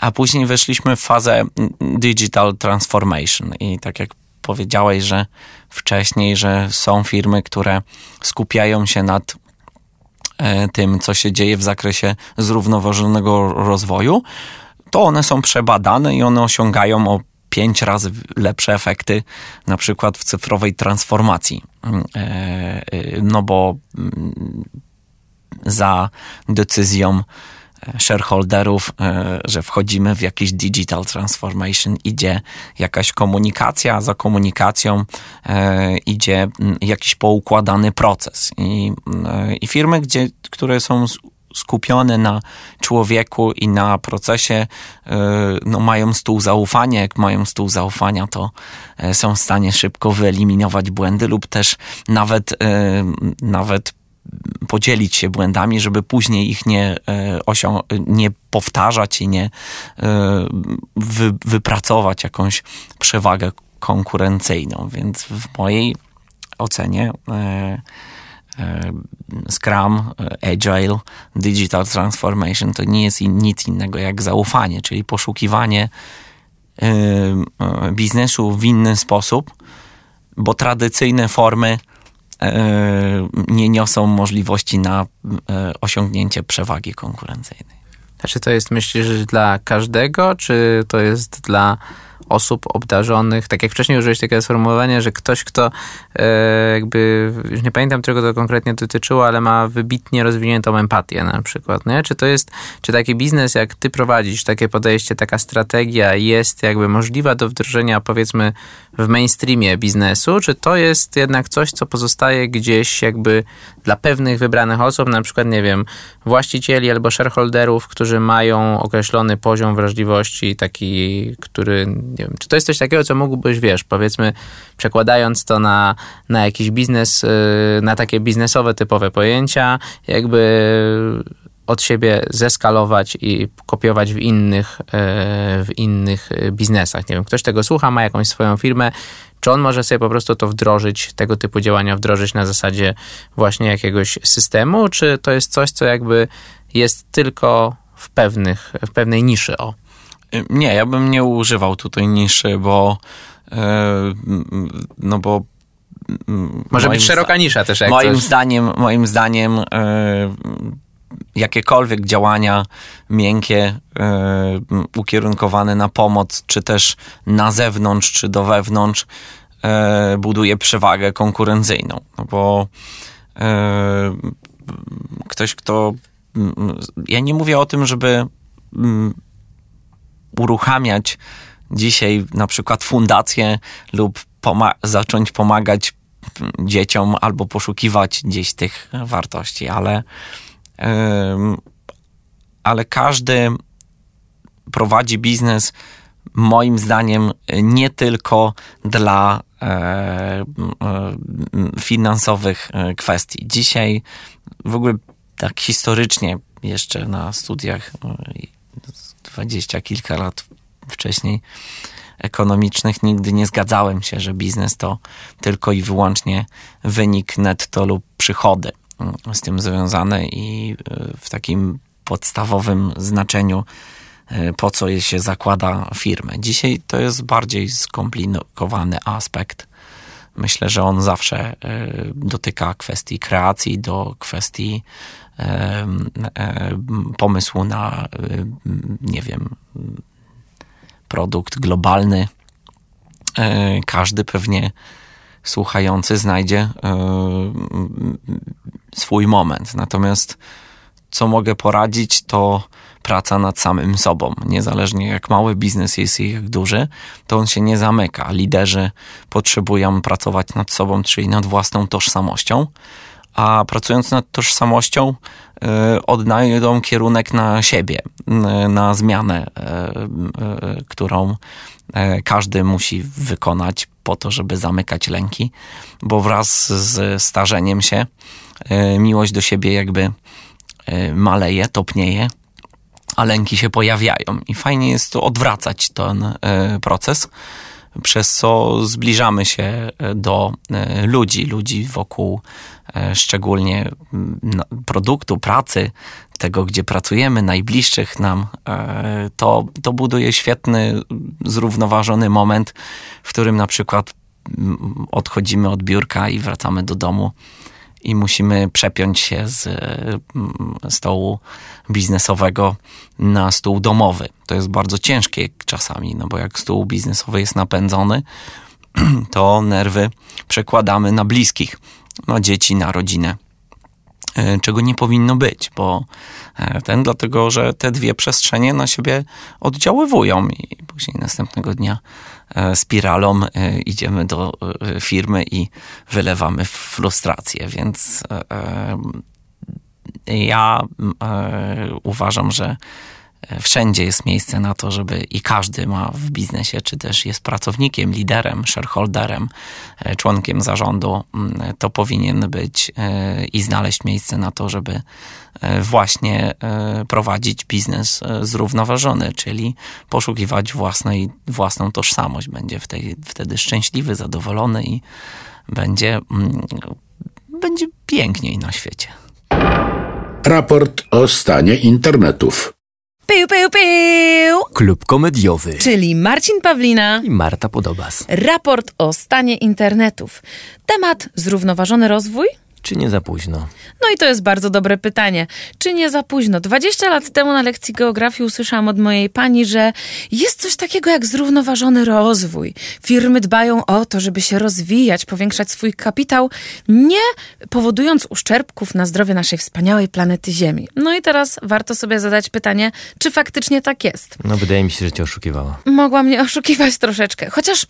A później weszliśmy w fazę digital transformation i tak jak powiedziałeś, że wcześniej, że są firmy, które skupiają się nad e, tym, co się dzieje w zakresie zrównoważonego rozwoju, to one są przebadane i one osiągają o pięć razy lepsze efekty, na przykład w cyfrowej transformacji. Mm, e, e, no bo mm, za decyzją e, shareholderów, że wchodzimy w jakiś digital transformation, idzie jakaś komunikacja, za komunikacją idzie mm, jakiś poukładany proces. I, i firmy, gdzie, które są skupione na człowieku i na procesie, e, no, mają stół zaufania. Jak mają stół zaufania, to e, są w stanie szybko wyeliminować błędy lub też nawet, e, nawet podzielić się błędami, żeby później ich nie, osią- nie powtarzać i nie wy- wypracować jakąś przewagę konkurencyjną. Więc w mojej ocenie E, Scrum, e, Agile, Digital Transformation to nie jest nic innego jak zaufanie, czyli poszukiwanie e, biznesu w inny sposób, bo tradycyjne formy nie niosą możliwości na osiągnięcie przewagi konkurencyjnej. Czy to jest, myślisz, dla każdego, czy to jest dla osób obdarzonych, tak jak wcześniej użyłeś takiego sformułowania, że ktoś, kto e, jakby, już nie pamiętam czego to konkretnie dotyczyło, ale ma wybitnie rozwiniętą empatię na przykład, nie? Czy to jest, czy taki biznes jak ty prowadzisz, takie podejście, taka strategia jest jakby możliwa do wdrożenia powiedzmy w mainstreamie biznesu, czy to jest jednak coś, co pozostaje gdzieś jakby dla pewnych wybranych osób, na przykład, nie wiem, właścicieli albo shareholderów, którzy mają określony poziom wrażliwości, taki, który, nie wiem, czy to jest coś takiego, co mógłbyś, wiesz, powiedzmy, przekładając to na, na jakiś biznes, y, na takie biznesowe typowe pojęcia, jakby od siebie zeskalować i kopiować w innych, e, w innych biznesach. Nie wiem, ktoś tego słucha, ma jakąś swoją firmę, czy on może sobie po prostu to wdrożyć, tego typu działania wdrożyć na zasadzie właśnie jakiegoś systemu, czy to jest coś, co jakby jest tylko w, pewnych, w pewnej niszy? O. Nie, ja bym nie używał tutaj niszy, bo e, no bo może być szeroka nisza też. Jak moim coś. zdaniem, moim zdaniem e, jakiekolwiek działania miękkie e, ukierunkowane na pomoc, czy też na zewnątrz, czy do wewnątrz, e, buduje przewagę konkurencyjną. No bo ktoś, kto. Ja nie mówię o tym, żeby uruchamiać dzisiaj na przykład fundację lub poma zacząć pomagać dzieciom albo poszukiwać gdzieś tych wartości, ale ale każdy prowadzi biznes moim zdaniem nie tylko dla e, e, finansowych e, kwestii. Dzisiaj w ogóle tak historycznie jeszcze na studiach dwadzieścia kilka lat wcześniej ekonomicznych nigdy nie zgadzałem się, że biznes to tylko i wyłącznie wynik netto lub przychody z tym związane i e, w takim podstawowym znaczeniu, e, po co się zakłada firmę. Dzisiaj to jest bardziej skomplikowany aspekt. Myślę, że on zawsze e, dotyka kwestii kreacji, do kwestii pomysłu na, nie wiem, produkt globalny. Każdy pewnie słuchający znajdzie swój moment. Natomiast co mogę poradzić, to praca nad samym sobą. Niezależnie jak mały biznes jest i jak duży, to on się nie zamyka. Liderzy potrzebują pracować nad sobą, czyli nad własną tożsamością, a pracując nad tożsamością, y, odnajdą kierunek na siebie, y, na zmianę, y, którą każdy musi wykonać po to, żeby zamykać lęki, bo wraz z starzeniem się miłość do siebie jakby maleje, topnieje a lęki się pojawiają. I fajnie jest to odwracać ten proces, przez co zbliżamy się e, do e, ludzi, ludzi wokół szczególnie produktu, pracy, tego, gdzie pracujemy, najbliższych nam, to, to buduje świetny, zrównoważony moment, w którym na przykład odchodzimy od biurka i wracamy do domu i musimy przepiąć się z mm, stołu biznesowego na stół domowy. To jest bardzo ciężkie czasami, no bo jak stół biznesowy jest napędzony, *clears throat* to nerwy przekładamy na bliskich, na dzieci, na rodzinę. E, czego nie powinno być, bo e, ten dlatego, że te dwie przestrzenie na siebie oddziaływują i później następnego dnia e, spiralą idziemy do firmy i wylewamy frustrację, więc ja uważam, że Wszędzie jest miejsce na to, żeby i każdy ma w biznesie, czy też jest pracownikiem, liderem, shareholderem, e, członkiem zarządu, mm, to powinien być e, i znaleźć miejsce na to, żeby e, właśnie prowadzić biznes zrównoważony, czyli poszukiwać własnej, własną tożsamość. Będzie wtedy szczęśliwy, zadowolony i będzie, mm, będzie piękniej na świecie. Raport o stanie internetów. Piu, piu, piu. Klub komediowy. Czyli Marcin Pawlina i Marta Podobas. Raport o stanie internetów. Temat zrównoważony rozwój czy nie za późno? No i to jest bardzo dobre pytanie. Czy nie za późno? 20 lat temu na lekcji geografii usłyszałam od mojej pani, że jest coś takiego jak zrównoważony rozwój. Firmy dbają o to, żeby się rozwijać, powiększać swój kapitał, nie powodując uszczerbków na zdrowie naszej wspaniałej planety Ziemi. No i teraz warto sobie zadać pytanie, czy faktycznie tak jest. No wydaje mi się, że cię oszukiwała. Mogła mnie oszukiwać troszeczkę. Chociaż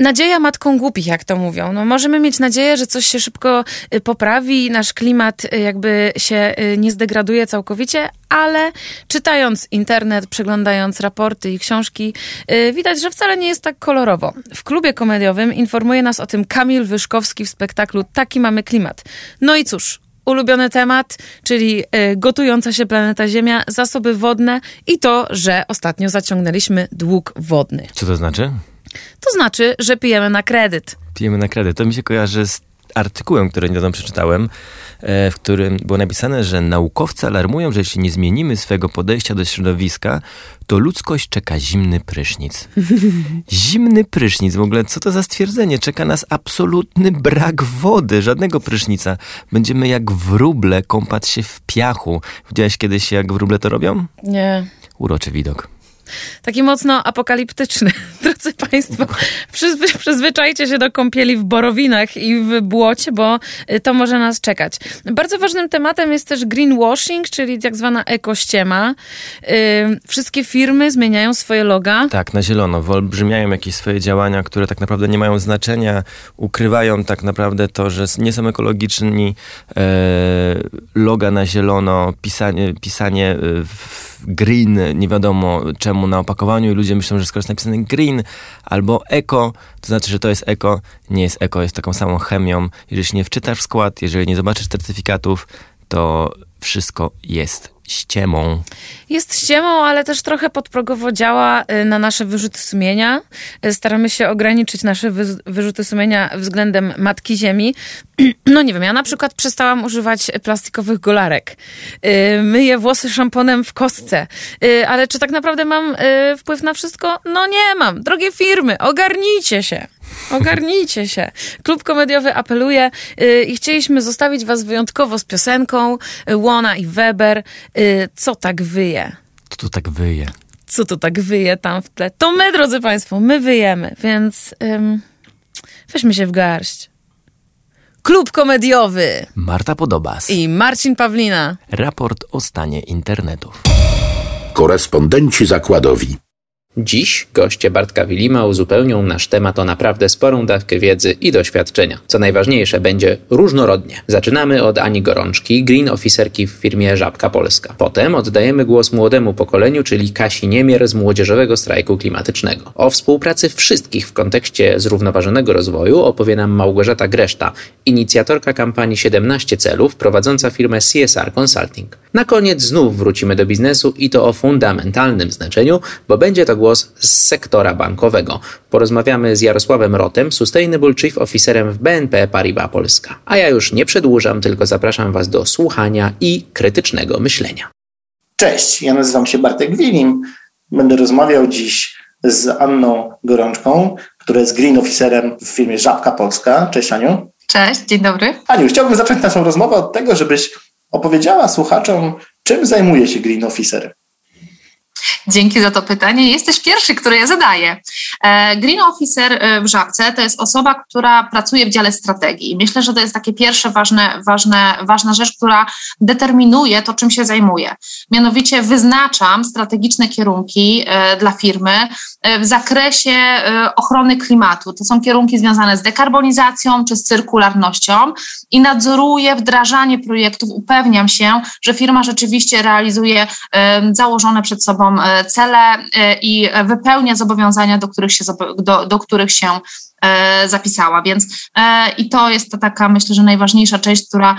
nadzieja matką głupich, jak to mówią. No, możemy mieć nadzieję, że coś się szybko y, poprawi, nasz klimat y, jakby się y, nie zdegraduje całkowicie, ale czytając internet, przeglądając raporty i książki, widać, że wcale nie jest tak kolorowo. W klubie komediowym informuje nas o tym Kamil Wyszkowski w spektaklu Taki mamy klimat. No i cóż, ulubiony temat, czyli gotująca się planeta Ziemia, zasoby wodne i to, że ostatnio zaciągnęliśmy dług wodny. Co to znaczy? To znaczy, że pijemy na kredyt. Pijemy na kredyt. To mi się kojarzy z artykułem, który niedawno przeczytałem, e, w którym było napisane, że naukowcy alarmują, że jeśli nie zmienimy swojego podejścia do środowiska, to ludzkość czeka zimny prysznic. *laughs* Zimny prysznic, w ogóle co to za stwierdzenie? Czeka nas absolutny brak wody, żadnego prysznica. Będziemy jak wróble kąpać się w piachu. Widziałeś kiedyś, jak wróble to robią? Nie. Uroczy widok taki mocno apokaliptyczny. *laughs* Drodzy Państwo, przyzwy, przyzwyczajcie się do kąpieli w borowinach i w błocie, bo y, to może nas czekać. Bardzo ważnym tematem jest też greenwashing, czyli tak zwana ekościema. Yy, wszystkie firmy zmieniają swoje loga. Tak, na zielono. Wyolbrzymiają jakieś swoje działania, które tak naprawdę nie mają znaczenia. Ukrywają tak naprawdę to, że nie są ekologiczni. Yy, loga na zielono, pisanie, pisanie w green, nie wiadomo czemu na opakowaniu i ludzie myślą, że skoro jest napisane green albo eko, to znaczy, że to jest eko. Nie jest eko, jest taką samą chemią. Jeżeli się nie wczytasz w skład, jeżeli nie zobaczysz certyfikatów, to wszystko jest ściemą. Jest ściemą, ale też trochę podprogowo działa y, na nasze wyrzuty sumienia. Y, staramy się ograniczyć nasze wyrzuty sumienia względem Matki Ziemi. *clears throat* No nie wiem, ja na przykład przestałam używać plastikowych golarek. Y, myję włosy szamponem w kostce. Ale czy tak naprawdę mam wpływ na wszystko? No nie mam. Drogie firmy, ogarnijcie się. Ogarnijcie się. Klub komediowy apeluje yy, i chcieliśmy zostawić was wyjątkowo z piosenką yy, Łona i Weber. Yy, co tak wyje? Co tu tak wyje? Co tu tak wyje tam w tle? To my, drodzy państwo, my wyjemy, więc... Weźmy się w garść. Klub komediowy Marta Podobas. i Marcin Pawlina. Raport o stanie internetów. Korespondenci zakładowi. Dziś goście Bartka Wilima uzupełnią nasz temat o naprawdę sporą dawkę wiedzy i doświadczenia. Co najważniejsze, będzie różnorodnie. Zaczynamy od Ani Gorączki, green officerki w firmie Żabka Polska. Potem oddajemy głos młodemu pokoleniu, czyli Kasi Niemier z Młodzieżowego Strajku Klimatycznego. O współpracy wszystkich w kontekście zrównoważonego rozwoju opowie nam Małgorzata Greszta, inicjatorka kampanii 17 celów, prowadząca firmę CSR Consulting. Na koniec znów wrócimy do biznesu i to o fundamentalnym znaczeniu, bo będzie to głos z sektora bankowego. Porozmawiamy z Jarosławem Rotem, Sustainable Chief Officerem w BNP Paribas Polska. A ja już nie przedłużam, tylko zapraszam Was do słuchania i krytycznego myślenia. Cześć, ja nazywam się Bartek Wilim. Będę rozmawiał dziś z Anną Gorączką, która jest green officerem w firmie Żabka Polska. Cześć Aniu. Cześć, dzień dobry. Aniu, chciałbym zacząć naszą rozmowę od tego, żebyś opowiedziała słuchaczom, czym zajmuje się green officer. Dzięki za to pytanie. Jesteś pierwszy, który je zadaję. E, Green Officer e, w Żabce to jest osoba, która pracuje w dziale strategii. Myślę, że to jest takie pierwsze ważne, ważne, ważna rzecz, która determinuje to, czym się zajmuje. Mianowicie wyznaczam strategiczne kierunki e, dla firmy w zakresie ochrony klimatu. To są kierunki związane z dekarbonizacją czy z cyrkularnością i nadzoruję wdrażanie projektów. Upewniam się, że firma rzeczywiście realizuje założone przed sobą cele i wypełnia zobowiązania, do których się, do, do których się zapisała. Więc i to jest to taka, myślę, że najważniejsza część, która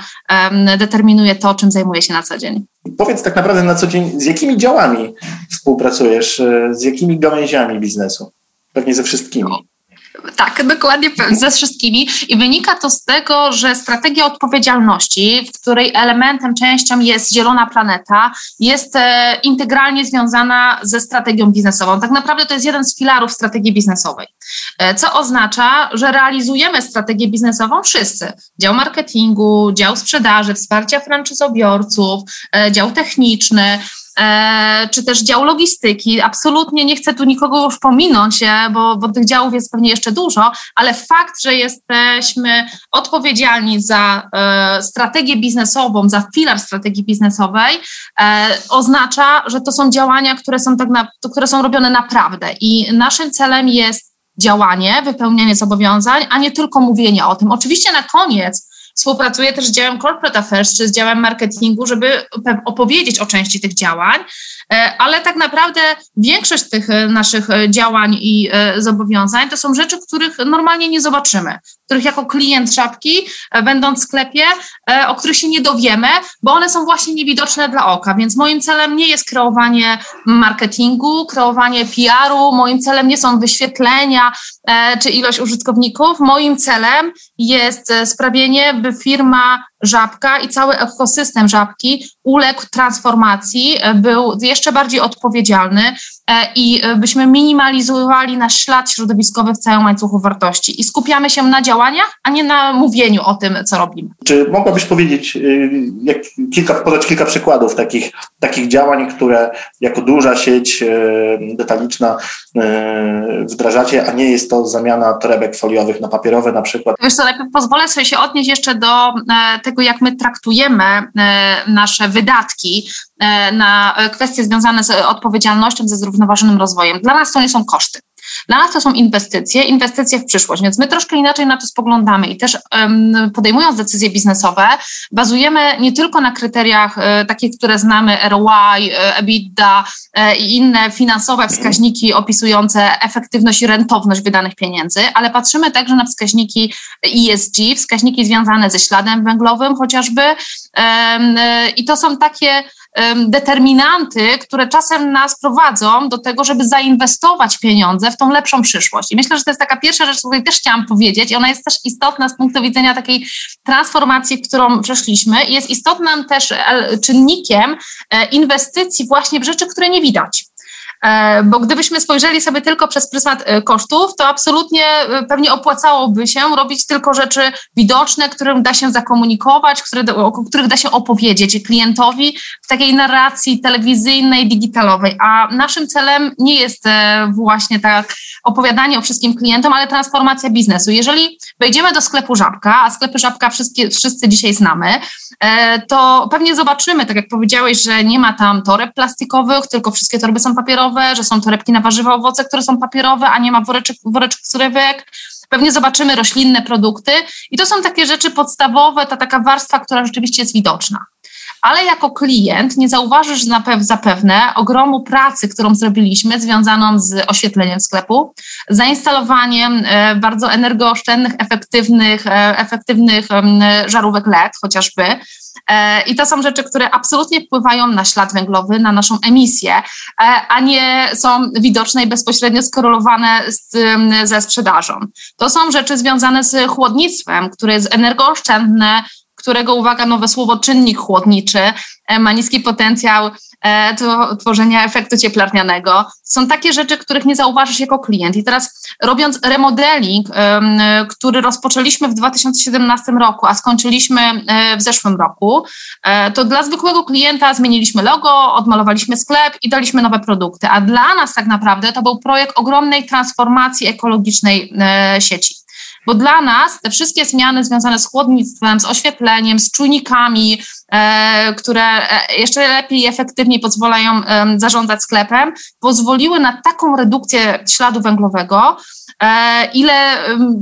determinuje to, czym zajmuję się na co dzień. Powiedz tak naprawdę na co dzień, z jakimi działami współpracujesz, z jakimi gałęziami biznesu? Pewnie ze wszystkimi. Tak, dokładnie ze wszystkimi. I wynika to z tego, że strategia odpowiedzialności, w której elementem, częścią jest zielona planeta, jest e, integralnie związana ze strategią biznesową. Tak naprawdę to jest jeden z filarów strategii biznesowej. E, co oznacza, że realizujemy strategię biznesową wszyscy. Dział marketingu, dział sprzedaży, wsparcia franczyzobiorców, e, dział techniczny, czy też dział logistyki. Absolutnie nie chcę tu nikogo już pominąć, e, bo, bo tych działów jest pewnie jeszcze dużo, ale fakt, że jesteśmy odpowiedzialni za e, strategię biznesową, za filar strategii biznesowej, oznacza, że to są działania, które są, tak na, które są robione naprawdę. I naszym celem jest działanie, wypełnianie zobowiązań, a nie tylko mówienie o tym. Oczywiście na koniec Współpracuję też z działem Corporate Affairs czy z działem marketingu, żeby opowiedzieć o części tych działań, e, ale tak naprawdę większość tych e, naszych e, działań i zobowiązań to są rzeczy, których normalnie nie zobaczymy, których jako klient szapki, będąc w sklepie, o których się nie dowiemy, bo one są właśnie niewidoczne dla oka. Więc moim celem nie jest kreowanie marketingu, kreowanie PR-u, moim celem nie są wyświetlenia czy ilość użytkowników. Moim celem jest sprawienie, by firma Żabka i cały ekosystem Żabki uległ transformacji, był jeszcze bardziej odpowiedzialny e, i byśmy minimalizowali nasz ślad środowiskowy w całym łańcuchu wartości i skupiamy się na działaniach, a nie na mówieniu o tym, co robimy. Czy mogłabyś powiedzieć, y, jak kilka, podać kilka przykładów takich, takich działań, które jako duża sieć y, detaliczna y, wdrażacie, a nie jest to zamiana torebek foliowych na papierowe na przykład? Wiesz co, najpierw pozwolę sobie się odnieść jeszcze do e, tego, jak my traktujemy e, nasze wydatki e, na kwestie związane z odpowiedzialnością, ze zrównoważonym rozwojem. Dla nas to nie są koszty. Dla nas to są inwestycje, inwestycje w przyszłość, więc my troszkę inaczej na to spoglądamy i też podejmując decyzje biznesowe, bazujemy nie tylko na kryteriach e, takich, które znamy, ROI, e, EBITDA e, i inne finansowe wskaźniki opisujące efektywność i rentowność wydanych pieniędzy, ale patrzymy także na wskaźniki ESG, wskaźniki związane ze śladem węglowym chociażby. I to są takie determinanty, które czasem nas prowadzą do tego, żeby zainwestować pieniądze w tą lepszą przyszłość. I myślę, że to jest taka pierwsza rzecz, o której też chciałam powiedzieć i ona jest też istotna z punktu widzenia takiej transformacji, którą przeszliśmy jest istotnym też e, czynnikiem e, inwestycji właśnie w rzeczy, które nie widać. E, bo gdybyśmy spojrzeli sobie tylko przez pryzmat e, kosztów, to absolutnie e, pewnie opłacałoby się robić tylko rzeczy widoczne, którym da się zakomunikować, które, o których da się opowiedzieć klientowi w takiej narracji telewizyjnej, digitalowej. A naszym celem nie jest właśnie tak opowiadanie o wszystkim klientom, ale transformacja biznesu. Jeżeli wejdziemy do sklepu Żabka, a sklepy Żabka wszystkie, wszyscy dzisiaj znamy, to pewnie zobaczymy, tak jak powiedziałeś, że nie ma tam toreb plastikowych, tylko wszystkie torby są papierowe, że są torebki na warzywa, owoce, które są papierowe, a nie ma woreczek, woreczek surewek. Pewnie zobaczymy roślinne produkty. I to są takie rzeczy podstawowe, ta taka warstwa, która rzeczywiście jest widoczna. Ale jako klient nie zauważysz zapewne ogromu pracy, którą zrobiliśmy, związaną z oświetleniem sklepu, zainstalowaniem e, bardzo energooszczędnych, efektywnych, e, efektywnych żarówek LED chociażby, E, I to są rzeczy, które absolutnie wpływają na ślad węglowy, na naszą emisję, e, a nie są widoczne i bezpośrednio skorelowane z, ze sprzedażą. To są rzeczy związane z chłodnictwem, które jest energooszczędne, którego, uwaga, nowe słowo czynnik chłodniczy e, ma niski potencjał E, tworzenia efektu cieplarnianego. Są takie rzeczy, których nie zauważysz jako klient. I teraz robiąc remodeling, który rozpoczęliśmy w 2017 roku, a skończyliśmy e, w zeszłym roku, e, to dla zwykłego klienta zmieniliśmy logo, odmalowaliśmy sklep i daliśmy nowe produkty. A dla nas tak naprawdę to był projekt ogromnej transformacji ekologicznej sieci. Bo dla nas te wszystkie zmiany związane z chłodnictwem, z oświetleniem, z czujnikami, które e, jeszcze lepiej i efektywniej pozwalają e, zarządzać sklepem, pozwoliły na taką redukcję śladu węglowego, e, ile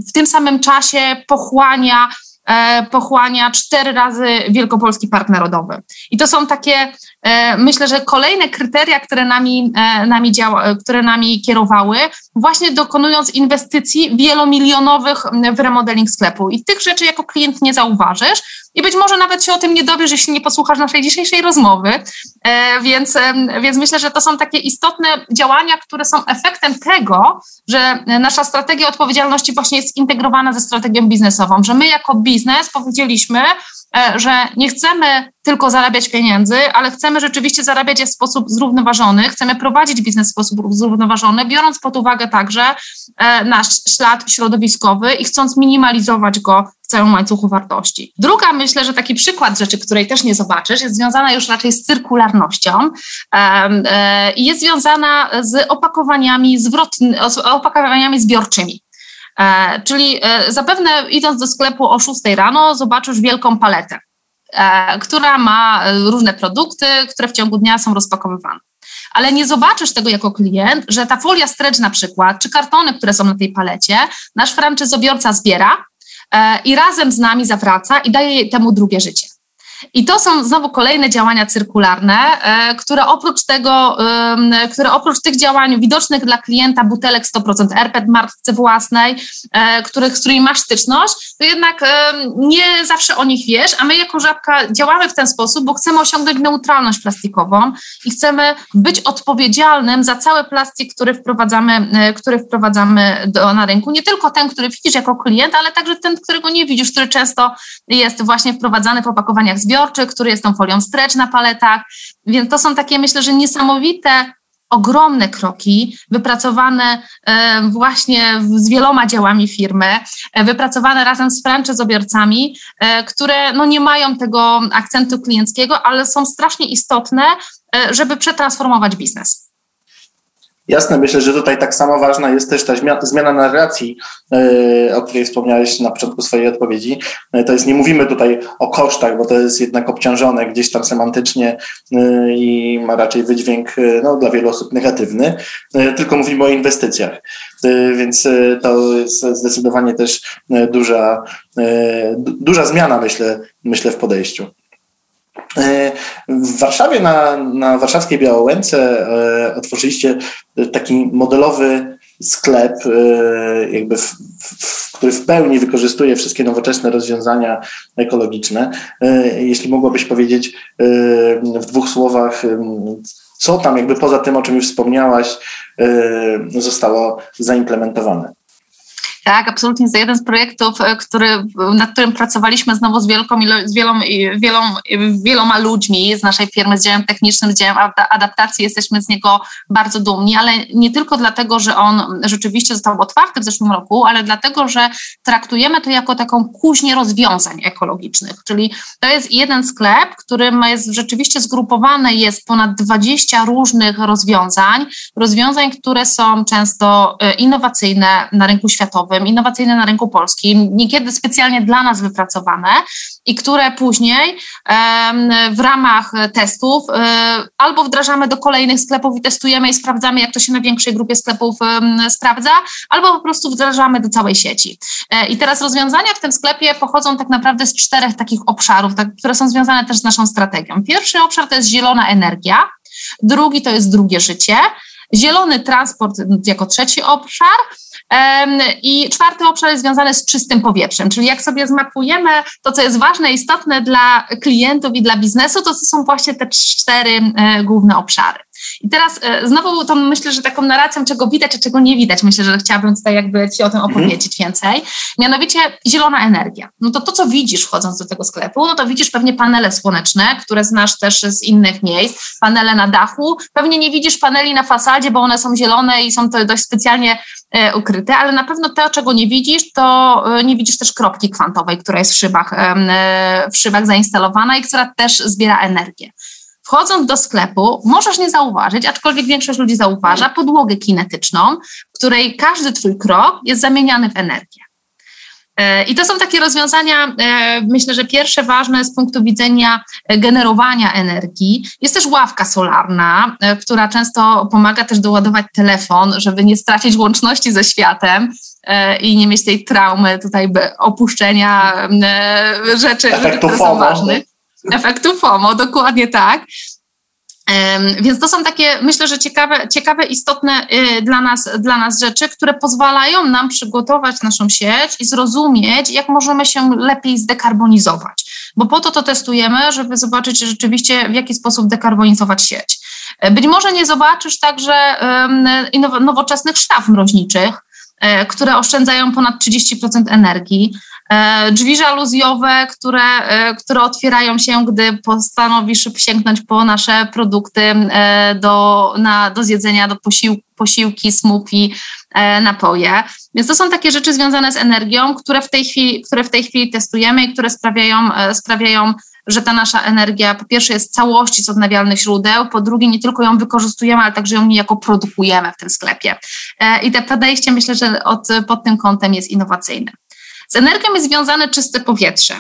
w tym samym czasie pochłania E, pochłania cztery razy Wielkopolski Park Narodowy. I to są takie, e, myślę, że kolejne kryteria, które nami, e, nami, działa, które nami kierowały, właśnie dokonując inwestycji wielomilionowych w remodeling sklepu. I tych rzeczy jako klient nie zauważysz, i być może nawet się o tym nie dowiesz, jeśli nie posłuchasz naszej dzisiejszej rozmowy. E, więc, więc myślę, że to są takie istotne działania, które są efektem tego, że nasza strategia odpowiedzialności właśnie jest zintegrowana ze strategią biznesową, że my jako biznes powiedzieliśmy, e, że nie chcemy tylko zarabiać pieniędzy, ale chcemy rzeczywiście zarabiać je w sposób zrównoważony, chcemy prowadzić biznes w sposób zrównoważony, biorąc pod uwagę także e, nasz ślad środowiskowy i chcąc minimalizować go całym łańcuchu wartości. Druga, myślę, że taki przykład rzeczy, której też nie zobaczysz, jest związana już raczej z cyrkularnością e, i jest związana z opakowaniami zwrotnymi, opakowaniami zbiorczymi. E, czyli zapewne idąc do sklepu o 6 rano zobaczysz wielką paletę E, która ma e, różne produkty, które w ciągu dnia są rozpakowywane. Ale nie zobaczysz tego jako klient, że ta folia stretch na przykład, czy kartony, które są na tej palecie, nasz franczyzobiorca zbiera e, i razem z nami zawraca i daje temu drugie życie. I to są znowu kolejne działania cyrkularne, e, które oprócz tego, które oprócz tych działań widocznych dla klienta butelek 100% RPET marce własnej, e, których, z którymi masz styczność, to jednak nie zawsze o nich wiesz, a my jako Żabka działamy w ten sposób, bo chcemy osiągnąć neutralność plastikową i chcemy być odpowiedzialnym za cały plastik, który wprowadzamy, e, który wprowadzamy do, na rynku. Nie tylko ten, który widzisz jako klient, ale także ten, którego nie widzisz, który często jest właśnie wprowadzany w opakowaniach z zbiorczy, który jest tą folią stretch na paletach. Więc to są takie, myślę, że niesamowite ogromne kroki, wypracowane e, właśnie z wieloma działami firmy, e, wypracowane razem z franczyzobiorcami, e, które no nie mają tego akcentu klienckiego, ale są strasznie istotne, żeby przetransformować biznes. Jasne, myślę, że tutaj tak samo ważna jest też ta zmiana narracji, e, o której wspomniałeś na początku swojej odpowiedzi. E, to jest, nie mówimy tutaj o kosztach, bo to jest jednak obciążone gdzieś tam semantycznie e, i ma raczej wydźwięk no, dla wielu osób negatywny, tylko mówimy o inwestycjach. Więc to jest zdecydowanie też duża, duża zmiana, myślę, myślę w podejściu. E, w Warszawie na, na warszawskiej Białołęce e, otworzyliście taki modelowy sklep, e, jakby w, w, który w pełni wykorzystuje wszystkie nowoczesne rozwiązania ekologiczne. Jeśli mogłabyś powiedzieć w dwóch słowach, co tam jakby poza tym, o czym już wspomniałaś, zostało zaimplementowane? Tak, absolutnie. To jeden z projektów, e, który, nad którym pracowaliśmy znowu z, wielką, z wielą, wielą, wieloma ludźmi z naszej firmy, z działem technicznym, z działem adaptacji. Jesteśmy z niego bardzo dumni, ale nie tylko dlatego, że on rzeczywiście został otwarty w zeszłym roku, ale dlatego, że traktujemy to jako taką kuźnię rozwiązań ekologicznych. Czyli to jest jeden sklep, którym jest rzeczywiście zgrupowane jest ponad 20 różnych rozwiązań, rozwiązań, które są często e, innowacyjne na rynku światowym, innowacyjne na rynku polskim, niekiedy specjalnie dla nas wypracowane i które później w ramach testów e, albo wdrażamy do kolejnych sklepów i testujemy i sprawdzamy, jak to się na większej grupie sklepów sprawdza, albo po prostu wdrażamy do całej sieci. E, I teraz rozwiązania w tym sklepie pochodzą tak naprawdę z czterech takich obszarów, tak, które są związane też z naszą strategią. Pierwszy obszar to jest zielona energia, drugi to jest drugie życie, zielony transport jako trzeci obszar, i czwarty obszar jest związany z czystym powietrzem, czyli jak sobie zmapujemy to, co jest ważne istotne dla klientów i dla biznesu, to, to są właśnie te cztery e, główne obszary. I teraz e, znowu to myślę, że taką narracją, czego widać, a czego nie widać, myślę, że chciałabym tutaj jakby Ci o tym mhm. opowiedzieć więcej. Mianowicie zielona energia. No to to, co widzisz wchodząc do tego sklepu, no to widzisz pewnie panele słoneczne, które znasz też z innych miejsc, panele na dachu. Pewnie nie widzisz paneli na fasadzie, bo one są zielone i są to dość specjalnie e, ukryte, ale na pewno to, czego nie widzisz, to e, nie widzisz też kropki kwantowej, która jest w szybach, w szybach zainstalowana i która też zbiera energię. Wchodząc do sklepu, możesz nie zauważyć, aczkolwiek większość ludzi zauważa, podłogę kinetyczną, w której każdy Twój krok jest zamieniany w energię. E, I to są takie rozwiązania, e, myślę, że pierwsze ważne z punktu widzenia generowania energii. Jest też ławka solarna, e, która często pomaga też doładować telefon, żeby nie stracić łączności ze światem i nie mieć tej traumy tutaj opuszczenia rzeczy, które są ważne efektu FOMO, dokładnie tak. Więc to są takie, myślę, że ciekawe, ciekawe istotne y, dla nas, dla nas rzeczy, które pozwalają nam przygotować naszą sieć i zrozumieć, jak możemy się lepiej zdekarbonizować. Bo po to to testujemy, żeby zobaczyć rzeczywiście, w jaki sposób dekarbonizować sieć. Być może nie zobaczysz także nowoczesnych szaf mroźniczych, e, które oszczędzają ponad 30% energii. E, drzwi żaluzjowe, które, e, które otwierają się, gdy postanowisz sięgnąć po nasze produkty e, do, na, do zjedzenia, do posiłku, posiłki, smoothie, napoje. Więc to są takie rzeczy związane z energią, które w tej chwili, które w tej chwili testujemy i które sprawiają, sprawiają że ta nasza energia po pierwsze jest całości z odnawialnych źródeł, po drugie nie tylko ją wykorzystujemy, ale także ją niejako produkujemy w tym sklepie. I to podejście myślę, że od, pod tym kątem jest innowacyjne. Z energią jest związane czyste powietrze.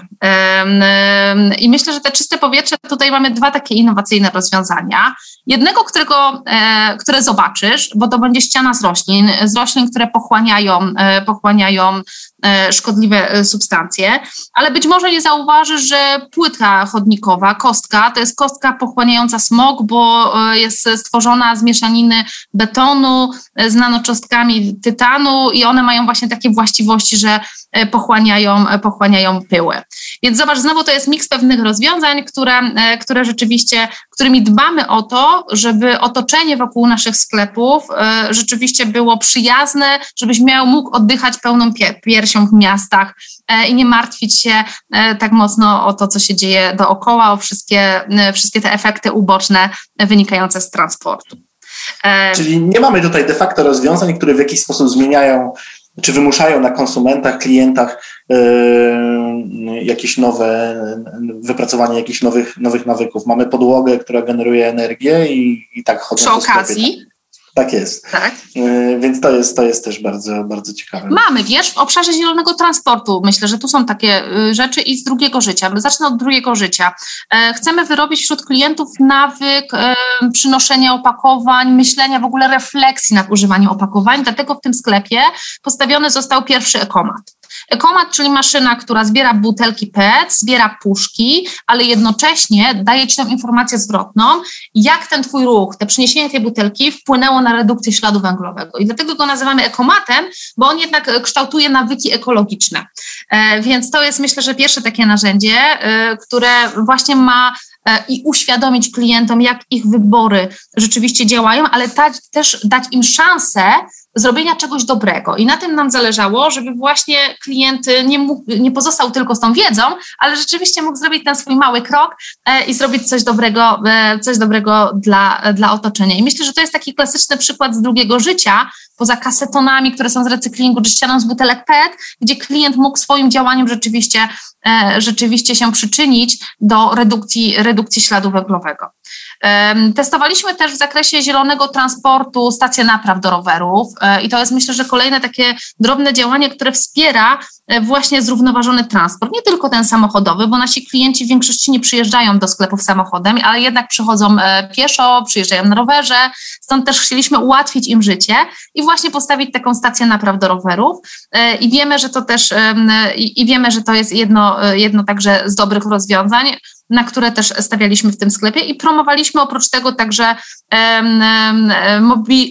I myślę, że te czyste powietrze, tutaj mamy dwa takie innowacyjne rozwiązania. Jednego, którego, e, które zobaczysz, bo to będzie ściana z roślin, z roślin, które pochłaniają, e, pochłaniają szkodliwe substancje, ale być może nie zauważysz, że płytka chodnikowa, kostka, to jest kostka pochłaniająca smog, bo jest stworzona z mieszaniny betonu z nanocząstkami tytanu i one mają właśnie takie właściwości, że pochłaniają, pochłaniają pyły. Więc zobacz, znowu to jest miks pewnych rozwiązań, które, które rzeczywiście, którymi dbamy o to, żeby otoczenie wokół naszych sklepów e, rzeczywiście było przyjazne, żebyś miał, mógł oddychać pełną piersią w miastach e, i nie martwić się e, tak mocno o to, co się dzieje dookoła, o wszystkie, wszystkie te efekty uboczne wynikające z transportu. Czyli nie mamy tutaj de facto rozwiązań, które w jakiś sposób zmieniają czy wymuszają na konsumentach, klientach yy, jakieś nowe, wypracowanie jakichś nowych, nowych nawyków. Mamy podłogę, która generuje energię i, i tak chodzą Przy okazji, tak jest. Tak. E, więc to jest, to jest też bardzo, bardzo ciekawe. Mamy, wiesz, w obszarze zielonego transportu myślę, że tu są takie y, rzeczy i z drugiego życia. Zacznę od drugiego życia. E, chcemy wyrobić wśród klientów nawyk e, przynoszenia opakowań, myślenia w ogóle refleksji nad używaniem opakowań, dlatego w tym sklepie postawiony został pierwszy ekomat. Ekomat, czyli maszyna, która zbiera butelki PET, zbiera puszki, ale jednocześnie daje Ci tą informację zwrotną, jak ten Twój ruch, te przyniesienie tej butelki wpłynęło na redukcję śladu węglowego. I dlatego go nazywamy ekomatem, bo on jednak kształtuje nawyki ekologiczne. E, więc to jest myślę, że pierwsze takie narzędzie, e, które właśnie ma i uświadomić klientom, jak ich wybory rzeczywiście działają, ale też dać im szansę zrobienia czegoś dobrego. I na tym nam zależało, żeby właśnie klient nie, mógł, nie pozostał tylko z tą wiedzą, ale rzeczywiście mógł zrobić ten swój mały krok e, i zrobić coś dobrego, e, coś dobrego dla, dla otoczenia. I myślę, że to jest taki klasyczny przykład z drugiego życia, poza kasetonami, które są z recyklingu, czy ścianą z butelek PET, gdzie klient mógł swoim działaniem rzeczywiście, e, rzeczywiście się przyczynić do redukcji, redukcji śladu węglowego. Testowaliśmy też w zakresie zielonego transportu stacje napraw do rowerów e, i to jest myślę, że kolejne takie drobne działanie, które wspiera e, właśnie zrównoważony transport. Nie tylko ten samochodowy, bo nasi klienci w większości nie przyjeżdżają do sklepów samochodem, ale jednak przychodzą e, pieszo, przyjeżdżają na rowerze, stąd też chcieliśmy ułatwić im życie i właśnie postawić taką stację napraw do rowerów i wiemy, że to też i wiemy, że to jest jedno, jedno także z dobrych rozwiązań na które też stawialiśmy w tym sklepie i promowaliśmy oprócz tego także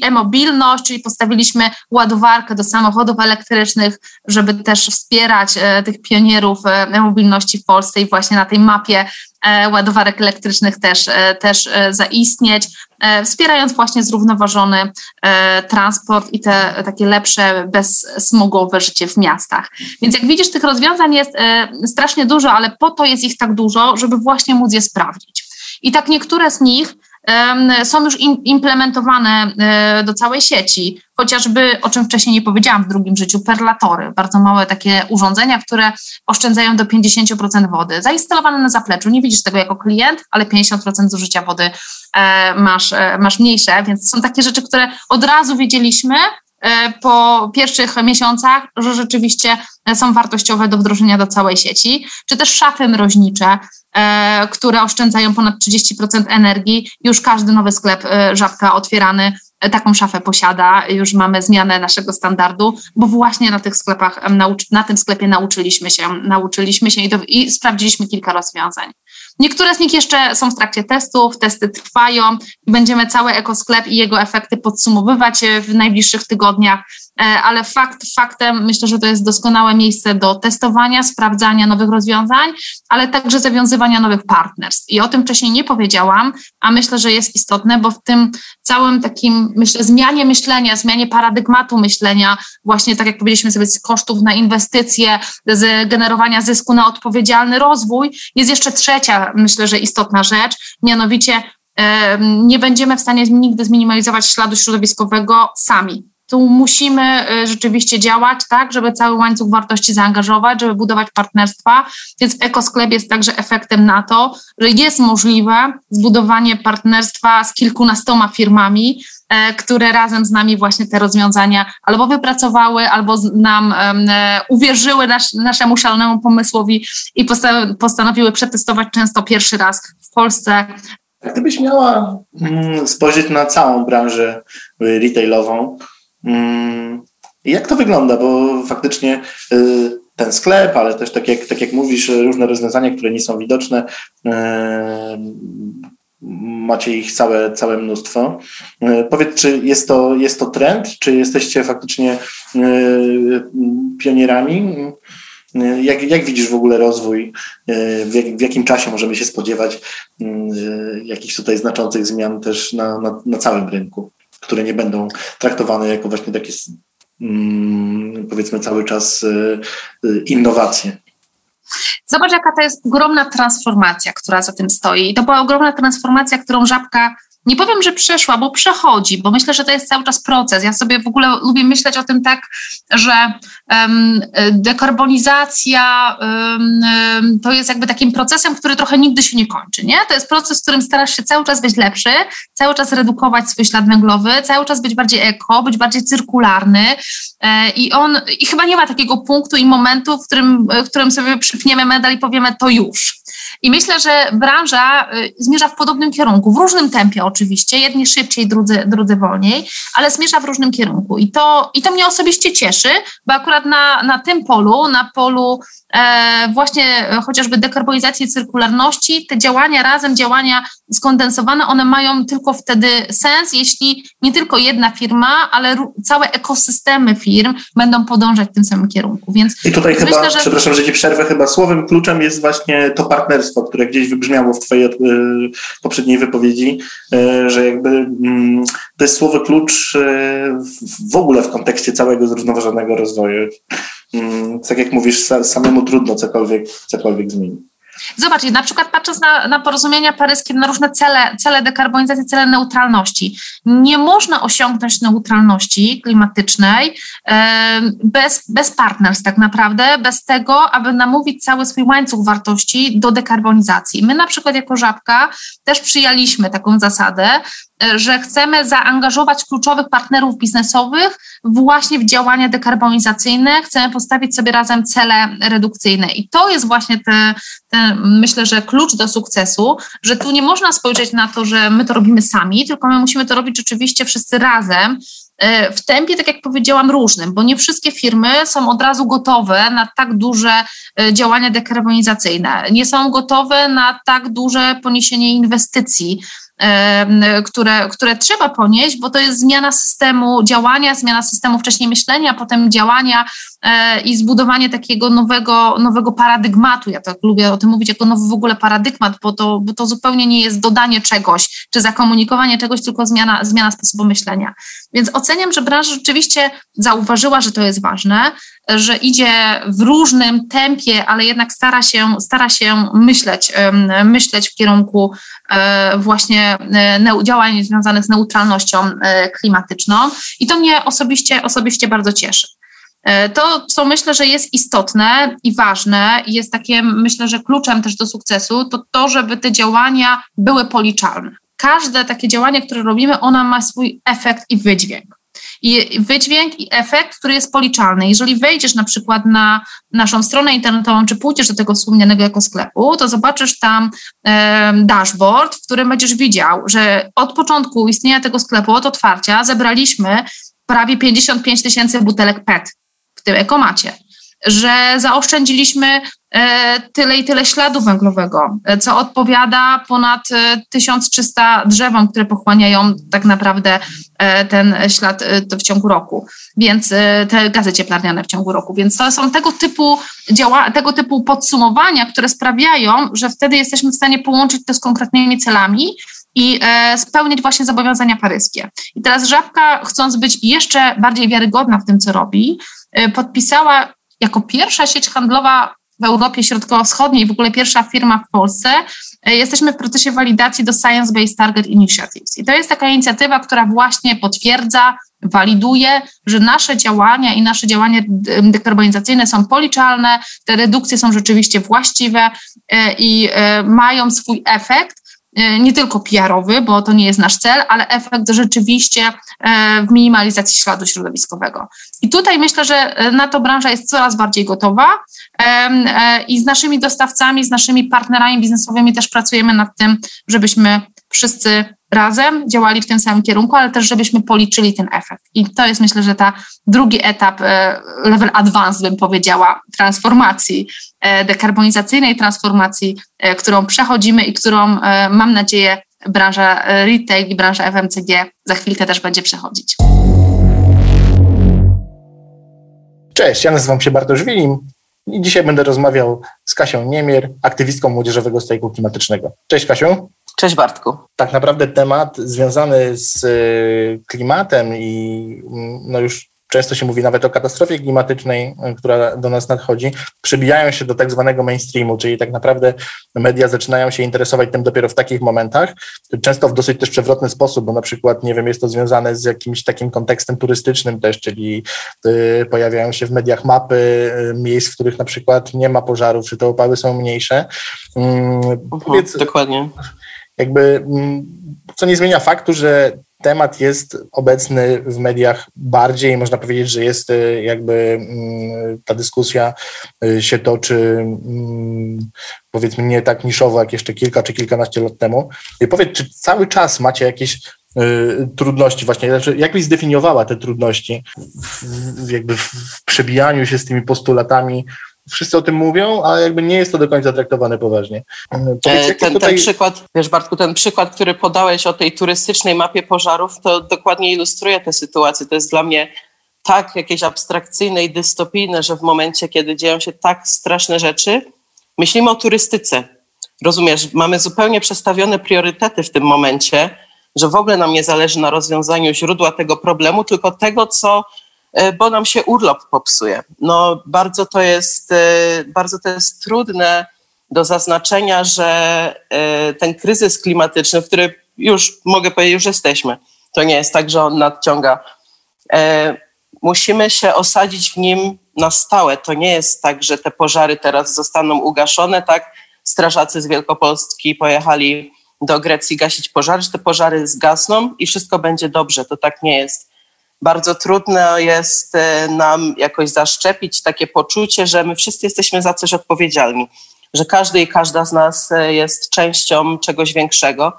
e-mobilność, czyli postawiliśmy ładowarkę do samochodów elektrycznych, żeby też wspierać e, tych pionierów e, e-mobilności w Polsce i właśnie na tej mapie ładowarek elektrycznych też, e, też e, zaistnieć, wspierając właśnie zrównoważony transport i te takie lepsze, bezsmogowe życie w miastach. Więc jak widzisz, tych rozwiązań jest strasznie dużo, ale po to jest ich tak dużo, żeby właśnie móc je sprawdzić. I tak niektóre z nich są już implementowane e, do całej sieci. Chociażby, o czym wcześniej nie powiedziałam, w drugim życiu, perlatory, bardzo małe takie urządzenia, które oszczędzają do 50% wody. Zainstalowane na zapleczu, nie widzisz tego jako klient, ale 50% zużycia wody e, masz, e, masz mniejsze, więc są takie rzeczy, które od razu wiedzieliśmy, po pierwszych miesiącach, że rzeczywiście są wartościowe do wdrożenia do całej sieci, czy też szafy mroźnicze, które oszczędzają ponad 30% energii. Już każdy nowy sklep e, żabka otwierany e, taką szafę posiada, już mamy zmianę naszego standardu, bo właśnie na tych sklepach, na tym sklepie nauczyliśmy się, nauczyliśmy się i, i sprawdziliśmy kilka rozwiązań. Niektóre z nich jeszcze są w trakcie testów, testy trwają i będziemy cały ekosklep i jego efekty podsumowywać w najbliższych tygodniach, e, ale fakt faktem myślę, że to jest doskonałe miejsce do testowania, sprawdzania nowych rozwiązań, ale także zawiązywania nowych partnerstw. I o tym wcześniej nie powiedziałam, a myślę, że jest istotne, bo w tym całym takim, myślę, zmianie myślenia, zmianie paradygmatu myślenia, właśnie tak jak powiedzieliśmy sobie, z kosztów na inwestycje, z generowania zysku na odpowiedzialny rozwój, jest jeszcze trzecia myślę, że istotna rzecz, mianowicie nie będziemy w stanie nigdy zminimalizować śladu środowiskowego sami. Tu musimy e, rzeczywiście działać tak, żeby cały łańcuch wartości zaangażować, żeby budować partnerstwa, więc ekosklep jest także efektem na to, że jest możliwe zbudowanie partnerstwa z kilkunastoma firmami, E, które razem z nami właśnie te rozwiązania albo wypracowały, albo nam e, uwierzyły nas, naszemu szalonemu pomysłowi i postanowiły przetestować często pierwszy raz w Polsce. Gdybyś miała mm, spojrzeć na całą branżę y, retailową, jak to wygląda? Bo faktycznie y, ten sklep, ale też tak jak, tak jak mówisz, różne rozwiązania, które nie są widoczne, y, macie ich całe, całe mnóstwo. E, powiedz, czy jest to, jest to trend, czy jesteście faktycznie pionierami? Jak, jak widzisz w ogóle rozwój? W, jak, w jakim czasie możemy się spodziewać jakichś tutaj znaczących zmian też na, na, na całym rynku, które nie będą traktowane jako właśnie takie mm, powiedzmy cały czas innowacje? Zobacz, jaka to jest ogromna transformacja, która za tym stoi. I to była ogromna transformacja, którą żabka nie powiem, że przeszła, bo przechodzi, bo myślę, że to jest cały czas proces. Ja sobie w ogóle lubię myśleć o tym tak, że um, dekarbonizacja um, to jest jakby takim procesem, który trochę nigdy się nie kończy. Nie? To jest proces, w którym starasz się cały czas być lepszy, cały czas redukować swój ślad węglowy, cały czas być bardziej eko, być bardziej cyrkularny. E, I on, i chyba nie ma takiego punktu i momentu, w którym, w którym sobie przypniemy medal i powiemy to już. I myślę, że branża y, zmierza w podobnym kierunku, w różnym tempie oczywiście, jedni szybciej, drudzy, drudzy wolniej, ale zmierza w różnym kierunku. I to, i to mnie osobiście cieszy, bo akurat na, na tym polu, na polu właśnie chociażby dekarbonizacji cyrkularności, te działania razem, działania skondensowane, one mają tylko wtedy sens, jeśli nie tylko jedna firma, ale całe ekosystemy firm będą podążać w tym samym kierunku. Więc I tutaj myślę, chyba, że... przepraszam, że ci przerwę, chyba słowem kluczem jest właśnie to partnerstwo, które gdzieś wybrzmiało w twojej y, poprzedniej wypowiedzi, y, że jakby y, to jest słowo klucz w ogóle w kontekście całego zrównoważonego rozwoju. Mm, tak jak mówisz, samemu trudno cokolwiek, cokolwiek zmienić. Zobacz, na przykład patrząc na, na porozumienia paryskie, na różne cele, cele dekarbonizacji, cele neutralności. Nie można osiągnąć neutralności klimatycznej bez, bez partnerstw tak naprawdę, bez tego, aby namówić cały swój łańcuch wartości do dekarbonizacji. My na przykład jako Żabka też przyjęliśmy taką zasadę, że chcemy zaangażować kluczowych partnerów biznesowych właśnie w działania dekarbonizacyjne, chcemy postawić sobie razem cele redukcyjne. I to jest właśnie te, te, myślę, że klucz do sukcesu, że tu nie można spojrzeć na to, że my to robimy sami, tylko my musimy to robić rzeczywiście wszyscy razem e, w tempie, tak jak powiedziałam, różnym, bo nie wszystkie firmy są od razu gotowe na tak duże e, działania dekarbonizacyjne, nie są gotowe na tak duże poniesienie inwestycji które, które trzeba ponieść, bo to jest zmiana systemu działania, zmiana systemu wcześniej myślenia, potem działania e, i zbudowanie takiego nowego, nowego paradygmatu. Ja tak lubię o tym mówić jako nowy w ogóle paradygmat, bo to, bo to zupełnie nie jest dodanie czegoś, czy zakomunikowanie czegoś, tylko zmiana, zmiana sposobu myślenia. Więc oceniam, że branża rzeczywiście zauważyła, że to jest ważne, że idzie w różnym tempie, ale jednak stara się, stara się myśleć, myśleć w kierunku e, właśnie e, działań związanych z neutralnością e, klimatyczną i to mnie osobiście, osobiście bardzo cieszy. To, co myślę, że jest istotne i ważne, jest takie, myślę, że kluczem też do sukcesu, to to, żeby te działania były policzalne. Każde takie działanie, które robimy, ona ma swój efekt i wydźwięk i wydźwięk i efekt, który jest policzalny. Jeżeli wejdziesz na przykład na naszą stronę internetową, czy pójdziesz do tego wspomnianego jako sklepu, to zobaczysz tam e, dashboard, w którym będziesz widział, że od początku istnienia tego sklepu, od otwarcia, zebraliśmy prawie 55 tysięcy butelek PET w tym ekomacie że zaoszczędziliśmy tyle i tyle śladu węglowego, e, co odpowiada ponad 1300 e, drzewom, które pochłaniają tak naprawdę ten ślad w ciągu roku, więc te gazy cieplarniane w ciągu roku. Więc to są tego typu działa, tego typu podsumowania, które sprawiają, że wtedy jesteśmy w stanie połączyć to z konkretnymi celami i spełnić właśnie zobowiązania paryskie. I teraz Żabka, chcąc być jeszcze bardziej wiarygodna w tym, co robi, podpisała jako pierwsza sieć handlowa w Europie Środkowo-Wschodniej, w ogóle pierwsza firma w Polsce, e, jesteśmy w procesie walidacji do Science Based Target Initiatives. I to jest taka inicjatywa, która właśnie potwierdza, waliduje, że nasze działania i nasze działania dekarbonizacyjne są policzalne, te redukcje są rzeczywiście właściwe e, i e, mają swój efekt nie tylko PR-owy, bo to nie jest nasz cel, ale efekt rzeczywiście e, w minimalizacji śladu środowiskowego. I tutaj myślę, że e, na to branża jest coraz bardziej gotowa i z naszymi dostawcami, z naszymi partnerami biznesowymi też pracujemy nad tym, żebyśmy wszyscy razem działali w tym samym kierunku, ale też żebyśmy policzyli ten efekt. I to jest myślę, że ta drugi etap, e, level advanced bym powiedziała, transformacji e, dekarbonizacyjnej, transformacji, e, którą przechodzimy i którą mam nadzieję branża retail i branża FMCG za chwilkę też będzie przechodzić. Cześć, ja nazywam się Bartosz Wilim i dzisiaj będę rozmawiał z Kasią Niemier, aktywistką Młodzieżowego Strajku Klimatycznego. Cześć Kasiu. Cześć Bartku. Tak naprawdę temat związany z y, klimatem i mm, no już często się mówi nawet o katastrofie klimatycznej, y, która do nas nadchodzi, przybijają się do tak zwanego mainstreamu, czyli tak naprawdę media zaczynają się interesować tym dopiero w takich momentach, często w dosyć też przewrotny sposób, bo na przykład, nie wiem, jest to związane z jakimś takim kontekstem turystycznym też, czyli y, pojawiają się w mediach mapy miejsc, w których na przykład nie ma pożarów, czy te opały są mniejsze. Y, powiedz, dokładnie jakby, mm, co nie zmienia faktu, że temat jest obecny w mediach bardziej, można powiedzieć, że jest y, jakby mm, ta dyskusja y, się toczy mm, powiedzmy nie tak niszowo jak jeszcze kilka czy kilkanaście lat temu. I powiedz, czy cały czas macie jakieś y, trudności właśnie, znaczy jak byś zdefiniowała te trudności w, jakby w przebijaniu się z tymi postulatami wszyscy o tym mówią, a jakby nie jest to do końca traktowane poważnie. Powiedz, ten, tutaj... ten przykład, wiesz Bartku, ten przykład, który podałeś o tej turystycznej mapie pożarów, to dokładnie ilustruje tę sytuację. To jest dla mnie tak jakieś abstrakcyjne i dystopijne, że w momencie, kiedy dzieją się tak straszne rzeczy, myślimy o turystyce. Rozumiesz, mamy zupełnie przestawione priorytety w tym momencie, że w ogóle nam nie zależy na rozwiązaniu źródła tego problemu, tylko tego, co, e, bo nam się urlop popsuje. No, bardzo to jest, e, bardzo to jest trudne do zaznaczenia, że e, ten kryzys klimatyczny, w który już mogę powiedzieć, już jesteśmy, to nie jest tak, że on nadciąga. Musimy się osadzić w nim na stałe. To nie jest tak, że te pożary teraz zostaną ugaszone, tak? Strażacy z Wielkopolski pojechali do Grecji gasić pożary, że te pożary zgasną i wszystko będzie dobrze. To tak nie jest. Bardzo trudno jest e, nam jakoś zaszczepić takie poczucie, że my wszyscy jesteśmy za coś odpowiedzialni, że każdy i każda z nas e, jest częścią czegoś większego,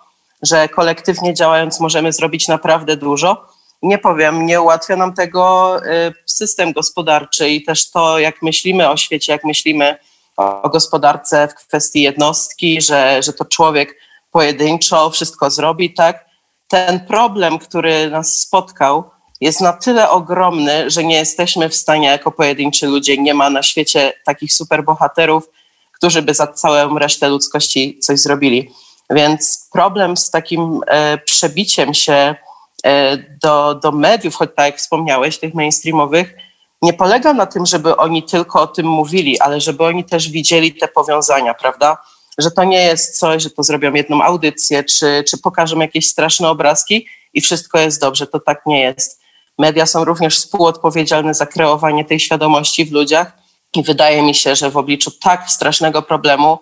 że kolektywnie działając możemy zrobić naprawdę dużo. Nie powiem, nie ułatwia nam tego e, system gospodarczy i też to, jak myślimy o świecie, jak myślimy o gospodarce w kwestii jednostki, że, że to człowiek pojedynczo wszystko zrobi, tak? Ten problem, który nas spotkał, jest na tyle ogromny, że nie jesteśmy w stanie jako pojedynczy ludzie, nie ma na świecie takich superbohaterów, którzy by za całą resztę ludzkości coś zrobili. Więc problem z takim e, przebiciem się e, do, do mediów, choć tak jak wspomniałeś, tych mainstreamowych, nie polega na tym, żeby oni tylko o tym mówili, ale żeby oni też widzieli te powiązania, prawda? że to nie jest coś, że to zrobią jedną audycję, czy, czy pokażą jakieś straszne obrazki i wszystko jest dobrze. To tak nie jest. Media są również współodpowiedzialne za kreowanie tej świadomości w ludziach i wydaje mi się, że w obliczu tak strasznego problemu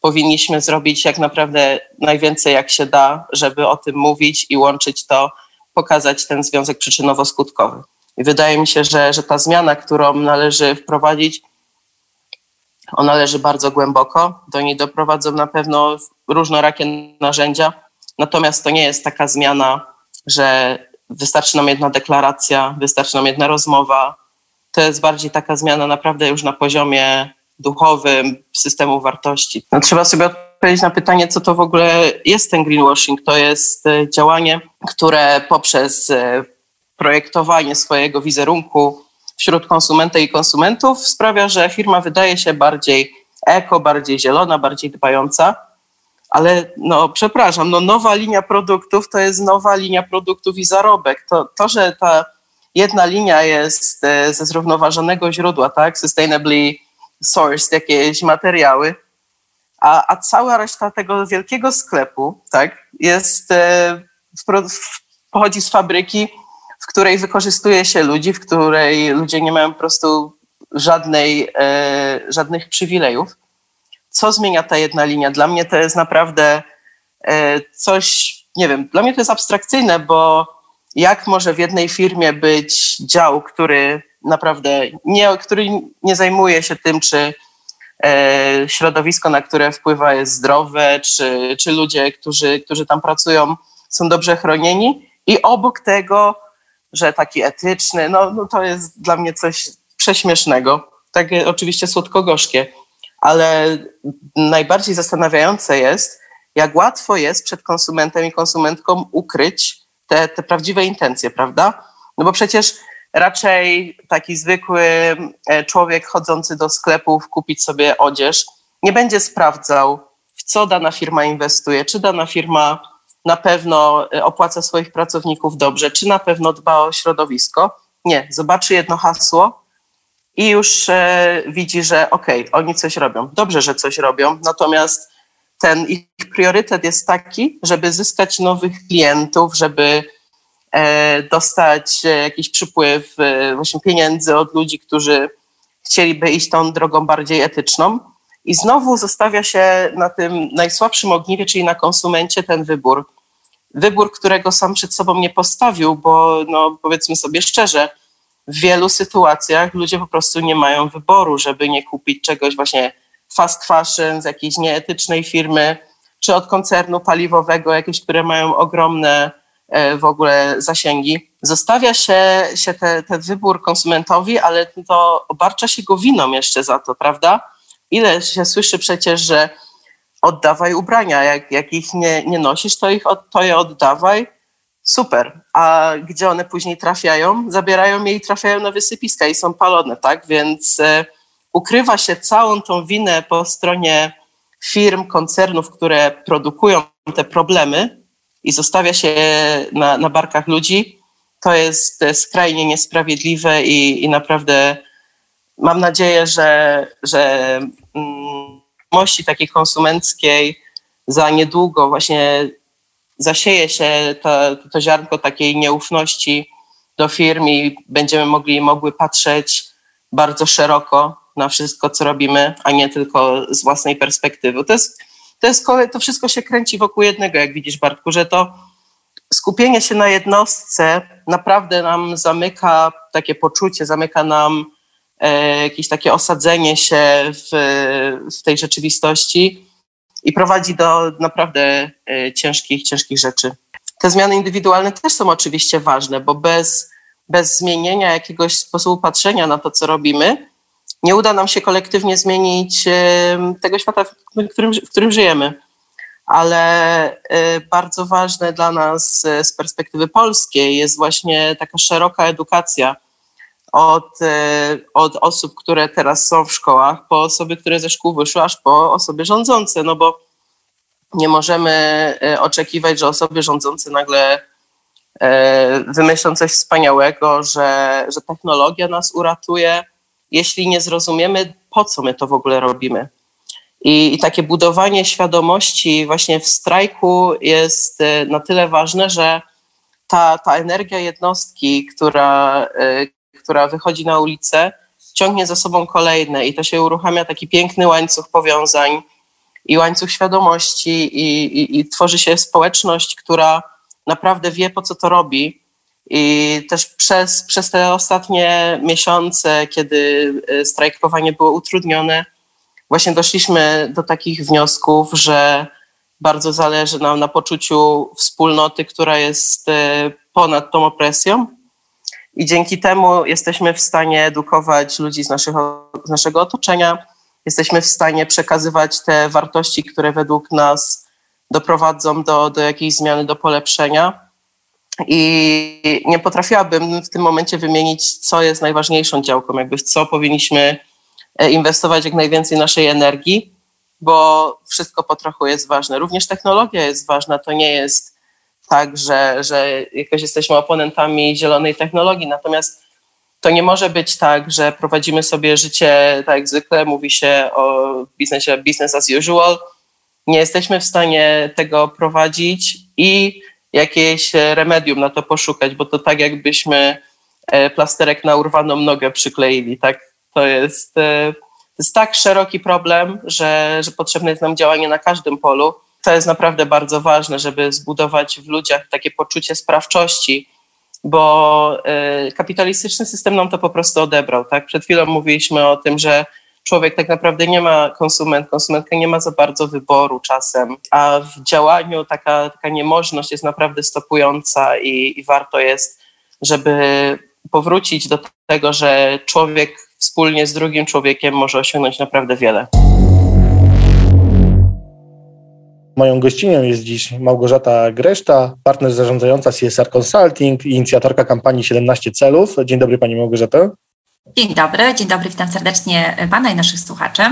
powinniśmy zrobić jak naprawdę najwięcej jak się da, żeby o tym mówić i łączyć to, pokazać ten związek przyczynowo-skutkowy. I wydaje mi się, że, że ta zmiana, którą należy wprowadzić, ona leży bardzo głęboko. Do niej doprowadzą na pewno różnorakie narzędzia. Natomiast to nie jest taka zmiana, że wystarczy nam jedna deklaracja, wystarczy nam jedna rozmowa. To jest bardziej taka zmiana naprawdę już na poziomie duchowym, systemu wartości. No, trzeba sobie odpowiedzieć na pytanie, co to w ogóle jest ten greenwashing. To jest e, działanie, które poprzez e, projektowanie swojego wizerunku wśród konsumenta i konsumentów sprawia, że firma wydaje się bardziej eko, bardziej zielona, bardziej dbająca. Ale no, przepraszam, no, nowa linia produktów to jest nowa linia produktów i zarobek. To, to że ta jedna linia jest e, ze zrównoważonego źródła, tak, sustainably sourced jakieś materiały, a, a cała reszta tego wielkiego sklepu, tak, jest, e, pochodzi z fabryki, w której wykorzystuje się ludzi, w której ludzie nie mają po prostu żadnej, e, żadnych przywilejów. Co zmienia ta jedna linia? Dla mnie to jest naprawdę e, coś, nie wiem, dla mnie to jest abstrakcyjne, bo jak może w jednej firmie być dział, który naprawdę nie, który nie zajmuje się tym, czy e, środowisko, na które wpływa jest zdrowe, czy, czy ludzie, którzy, którzy tam pracują, są dobrze chronieni i obok tego że taki etyczny, no, no to jest dla mnie coś prześmiesznego. Takie oczywiście słodko-gorzkie, ale najbardziej zastanawiające jest, jak łatwo jest przed konsumentem i konsumentką ukryć te, te prawdziwe intencje, prawda? No bo przecież raczej taki zwykły e, człowiek chodzący do sklepów kupić sobie odzież nie będzie sprawdzał, w co dana firma inwestuje, czy dana firma na pewno e, opłaca swoich pracowników dobrze, czy na pewno dba o środowisko. Nie, zobaczy jedno hasło i już e, widzi, że okej, okay, oni coś robią. Dobrze, że coś robią, natomiast ten ich priorytet jest taki, żeby zyskać nowych klientów, żeby e, dostać e, jakiś przypływ właśnie pieniędzy od ludzi, którzy chcieliby iść tą drogą bardziej etyczną. I znowu zostawia się na tym najsłabszym ogniwie, czyli na konsumencie ten wybór wybór, którego sam przed sobą nie postawił, bo no, powiedzmy sobie szczerze, w wielu sytuacjach ludzie po prostu nie mają wyboru, żeby nie kupić czegoś właśnie fast fashion z jakiejś nieetycznej firmy, czy od koncernu paliwowego, jakieś, które mają ogromne e, w ogóle zasięgi. zostawia się, się te, ten wybór konsumentowi, ale to obarcza się go winą jeszcze za to, prawda? Ile się słyszy przecież, że oddawaj ubrania, jak, jak ich nie, nie nosisz, to, ich, to je oddawaj, super. A gdzie one później trafiają? Zabierają je i trafiają na wysypiska i są palone, tak? Więc e, ukrywa się całą tą winę po stronie firm, koncernów, które produkują te problemy i zostawia się na, na barkach ludzi, to jest skrajnie niesprawiedliwe i, i naprawdę mam nadzieję, że, że mm, mości takiej konsumenckiej za niedługo właśnie zasieje się to, to ziarnko takiej nieufności do firm i będziemy mogli mogły patrzeć bardzo szeroko na wszystko, co robimy, a nie tylko z własnej perspektywy. To jest, to jest to wszystko się kręci wokół jednego, jak widzisz, Bartku, że to skupienie się na jednostce naprawdę nam zamyka takie poczucie, zamyka nam e, jakieś takie osadzenie się w, w tej rzeczywistości i prowadzi do naprawdę e, ciężkich, ciężkich rzeczy. Te zmiany indywidualne też są oczywiście ważne, bo bez, bez zmienienia jakiegoś sposobu patrzenia na to, co robimy, nie uda nam się kolektywnie zmienić tego świata, w którym, w którym żyjemy. Ale e, bardzo ważne dla nas e, z perspektywy polskiej jest właśnie taka szeroka edukacja od, e, od osób, które teraz są w szkołach, po osoby, które ze szkół wyszły, aż po osoby rządzące, no bo nie możemy oczekiwać, że osoby rządzące nagle wymyślą coś wspaniałego, że, że technologia nas uratuje, jeśli nie zrozumiemy, po co my to w ogóle robimy. I, I, takie budowanie świadomości właśnie w strajku jest e, na tyle ważne, że ta, ta energia jednostki, która, e, która wychodzi na ulicę, ciągnie za sobą kolejne i to się uruchamia taki piękny łańcuch powiązań i łańcuch świadomości i, i, i tworzy się społeczność, która naprawdę wie, po co to robi i też przez, przez te ostatnie miesiące, kiedy e, strajkowanie było utrudnione, właśnie doszliśmy do takich wniosków, że bardzo zależy nam na poczuciu wspólnoty, która jest e, ponad tą opresją. I dzięki temu jesteśmy w stanie edukować ludzi z, naszego, z naszego otoczenia, jesteśmy w stanie przekazywać te wartości, które według nas doprowadzą do, do jakiejś zmiany, do polepszenia. I nie potrafiłabym w tym momencie wymienić, co jest najważniejszą działką, jakby w co powinniśmy e, inwestować jak najwięcej naszej energii, bo wszystko po trochu jest ważne. Również technologia jest ważna. To nie jest tak, że, że jakoś jesteśmy oponentami zielonej technologii, natomiast to nie może być tak, że prowadzimy sobie życie tak jak zwykle, mówi się o biznesie business as usual. Nie jesteśmy w stanie tego prowadzić i jakieś remedium na to poszukać, bo to tak jakbyśmy e, plasterek na urwaną nogę przykleili. Tak? To, jest, e, to jest tak szeroki problem, że, że potrzebne jest nam działanie na każdym polu. To jest naprawdę bardzo ważne, żeby zbudować w ludziach takie poczucie sprawczości, bo kapitalistyczny system nam to po prostu odebrał. Tak? Przed chwilą mówiliśmy o tym, że człowiek tak naprawdę nie ma konsument, konsumentka nie ma za bardzo wyboru czasem, a w działaniu taka, taka niemożność jest naprawdę stopująca i, i warto jest, żeby powrócić do tego, że człowiek wspólnie z drugim człowiekiem może osiągnąć naprawdę wiele. Moją gościnią jest dziś Małgorzata Greszta, partner zarządzająca CSR Consulting i inicjatorka kampanii 17 celów. Dzień dobry Pani Małgorzato. Dzień dobry, dzień dobry, witam serdecznie Pana i naszych słuchaczy.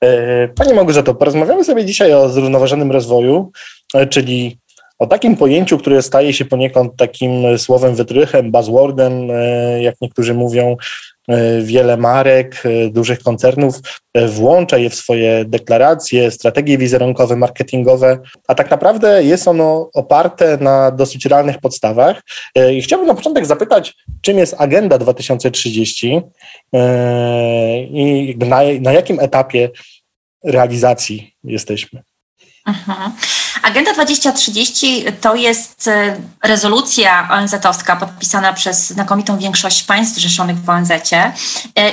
E, Pani Małgorzato, porozmawiamy sobie dzisiaj o zrównoważonym rozwoju, e, czyli o takim pojęciu, które staje się poniekąd takim słowem wytrychem, buzzwordem, e, jak niektórzy mówią, wiele marek, e, dużych koncernów e, włącza je w swoje deklaracje, strategie wizerunkowe, marketingowe, a tak naprawdę jest ono oparte na dosyć realnych podstawach. I chciałbym na początek zapytać, czym jest Agenda 2030 i na, na jakim etapie realizacji jesteśmy? Mhm. Agenda 2030 to jest e, rezolucja ONZ-owska podpisana przez znakomitą większość państw zrzeszonych w ONZ. E,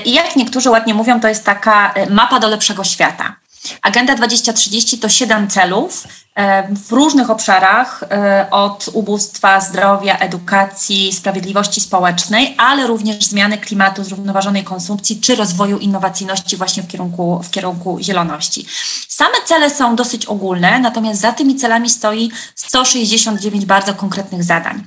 I jak niektórzy ładnie mówią, to jest taka e, mapa do lepszego świata. Agenda 2030 to siedem celów, w różnych obszarach, od ubóstwa, zdrowia, edukacji, sprawiedliwości społecznej, ale również zmiany klimatu, zrównoważonej konsumpcji czy rozwoju innowacyjności właśnie w kierunku, w kierunku zieloności. Same cele są dosyć ogólne, natomiast za tymi celami stoi 169 bardzo konkretnych zadań.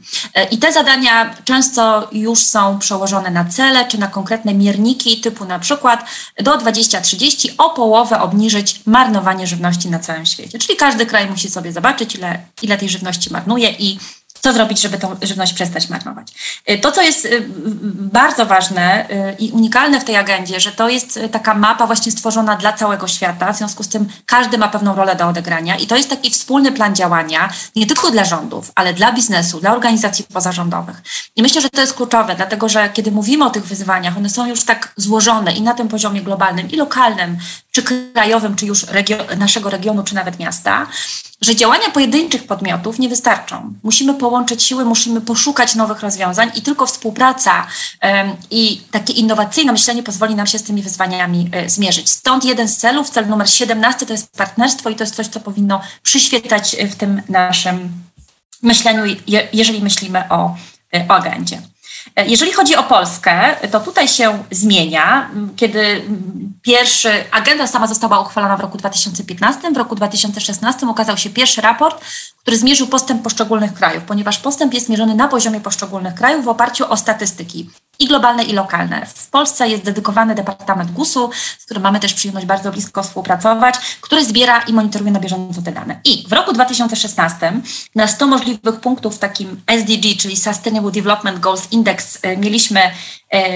I te zadania często już są przełożone na cele czy na konkretne mierniki, typu na przykład do 2030 o połowę obniżyć marnowanie żywności na całym świecie. Czyli każdy kraj musi sobie zobaczyć, ile, ile tej żywności marnuje i co zrobić, żeby tą żywność przestać marnować. Y, to, co jest y, bardzo ważne y, i unikalne w tej agendzie, że to jest taka mapa właśnie stworzona dla całego świata, w związku z tym każdy ma pewną rolę do odegrania i to jest taki wspólny plan działania, nie tylko dla rządów, ale dla biznesu, dla organizacji pozarządowych. I myślę, że to jest kluczowe, dlatego że kiedy mówimy o tych wyzwaniach, one są już tak złożone i na tym poziomie globalnym, i lokalnym, czy krajowym, czy już naszego regionu, czy nawet miasta, że działania pojedynczych podmiotów nie wystarczą. Musimy połączyć siły, musimy poszukać nowych rozwiązań i tylko współpraca i takie innowacyjne myślenie pozwoli nam się z tymi wyzwaniami y, zmierzyć. Stąd jeden z celów, cel numer 17 to jest partnerstwo i to jest coś, co powinno przyświecać w tym naszym myśleniu, je, jeżeli myślimy o, y, o agendzie. E, jeżeli chodzi o Polskę, to tutaj się zmienia. Kiedy pierwszy, agenda sama została uchwalona w roku 2015, w roku 2016 ukazał się pierwszy raport, który zmierzył postęp poszczególnych krajów, ponieważ postęp jest mierzony na poziomie poszczególnych krajów w oparciu o statystyki i globalne, i lokalne. W Polsce jest dedykowany Departament GUS-u, z którym mamy też przyjemność bardzo blisko współpracować, który zbiera i monitoruje na bieżąco te dane. I w roku 2016 na 100 możliwych punktów w takim SDG, czyli Sustainable Development Goals Index, e, mieliśmy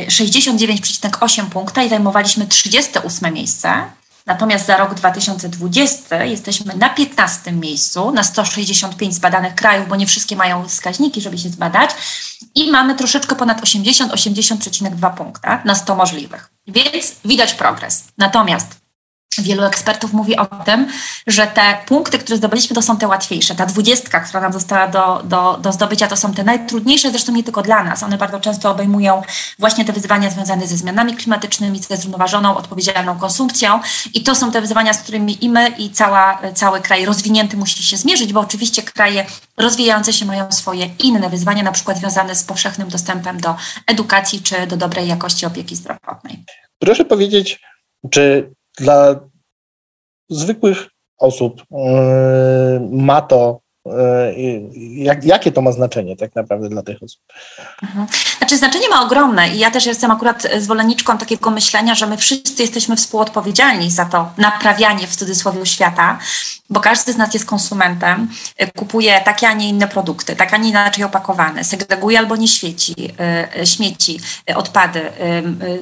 69,8 e, punkta i zajmowaliśmy 38 miejsce. Natomiast za rok 2020 jesteśmy na 15 miejscu na 165 zbadanych krajów, bo nie wszystkie mają wskaźniki, żeby się zbadać. I mamy troszeczkę ponad 80, 80,2 punkta na 100 możliwych. Więc widać progres. Natomiast Wielu ekspertów mówi o tym, że te punkty, które zdobyliśmy, to są te łatwiejsze. Ta dwudziestka, która nam została do, do, do zdobycia, to są te najtrudniejsze, zresztą nie tylko dla nas. One bardzo często obejmują właśnie te wyzwania związane ze zmianami klimatycznymi, ze zrównoważoną, odpowiedzialną konsumpcją. I to są te wyzwania, z którymi i my, i cała, cały kraj rozwinięty musi się zmierzyć, bo oczywiście kraje rozwijające się mają swoje inne wyzwania, na przykład związane z powszechnym dostępem do edukacji czy do dobrej jakości opieki zdrowotnej. Proszę powiedzieć, czy dla zwykłych osób yy, ma to yy, jak, jakie to ma znaczenie tak naprawdę dla tych osób? Mhm. Znaczy znaczenie ma ogromne i ja też jestem akurat zwolenniczką takiego myślenia, że my wszyscy jesteśmy współodpowiedzialni za to naprawianie w cudzysłowie świata, bo każdy z nas jest konsumentem, kupuje takie, a nie inne produkty, tak, a nie inaczej opakowane, segreguje albo nie świeci, y, śmieci, y, odpady, y,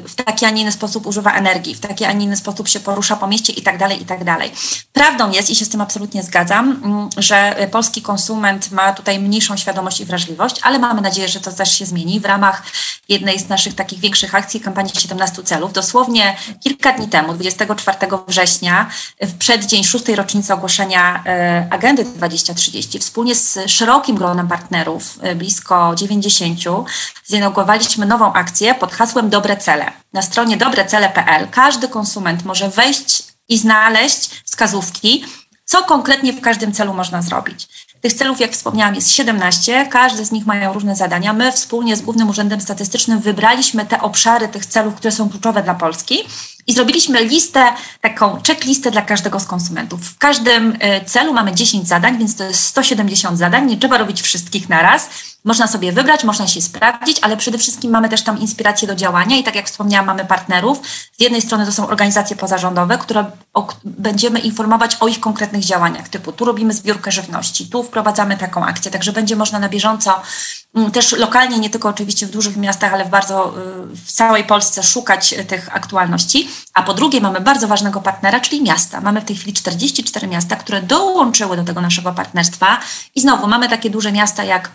w taki, a nie inny sposób używa energii, w taki, a nie inny sposób się porusza po mieście i tak dalej, i tak dalej. Prawdą jest, i się z tym absolutnie zgadzam, mm, że polski konsument ma tutaj mniejszą świadomość i wrażliwość, ale mamy nadzieję, że to też się zmieni w ramach jednej z naszych takich większych akcji, kampanii 17 celów. Dosłownie kilka dni temu, 24 września, w przeddzień szóstej rocznicy ogłoszenia e, Agendy 2030, wspólnie z szerokim gronem partnerów, e, blisko 90, zainaugurowaliśmy nową akcję pod hasłem Dobre Cele. Na stronie dobrecele.pl każdy konsument może wejść i znaleźć wskazówki, co konkretnie w każdym celu można zrobić. Tych celów, jak wspomniałam, jest 17. Każdy z nich mają różne zadania. My wspólnie z Głównym Urzędem Statystycznym wybraliśmy te obszary tych celów, które są kluczowe dla Polski i zrobiliśmy listę, taką checklistę dla każdego z konsumentów. W każdym y, celu mamy 10 zadań, więc to jest 170 zadań. Nie trzeba robić wszystkich na raz. Można sobie wybrać, można się sprawdzić, ale przede wszystkim mamy też tam inspirację do działania i tak jak wspomniałam, mamy partnerów. Z jednej strony to są organizacje pozarządowe, które o, będziemy informować o ich konkretnych działaniach, typu tu robimy zbiórkę żywności, tu wprowadzamy taką akcję, także będzie można na bieżąco mm, też lokalnie, nie tylko oczywiście w dużych miastach, ale w bardzo y, w całej Polsce szukać tych aktualności. A po drugie mamy bardzo ważnego partnera, czyli miasta. Mamy w tej chwili 44 miasta, które dołączyły do tego naszego partnerstwa i znowu mamy takie duże miasta jak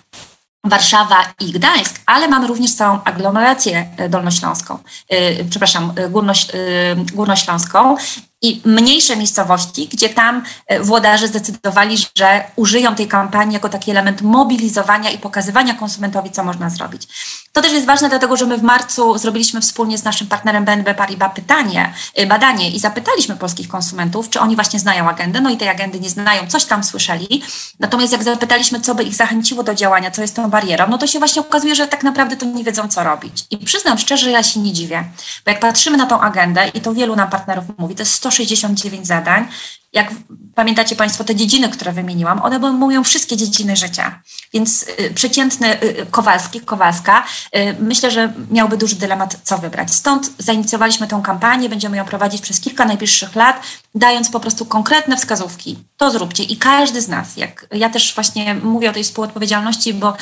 Warszawa i Gdańsk, ale mamy również całą aglomerację e, dolnośląską, yy, przepraszam, e, górnoś, yy, górnośląską i mniejsze miejscowości, gdzie tam włodarze zdecydowali, że użyją tej kampanii jako taki element mobilizowania i pokazywania konsumentowi, co można zrobić. To też jest ważne, dlatego że my w marcu zrobiliśmy wspólnie z naszym partnerem BNB Paribas pytanie, e, badanie i zapytaliśmy polskich konsumentów, czy oni właśnie znają agendę. No i tej agendy nie znają, coś tam słyszeli. Natomiast jak zapytaliśmy, co by ich zachęciło do działania, co jest tą barierą, no to się właśnie okazuje, że tak naprawdę to nie wiedzą, co robić. I przyznam szczerze, ja się nie dziwię, bo jak patrzymy na tą agendę i to wielu nam partnerów mówi, to jest 169 zadań, jak pamiętacie Państwo te dziedziny, które wymieniłam, one obejmują wszystkie dziedziny życia. Więc y, przeciętny y, Kowalski, Kowalska, y, myślę, że miałby duży dylemat, co wybrać. Stąd zainicjowaliśmy tę kampanię, będziemy ją prowadzić przez kilka najbliższych lat, dając po prostu konkretne wskazówki. To zróbcie i każdy z nas, jak ja też właśnie mówię o tej współodpowiedzialności, bo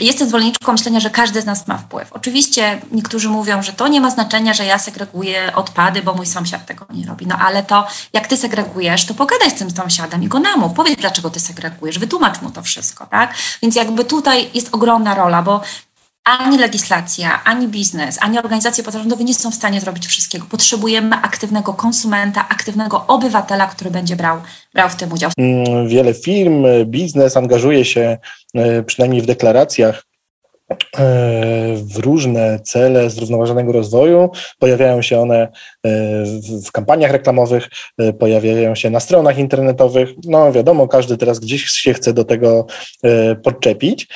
jestem zwolenniczką myślenia, że każdy z nas ma wpływ. Oczywiście niektórzy mówią, że to nie ma znaczenia, że ja segreguję odpady, bo mój sąsiad tego nie robi. No ale to, jak ty segregujesz, to pogadaj z tym sąsiadem i go namów. Powiedz, dlaczego ty segregujesz, wytłumacz mu to wszystko, tak? Więc jakby tutaj jest ogromna rola, bo ani legislacja, ani biznes, ani organizacje pozarządowe nie są w stanie zrobić wszystkiego. Potrzebujemy aktywnego konsumenta, aktywnego obywatela, który będzie brał, brał w tym udział. Mm, wiele firm, biznes angażuje się e, przynajmniej w deklaracjach e, w różne cele zrównoważonego rozwoju. Pojawiają się one e, w kampaniach reklamowych, pojawiają się na stronach internetowych. No wiadomo, każdy teraz gdzieś się chce do tego podczepić.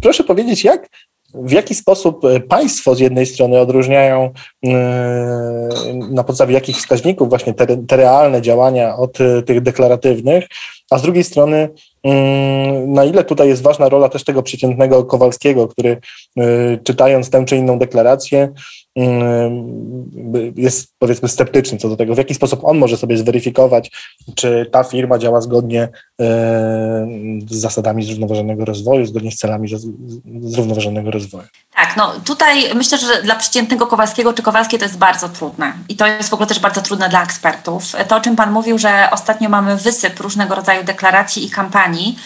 Proszę powiedzieć, jak, w jaki sposób e, państwo z jednej strony odróżniają e, na podstawie jakich wskaźników właśnie te, te realne działania od e, tych deklaratywnych, a z drugiej strony mm, na ile tutaj jest ważna rola też tego przeciętnego Kowalskiego, który czytając tę czy inną deklarację jest powiedzmy sceptyczny co do tego, w jaki sposób on może sobie zweryfikować, czy ta firma działa zgodnie z zasadami zrównoważonego rozwoju, zgodnie z celami zrównoważonego rozwoju. Tak, no tutaj myślę, że dla przeciętnego Kowalskiego czy Kowalskiej to jest bardzo trudne i to jest w ogóle też bardzo trudne dla ekspertów. To, o czym Pan mówił, że ostatnio mamy wysyp różnego rodzaju deklaracji i kampanii,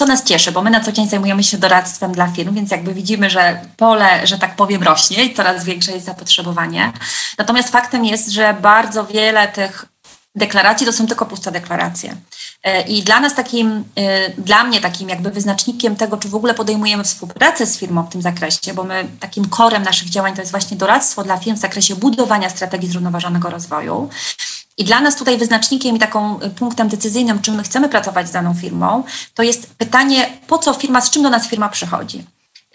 co nas cieszy, bo my na co dzień zajmujemy się doradztwem dla firm, więc jakby widzimy, że pole, że tak powiem, rośnie i coraz większe jest zapotrzebowanie. Natomiast faktem jest, że bardzo wiele tych deklaracji to są tylko puste deklaracje. E, I dla nas takim, e, dla mnie takim jakby wyznacznikiem tego, czy w ogóle podejmujemy współpracę z firmą w tym zakresie, bo my takim korem naszych działań to jest właśnie doradztwo dla firm w zakresie budowania strategii zrównoważonego rozwoju. I dla nas tutaj wyznacznikiem i taką y, punktem decyzyjnym, czy my chcemy pracować z daną firmą, to jest pytanie, po co firma, z czym do nas firma przychodzi.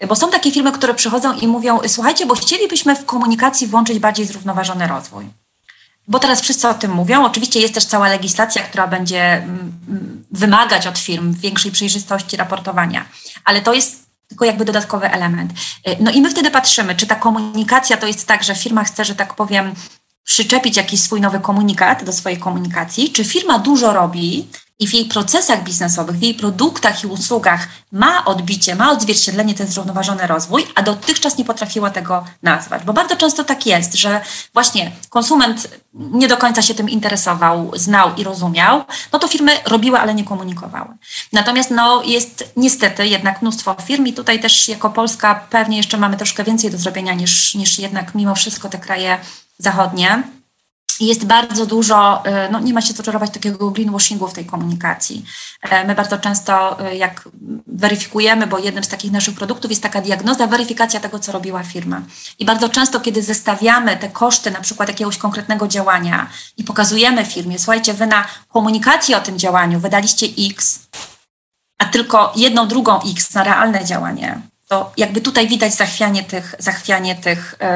Bo są takie firmy, które przychodzą i mówią: Słuchajcie, bo chcielibyśmy w komunikacji włączyć bardziej zrównoważony rozwój. Bo teraz wszyscy o tym mówią. Oczywiście jest też cała legislacja, która będzie mm, mm, wymagać od firm większej przejrzystości raportowania, ale to jest tylko jakby dodatkowy element. Y, no i my wtedy patrzymy, czy ta komunikacja to jest tak, że firma chce, że tak powiem, przyczepić jakiś swój nowy komunikat do swojej komunikacji, czy firma dużo robi i w jej procesach biznesowych, w jej produktach i usługach ma odbicie, ma odzwierciedlenie ten zrównoważony rozwój, a dotychczas nie potrafiła tego nazwać. Bo bardzo często tak jest, że właśnie konsument nie do końca się tym interesował, znał i rozumiał, no to firmy robiły, ale nie komunikowały. Natomiast no, jest niestety jednak mnóstwo firm i tutaj też jako Polska pewnie jeszcze mamy troszkę więcej do zrobienia niż, niż jednak mimo wszystko te kraje zachodnie. Jest bardzo dużo, y, no nie ma się co czarować takiego greenwashingu w tej komunikacji. E, my bardzo często, y, jak weryfikujemy, bo jednym z takich naszych produktów jest taka diagnoza, weryfikacja tego, co robiła firma. I bardzo często, kiedy zestawiamy te koszty na przykład jakiegoś konkretnego działania i pokazujemy firmie, słuchajcie, wy na komunikacji o tym działaniu wydaliście X, a tylko jedną drugą X na realne działanie, to jakby tutaj widać zachwianie tych, zachwianie tych, yy,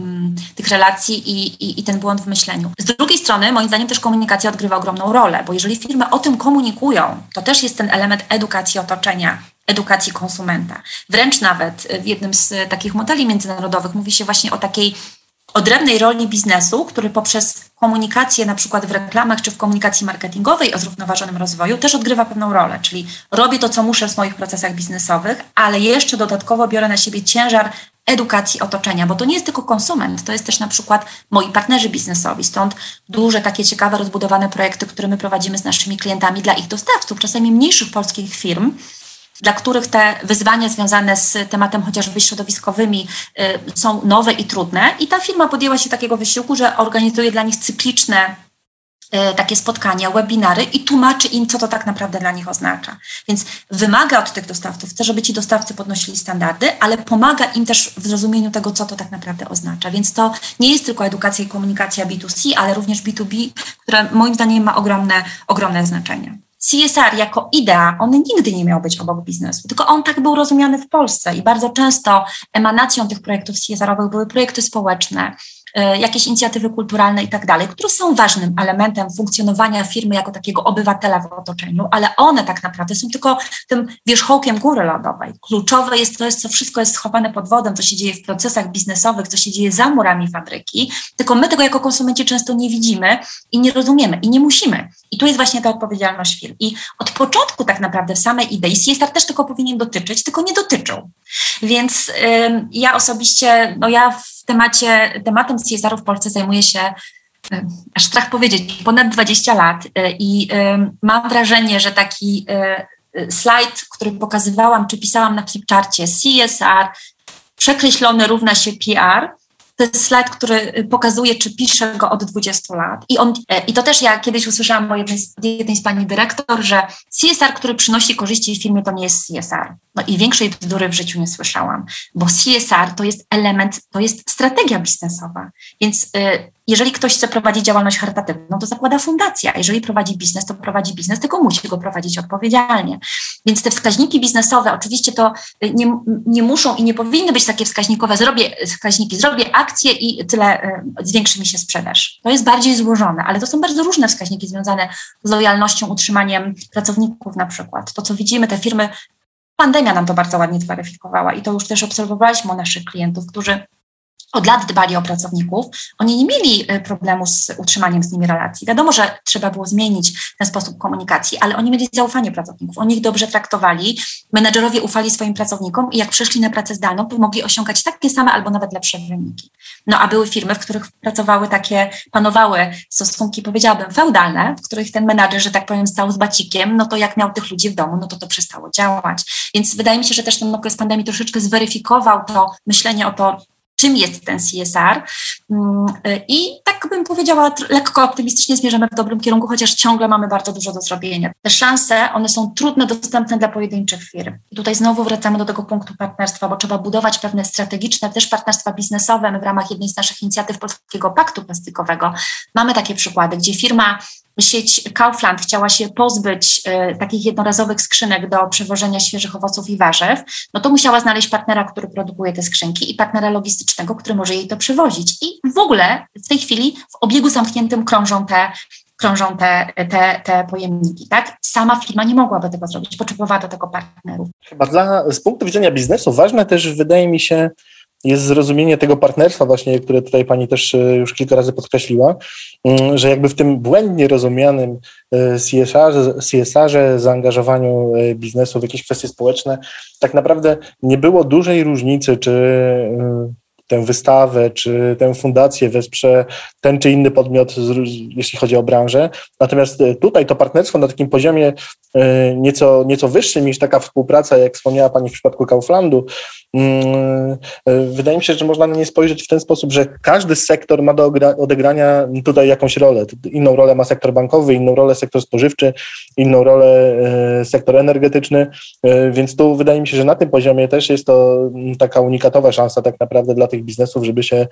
yy, tych relacji i, i, i, ten błąd w myśleniu. Z drugiej strony, moim zdaniem, też komunikacja odgrywa ogromną rolę, bo jeżeli firmy o tym komunikują, to też jest ten element edukacji otoczenia, edukacji konsumenta. Wręcz nawet w jednym z takich modeli międzynarodowych mówi się właśnie o takiej odrębnej roli biznesu, który poprzez komunikację na przykład w reklamach czy w komunikacji marketingowej o zrównoważonym rozwoju też odgrywa pewną rolę, czyli robię to, co muszę w moich procesach biznesowych, ale jeszcze dodatkowo biorę na siebie ciężar edukacji otoczenia, bo to nie jest tylko konsument, to jest też na przykład moi partnerzy biznesowi, stąd duże takie ciekawe, rozbudowane projekty, które my prowadzimy z naszymi klientami dla ich dostawców, czasami mniejszych polskich firm, dla których te wyzwania związane z tematem chociażby środowiskowymi y, są nowe i trudne. I ta firma podjęła się takiego wysiłku, że organizuje dla nich cykliczne y, takie spotkania, webinary i tłumaczy im, co to tak naprawdę dla nich oznacza. Więc wymaga od tych dostawców, chce, żeby ci dostawcy podnosili standardy, ale pomaga im też w zrozumieniu tego, co to tak naprawdę oznacza. Więc to nie jest tylko edukacja i komunikacja B2C, ale również B2B, która moim zdaniem ma ogromne, ogromne znaczenie. CSR jako idea, on nigdy nie miał być obok biznesu, tylko on tak był rozumiany w Polsce i bardzo często emanacją tych projektów CSR-owych były projekty społeczne, jakieś inicjatywy kulturalne i tak dalej, które są ważnym elementem funkcjonowania firmy jako takiego obywatela w otoczeniu, ale one tak naprawdę są tylko tym wierzchołkiem góry lodowej. Kluczowe jest to, co wszystko jest schowane pod wodą, co się dzieje w procesach biznesowych, co się dzieje za murami fabryki, tylko my tego jako konsumenci często nie widzimy i nie rozumiemy i nie musimy. I tu jest właśnie ta odpowiedzialność firm. I od początku tak naprawdę w samej idei CSR też tylko powinien dotyczyć, tylko nie dotyczył. Więc ja osobiście, no ja temacie, tematem CSR w Polsce zajmuję się aż strach powiedzieć, ponad 20 lat i mam wrażenie, że taki slajd, który pokazywałam, czy pisałam na flipcharcie CSR, przekreślony równa się PR, to jest slajd, który pokazuje, czy piszę go od 20 lat. I, on, I to też ja kiedyś usłyszałam od jednej, jednej z pani dyrektor, że CSR, który przynosi korzyści w firmie, to nie jest CSR. No i większej bzdury w życiu nie słyszałam, bo CSR to jest element, to jest strategia biznesowa. Więc y, jeżeli ktoś chce prowadzić działalność charytatywną, to zakłada fundacja. Jeżeli prowadzi biznes, to prowadzi biznes, tylko musi go prowadzić odpowiedzialnie. Więc te wskaźniki biznesowe, oczywiście to y, nie, nie muszą i nie powinny być takie wskaźnikowe. Zrobię wskaźniki, zrobię akcje i tyle y, zwiększy mi się sprzedaż. To jest bardziej złożone, ale to są bardzo różne wskaźniki związane z lojalnością, utrzymaniem pracowników na przykład. To, co widzimy, te firmy Pandemia nam to bardzo ładnie zweryfikowała i to już też obserwowaliśmy u naszych klientów, którzy od lat dbali o pracowników, oni nie mieli e, problemu z utrzymaniem z nimi relacji. Wiadomo, że trzeba było zmienić ten sposób komunikacji, ale oni mieli zaufanie pracowników, oni ich dobrze traktowali, menedżerowie ufali swoim pracownikom i jak przeszli na pracę zdalną, to mogli osiągać takie same albo nawet lepsze wyniki. No a były firmy, w których pracowały takie, panowały stosunki, powiedziałabym, feudalne, w których ten menadżer, że tak powiem, stał z bacikiem, no to jak miał tych ludzi w domu, no to to przestało działać. Więc wydaje mi się, że też ten okres pandemii troszeczkę zweryfikował to myślenie o to, czym jest ten CSR. Mm, I tak bym powiedziała, lekko optymistycznie zmierzamy w dobrym kierunku, chociaż ciągle mamy bardzo dużo do zrobienia. Te szanse, one są trudne, dostępne dla pojedynczych firm. I tutaj znowu wracamy do tego punktu partnerstwa, bo trzeba budować pewne strategiczne też partnerstwa biznesowe. My w ramach jednej z naszych inicjatyw Polskiego Paktu Plastikowego mamy takie przykłady, gdzie firma sieć Kaufland chciała się pozbyć y, takich jednorazowych skrzynek do przewożenia świeżych owoców i warzyw, no to musiała znaleźć partnera, który produkuje te skrzynki i partnera logistycznego, który może jej to przywozić. I w ogóle w tej chwili w obiegu zamkniętym krążą te krążą te, te, te pojemniki, tak? Sama firma nie mogłaby tego zrobić, potrzebowała do tego partnerów. Chyba dla, z punktu widzenia biznesu ważne też wydaje mi się jest zrozumienie tego partnerstwa właśnie, które tutaj pani też e, już kilka razy podkreśliła, mm, że jakby w tym błędnie rozumianym e, CSR-ze, CSR zaangażowaniu e, biznesu w jakieś kwestie społeczne, tak naprawdę nie było dużej różnicy, czy tę wystawę czy tę fundację wesprze ten czy inny podmiot, jeśli chodzi o branżę. Natomiast tutaj to partnerstwo na takim poziomie nieco, nieco wyższym niż taka współpraca, jak wspomniała Pani w przypadku Kauflandu, Mm, e, wydaje mi się, że można na nie spojrzeć w ten sposób, że każdy sektor ma do odegrania tutaj jakąś rolę. Inną rolę ma sektor bankowy, inną rolę sektor spożywczy, inną rolę e, sektor energetyczny, e, więc tu wydaje mi się, że na tym poziomie też jest to taka unikatowa szansa tak naprawdę dla tych biznesów, żeby się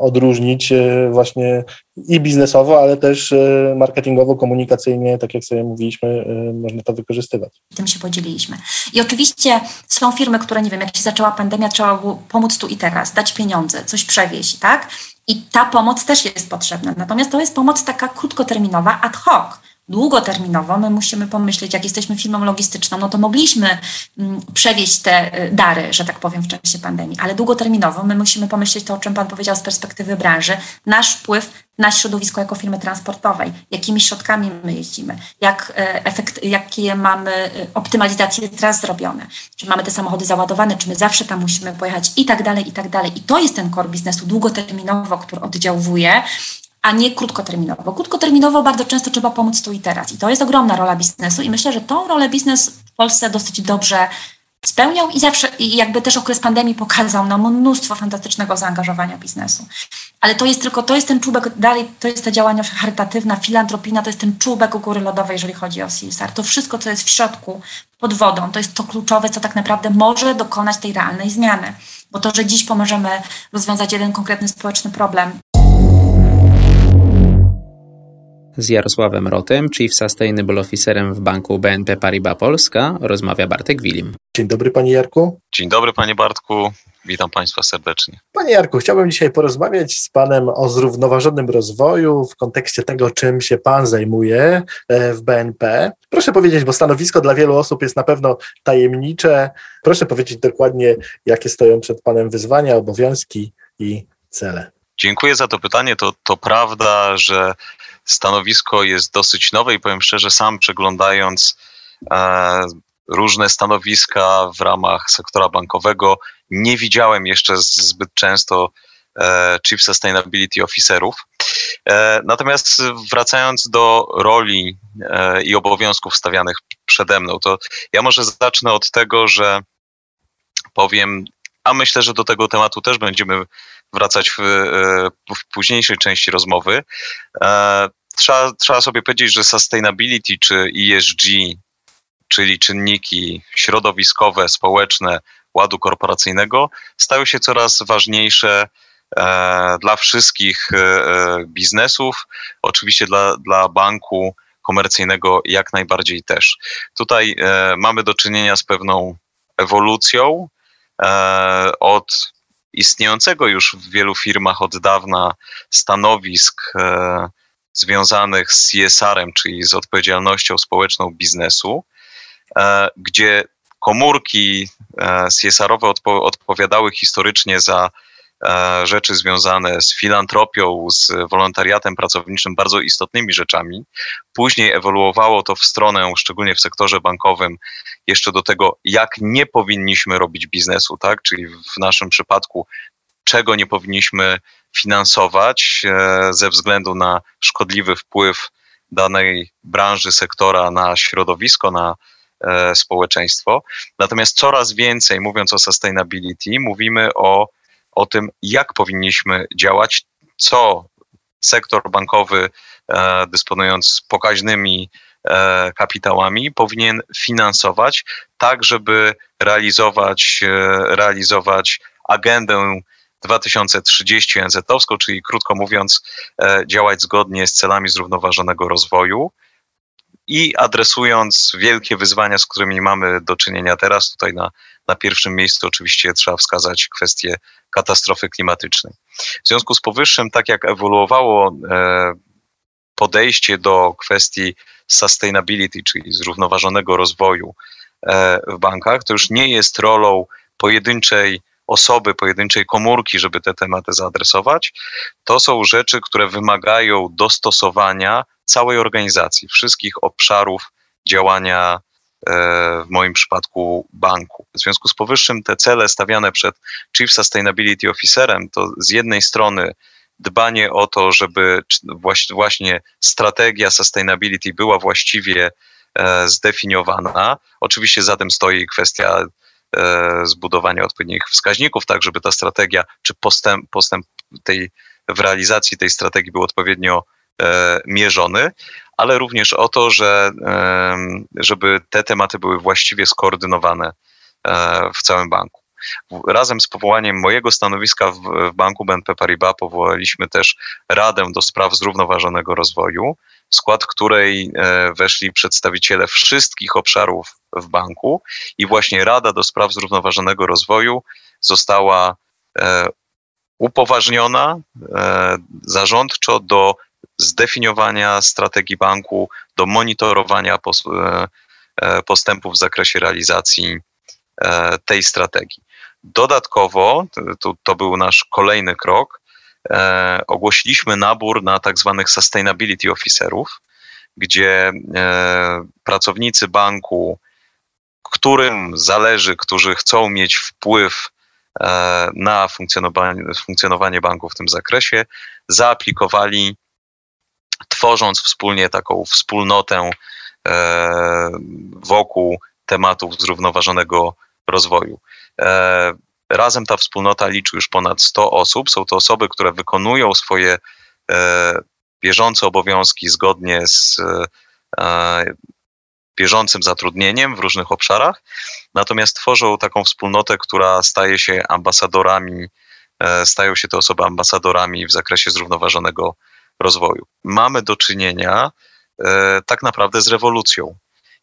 odróżnić właśnie i biznesowo, ale też marketingowo, komunikacyjnie, tak jak sobie mówiliśmy, można to wykorzystywać. Tym się podzieliliśmy. I oczywiście są firmy, które nie wiem, jak się zaczęła pandemia, trzeba było pomóc tu i teraz, dać pieniądze, coś przewieźć, tak? I ta pomoc też jest potrzebna. Natomiast to jest pomoc taka krótkoterminowa, ad hoc długoterminowo my musimy pomyśleć, jak jesteśmy firmą logistyczną, no to mogliśmy mm, przewieźć te y, dary, że tak powiem, w czasie pandemii, ale długoterminowo my musimy pomyśleć to, o czym Pan powiedział z perspektywy branży, nasz wpływ na środowisko jako firmy transportowej, jakimi środkami my jeździmy, jak e, efekt, jakie mamy e, optymalizacje tras zrobione, czy mamy te samochody załadowane, czy my zawsze tam musimy pojechać i tak dalej, i tak dalej. I to jest ten core biznesu długoterminowo, który oddziałuje a nie krótkoterminowo. Krótkoterminowo bardzo często trzeba pomóc tu i teraz. I to jest ogromna rola biznesu i myślę, że tą rolę biznes w Polsce dosyć dobrze spełniał i zawsze, i jakby też okres pandemii pokazał nam mnóstwo fantastycznego zaangażowania biznesu. Ale to jest tylko, to jest ten czubek, dalej to jest ta działalność charytatywna, filantropina, to jest ten czubek u góry lodowej, jeżeli chodzi o CSR. To wszystko, co jest w środku, pod wodą, to jest to kluczowe, co tak naprawdę może dokonać tej realnej zmiany. Bo to, że dziś pomożemy rozwiązać jeden konkretny społeczny problem, z Jarosławem Rotem, Chief Sustainable Officerem w banku BNP Paribas Polska, rozmawia Bartek Wilim. Dzień dobry Panie Jarku. Dzień dobry Panie Bartku. Witam Państwa serdecznie. Panie Jarku, chciałbym dzisiaj porozmawiać z Panem o zrównoważonym rozwoju w kontekście tego, czym się Pan zajmuje e, w BNP. Proszę powiedzieć, bo stanowisko dla wielu osób jest na pewno tajemnicze. Proszę powiedzieć dokładnie, jakie stoją przed Panem wyzwania, obowiązki i cele. Dziękuję za to pytanie. To, to prawda, że stanowisko jest dosyć nowe i powiem szczerze, sam przeglądając e, różne stanowiska w ramach sektora bankowego, nie widziałem jeszcze zbyt często e, Chief Sustainability Officerów. E, natomiast wracając do roli e, i obowiązków stawianych przede mną, to ja może zacznę od tego, że powiem, a myślę, że do tego tematu też będziemy wracać w, w późniejszej części rozmowy trzeba, trzeba sobie powiedzieć, że sustainability czy ESG, czyli czynniki środowiskowe, społeczne ładu korporacyjnego, stały się coraz ważniejsze e, dla wszystkich e, e, biznesów, oczywiście dla, dla banku komercyjnego jak najbardziej też. Tutaj mamy do czynienia z pewną ewolucją od istniejącego już w wielu firmach od dawna stanowisk związanych z CSR-em, czyli z odpowiedzialnością społeczną biznesu, e, gdzie komórki e, CSR-owe odpo odpowiadały historycznie za e, rzeczy związane z filantropią, z wolontariatem pracowniczym, bardzo istotnymi rzeczami. Później ewoluowało to w stronę, szczególnie w sektorze bankowym, jeszcze do tego, jak nie powinniśmy robić biznesu, tak? Czyli w naszym przypadku, czego nie powinniśmy finansować e, ze względu na szkodliwy wpływ danej branży, sektora na środowisko, na e, społeczeństwo. Natomiast coraz więcej, mówiąc o sustainability, mówimy o, o tym, jak powinniśmy działać, co sektor bankowy, e, dysponując pokaźnymi kapitałami, powinien finansować, tak żeby realizować, realizować agendę 2030 NZ-owską, czyli krótko mówiąc, e, działać zgodnie z celami zrównoważonego rozwoju i adresując wielkie wyzwania, z którymi mamy do czynienia teraz, tutaj na, na pierwszym miejscu oczywiście trzeba wskazać kwestię katastrofy klimatycznej. W związku z powyższym, tak jak ewoluowało e, podejście do kwestii sustainability, czyli zrównoważonego rozwoju e, w bankach, to już nie jest rolą pojedynczej osoby, pojedynczej komórki, żeby te tematy zaadresować, to są rzeczy, które wymagają dostosowania całej organizacji, wszystkich obszarów działania e, w moim przypadku banku. W związku z powyższym te cele stawiane przed Chief Sustainability Officerem to z jednej strony dbanie o to, żeby właśnie strategia sustainability była właściwie e, zdefiniowana. Oczywiście za tym stoi kwestia E, zbudowania odpowiednich wskaźników, tak żeby ta strategia, czy postęp, postęp tej, w realizacji tej strategii był odpowiednio e, mierzony, ale również o to, że, żeby te tematy były właściwie skoordynowane e, w całym banku. Razem z powołaniem mojego stanowiska w, banku BNP Paribas powołaliśmy też Radę do Spraw Zrównoważonego Rozwoju, w skład której e, weszli przedstawiciele wszystkich obszarów w banku i właśnie Rada do Spraw Zrównoważonego Rozwoju została e, upoważniona e, zarządczo do zdefiniowania strategii banku, do monitorowania postępów w zakresie realizacji tej strategii. Dodatkowo, to, to był nasz kolejny krok, e, ogłosiliśmy nabór na tak zwanych sustainability officerów, gdzie e, pracownicy banku, którym zależy, którzy chcą mieć wpływ e, na funkcjonowanie, funkcjonowanie banku w tym zakresie, zaaplikowali, tworząc wspólnie taką wspólnotę e, wokół tematów zrównoważonego rozwoju. Razem ta wspólnota liczy już ponad 100 osób. Są to osoby, które wykonują swoje bieżące obowiązki zgodnie z bieżącym zatrudnieniem w różnych obszarach, natomiast tworzą taką wspólnotę, która staje się ambasadorami, e, stają się te osoby ambasadorami w zakresie zrównoważonego rozwoju. Mamy do czynienia e, tak naprawdę z rewolucją,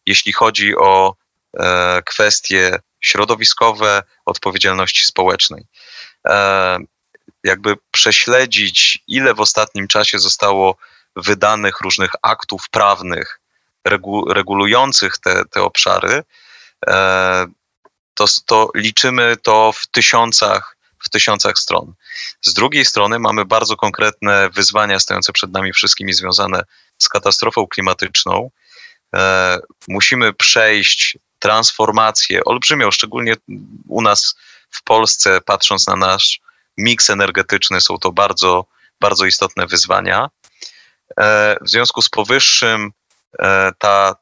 jeśli chodzi o e, kwestie środowiskowe, odpowiedzialności społecznej. Jakby prześledzić, ile w ostatnim czasie zostało wydanych różnych aktów prawnych regu, regulujących te, te obszary, e, to, to liczymy to w tysiącach, w tysiącach stron. Z drugiej strony mamy bardzo konkretne wyzwania stojące przed nami wszystkimi związane z katastrofą klimatyczną. E, musimy przejść transformację olbrzymią, szczególnie u nas w Polsce, patrząc na nasz miks energetyczny, są to bardzo, bardzo istotne wyzwania. E, w związku z powyższym ta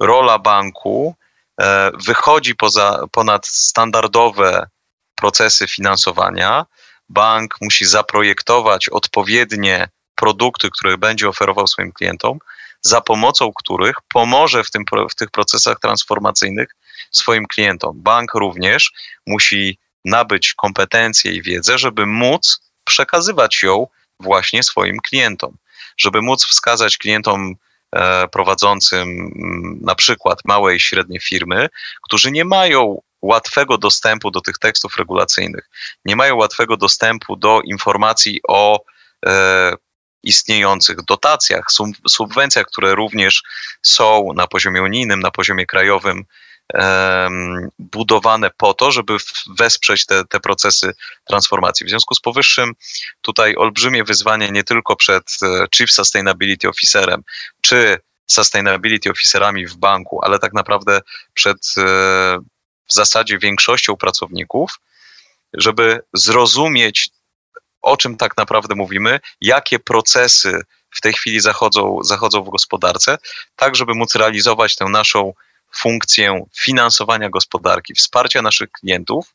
rola banku e, wychodzi poza, ponad standardowe procesy finansowania. Bank musi zaprojektować odpowiednie produkty, które będzie oferował swoim klientom, za pomocą których pomoże w, tym, w tych procesach transformacyjnych swoim klientom. Bank również musi nabyć kompetencje i wiedzę, żeby móc przekazywać ją właśnie swoim klientom, żeby móc wskazać klientom E, prowadzącym mm, na przykład małe i średnie firmy, którzy nie mają łatwego dostępu do tych tekstów regulacyjnych, nie mają łatwego dostępu do informacji o e, istniejących dotacjach, subwencjach, które również są na poziomie unijnym, na poziomie krajowym budowane po to, żeby wesprzeć te, te procesy transformacji. W związku z powyższym tutaj olbrzymie wyzwanie nie tylko przed e, Chief Sustainability Officerem, czy Sustainability Officerami w banku, ale tak naprawdę przed e, w zasadzie większością pracowników, żeby zrozumieć, o czym tak naprawdę mówimy, jakie procesy w tej chwili zachodzą, zachodzą w gospodarce, tak żeby móc realizować tę naszą funkcję finansowania gospodarki, wsparcia naszych klientów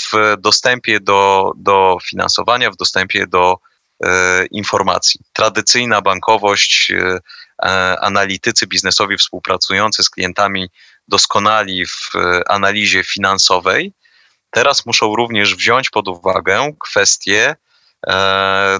w dostępie do, do finansowania, w dostępie do e, informacji. Tradycyjna bankowość, e, e analitycy biznesowi współpracujący z klientami doskonali w e, analizie finansowej, teraz muszą również wziąć pod uwagę kwestie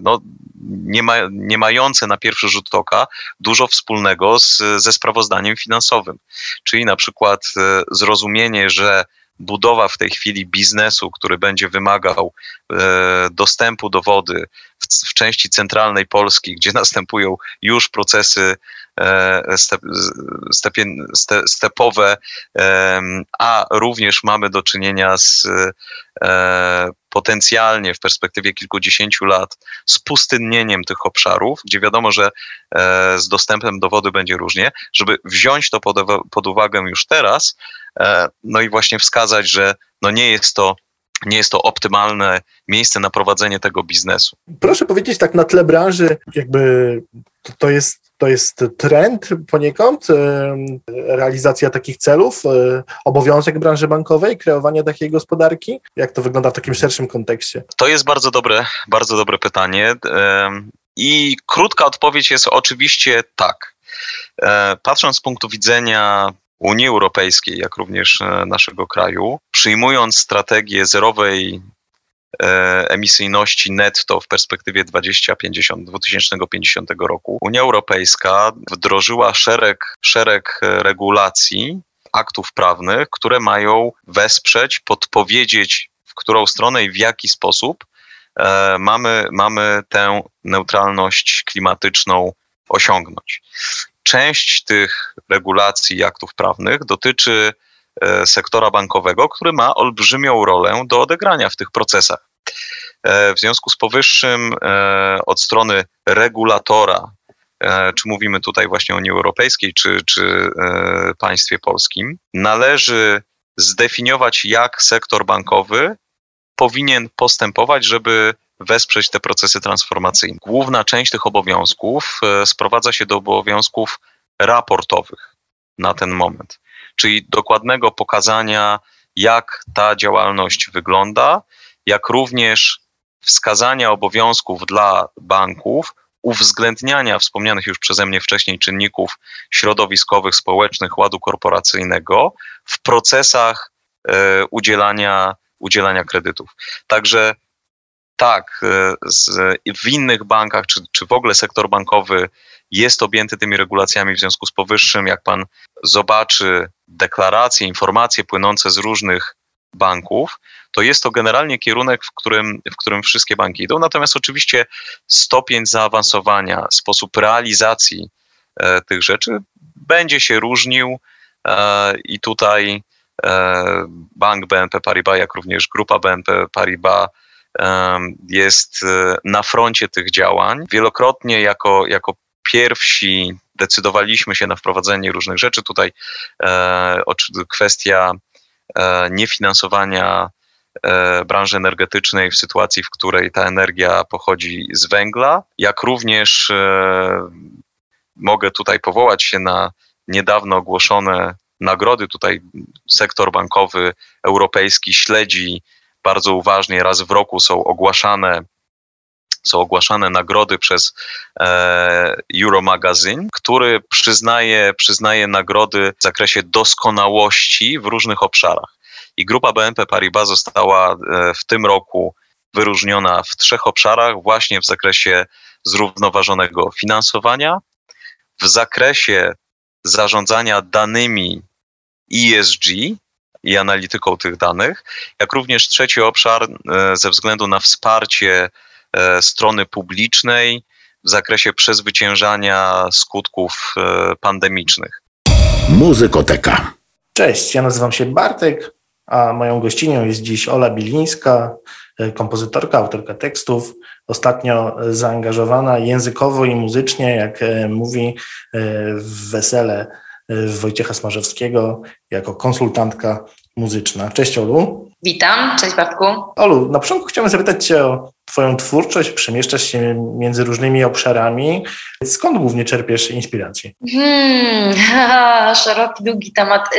no, nie, ma, nie mające na pierwszy rzut oka dużo wspólnego z, ze sprawozdaniem finansowym. Czyli na przykład e, zrozumienie, że budowa w tej chwili biznesu, który będzie wymagał e, dostępu do wody w, w, części centralnej Polski, gdzie następują już procesy e, step, stepien, ste, stepowe, e, a również mamy do czynienia z e, potencjalnie w perspektywie kilkudziesięciu lat spustynnieniem tych obszarów, gdzie wiadomo, że e, z dostępem do wody będzie różnie, żeby wziąć to pod, pod uwagę już teraz, e, no i właśnie wskazać, że no nie jest to nie jest to optymalne miejsce na prowadzenie tego biznesu. Proszę powiedzieć tak na tle branży, jakby to jest to jest trend poniekąd, e, realizacja takich celów, e, obowiązek branży bankowej, kreowanie takiej gospodarki? Jak to wygląda w takim szerszym kontekście? To jest bardzo dobre, bardzo dobre pytanie. I krótka odpowiedź jest oczywiście tak. E, patrząc z punktu widzenia Unii Europejskiej, jak również naszego kraju, przyjmując strategię zerowej E, emisyjności netto w perspektywie 2050, 2050 roku, Unia Europejska wdrożyła szereg, szereg regulacji, aktów prawnych, które mają wesprzeć, podpowiedzieć, w którą stronę i w jaki sposób e, mamy, mamy tę neutralność klimatyczną osiągnąć. Część tych regulacji i aktów prawnych dotyczy E, sektora bankowego, który ma olbrzymią rolę do odegrania w tych procesach. E, w związku z powyższym, e, od strony regulatora, czy mówimy tutaj właśnie o Unii Europejskiej, czy, czy państwie polskim, należy zdefiniować, jak sektor bankowy powinien postępować, żeby wesprzeć te procesy transformacyjne. Główna część tych obowiązków sprowadza się do obowiązków raportowych. na ten moment. Czyli dokładnego pokazania, jak ta działalność wygląda, jak również wskazania obowiązków dla banków, uwzględniania wspomnianych już przeze mnie wcześniej czynników środowiskowych, społecznych, ładu korporacyjnego w procesach e, udzielania, udzielania kredytów. Także tak, e, z, w innych bankach, czy, czy w ogóle sektor bankowy jest objęty tymi regulacjami w związku z powyższym. Jak pan zobaczy deklaracje, informacje płynące z różnych banków, to jest to generalnie kierunek, w którym, w którym wszystkie banki idą. Natomiast oczywiście stopień zaawansowania, sposób realizacji e, tych rzeczy będzie się różnił e, i tutaj e, bank BNP Paribas, jak również grupa BNP Paribas e, jest e, na froncie tych działań. Wielokrotnie jako, jako pierwsi decydowaliśmy się na wprowadzenie różnych rzeczy. Tutaj e, kwestia niefinansowania e, branży energetycznej w sytuacji, w której ta energia pochodzi z węgla, jak również e, mogę tutaj powołać się na niedawno ogłoszone nagrody. Tutaj sektor bankowy europejski śledzi bardzo uważnie, raz w roku są ogłaszane są ogłaszane nagrody przez e, który przyznaje, przyznaje nagrody w zakresie doskonałości w różnych obszarach. I grupa BNP Paribas została e, w tym roku wyróżniona w trzech obszarach, właśnie w zakresie zrównoważonego finansowania, w zakresie zarządzania danymi ESG i analityką tych danych, jak również trzeci obszar e, ze względu na wsparcie strony publicznej w zakresie przezwyciężania skutków e, pandemicznych. Muzykoteka. Cześć, ja nazywam się Bartek, a moją gościnią jest dziś Ola Bilińska, e, kompozytorka, autorka tekstów, ostatnio zaangażowana językowo i muzycznie, jak mówi, w wesele Wojciecha Smarzewskiego jako konsultantka muzyczna. Cześć Olu. Witam, cześć Bartku. Olu, na początku chciałbym zapytać Cię o Twoją twórczość, przemieszczasz się między różnymi obszarami. Skąd głównie czerpiesz inspirację? Hmm, szeroki, długi temat.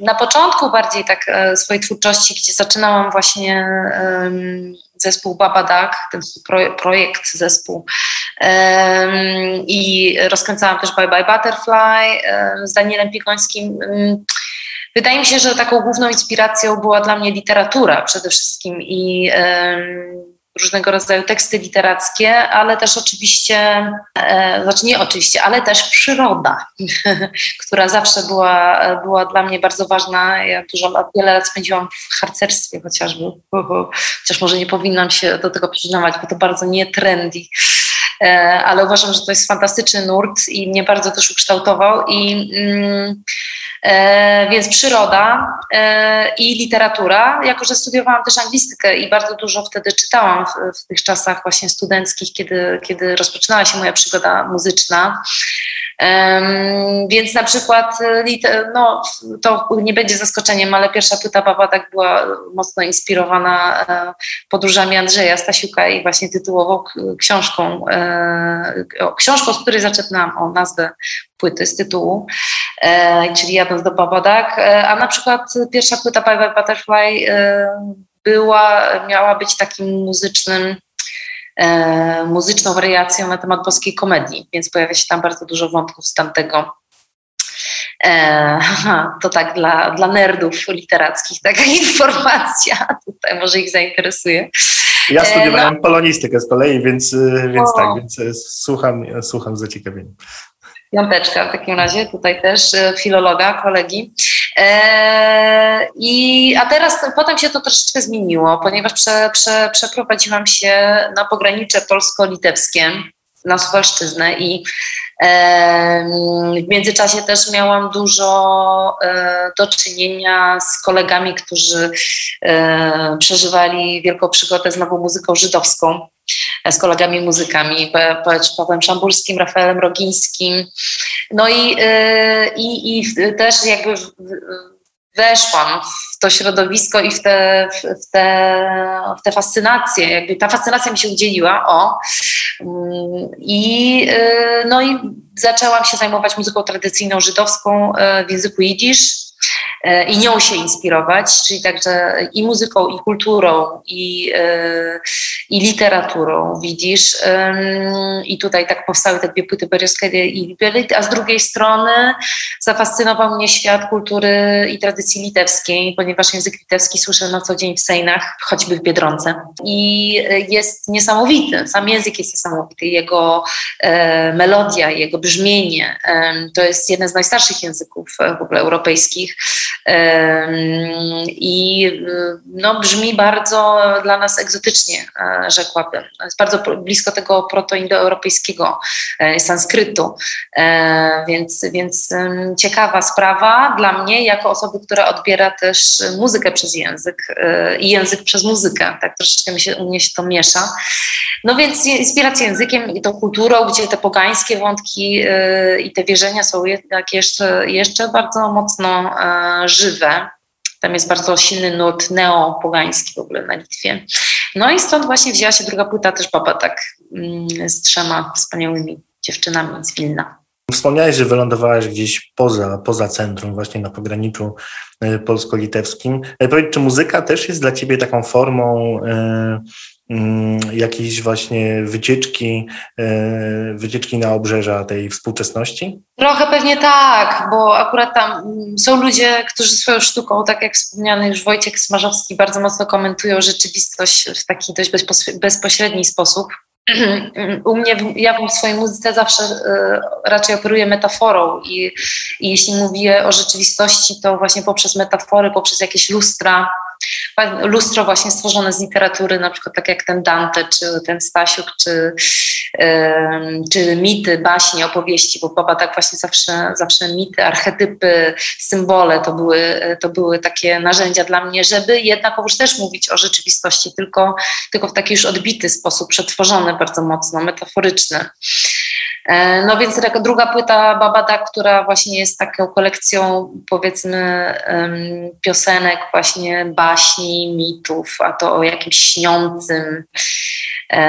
Na początku bardziej tak e, swojej twórczości, gdzie zaczynałam właśnie zespół Babadak, ten projekt zespół i rozkręcałam też Bye Bye Butterfly z Danielem Piekońskim Wydaje mi się, że taką główną inspiracją była dla mnie literatura przede wszystkim i różnego rodzaju teksty literackie, ale też oczywiście, e, znaczy nie oczywiście, ale też przyroda, *laughs* która zawsze była, była dla mnie bardzo ważna. Ja dużo lat, wiele lat spędziłam w harcerstwie chociażby, chociaż może nie powinnam się do tego przyznawać, bo to bardzo nie trendy, e, ale uważam, że to jest fantastyczny nurt i mnie bardzo też ukształtował i mm, więc przyroda e, i literatura. Jako, że studiowałam też anglistykę i bardzo dużo wtedy czytałam w, w tych czasach właśnie studenckich, kiedy, kiedy rozpoczynała się moja przygoda muzyczna. Więc na przykład, no, to nie będzie zaskoczeniem, ale pierwsza płyta Baba tak była mocno inspirowana e, podróżami Andrzeja Stasiuka i właśnie tytułową książką, książką, z której zaczynałam o nazwę płyty z tytułu, e, czyli jadąc do Babadak, e, a na przykład pierwsza płyta Bye Bye Butterfly e, była, miała być takim muzycznym muzyczną wariacją na temat boskiej komedii, więc pojawia się tam bardzo dużo wątków z tamtego. *laughs* to tak dla, dla nerdów literackich taka *laughs* informacja, tutaj może ich zainteresuje. Ja studiowałem no. polonistykę z kolei, więc, więc tak, więc słucham, słucham z zaciekawieniem. Piąteczka w takim razie, tutaj też e, filologa, kolegi. E, I, a teraz potem się to troszeczkę zmieniło, ponieważ prze, prze, przeprowadziłam się na pogranicze polsko-litewskie, na Suwalszczyznę i w międzyczasie też miałam dużo e, do czynienia z kolegami, którzy e, przeżywali wielką przygodę z nową muzyką żydowską, e, z kolegami muzykami, Pawłem Szamburskim, Rafaelem Rogińskim. No i, i, i też jakby weszłam w to środowisko i w te, w te, w te fascynacje. Jakby ta fascynacja mi się udzieliła, o. Mm, I, no i zaczęłam się zajmować muzyką tradycyjną żydowską w języku jidysz i nią się inspirować, czyli także i muzyką, i kulturą, i, e, i literaturą, widzisz. I tutaj tak powstały te dwie płyty Berioskedy i Libelit, a z drugiej strony zafascynował mnie świat kultury i tradycji litewskiej, ponieważ język litewski słyszę na co dzień w Sejnach, choćby w Biedronce. I jest niesamowity, sam język jest niesamowity, jego e, melodia, jego brzmienie, to jest jeden z najstarszych języków w ogóle europejskich i no, brzmi bardzo dla nas egzotycznie, e, rzekłabym. Jest bardzo blisko tego protoindoeuropejskiego e, sanskrytu, e, więc, więc ciekawa sprawa dla mnie, jako osoby, która odbiera też muzykę przez język i język przez muzykę. Tak troszeczkę mi się, u mnie się to miesza. No więc inspiracja językiem i tą kulturą, gdzie te pogańskie wątki i te wierzenia są jednak jeszcze, jeszcze bardzo mocno żywe. Tam jest bardzo silny nurt neopogański w ogóle na Litwie. No i stąd właśnie wzięła się druga płyta też Baba tak mm, z trzema wspaniałymi dziewczynami z Wilna. Wspomniałeś, że wylądowałeś gdzieś poza, poza centrum, właśnie na pograniczu y, polsko-litewskim. E, powiedz, czy muzyka też jest dla ciebie taką formą jakieś właśnie wycieczki, e, wycieczki na obrzeża tej współczesności? Trochę pewnie tak, bo akurat tam mm, są ludzie, którzy swoją sztuką, tak jak wspomniany już Wojciech Smarzowski, bardzo mocno komentują rzeczywistość w taki dość bezpośredni sposób. *clears throat* U mnie, ja w swojej muzyce zawsze e, raczej operuję metaforą i, i jeśli mówię o rzeczywistości, to właśnie poprzez metafory, poprzez jakieś lustra, lustro właśnie stworzone z literatury, na przykład tak jak ten Dante, czy ten Stasiuk, czy, czy mity, baśnie, opowieści, bo Baba tak właśnie zawsze, zawsze mity, archetypy, symbole to były, to były takie narzędzia dla mnie, żeby jednakowoż też mówić o rzeczywistości, tylko, tylko w taki już odbity sposób, przetworzony bardzo mocno, metaforyczny. E, no więc taka druga płyta Babada, która właśnie jest taką kolekcją powiedzmy piosenek, właśnie baśni, mitów, a to o jakimś śniącym. E,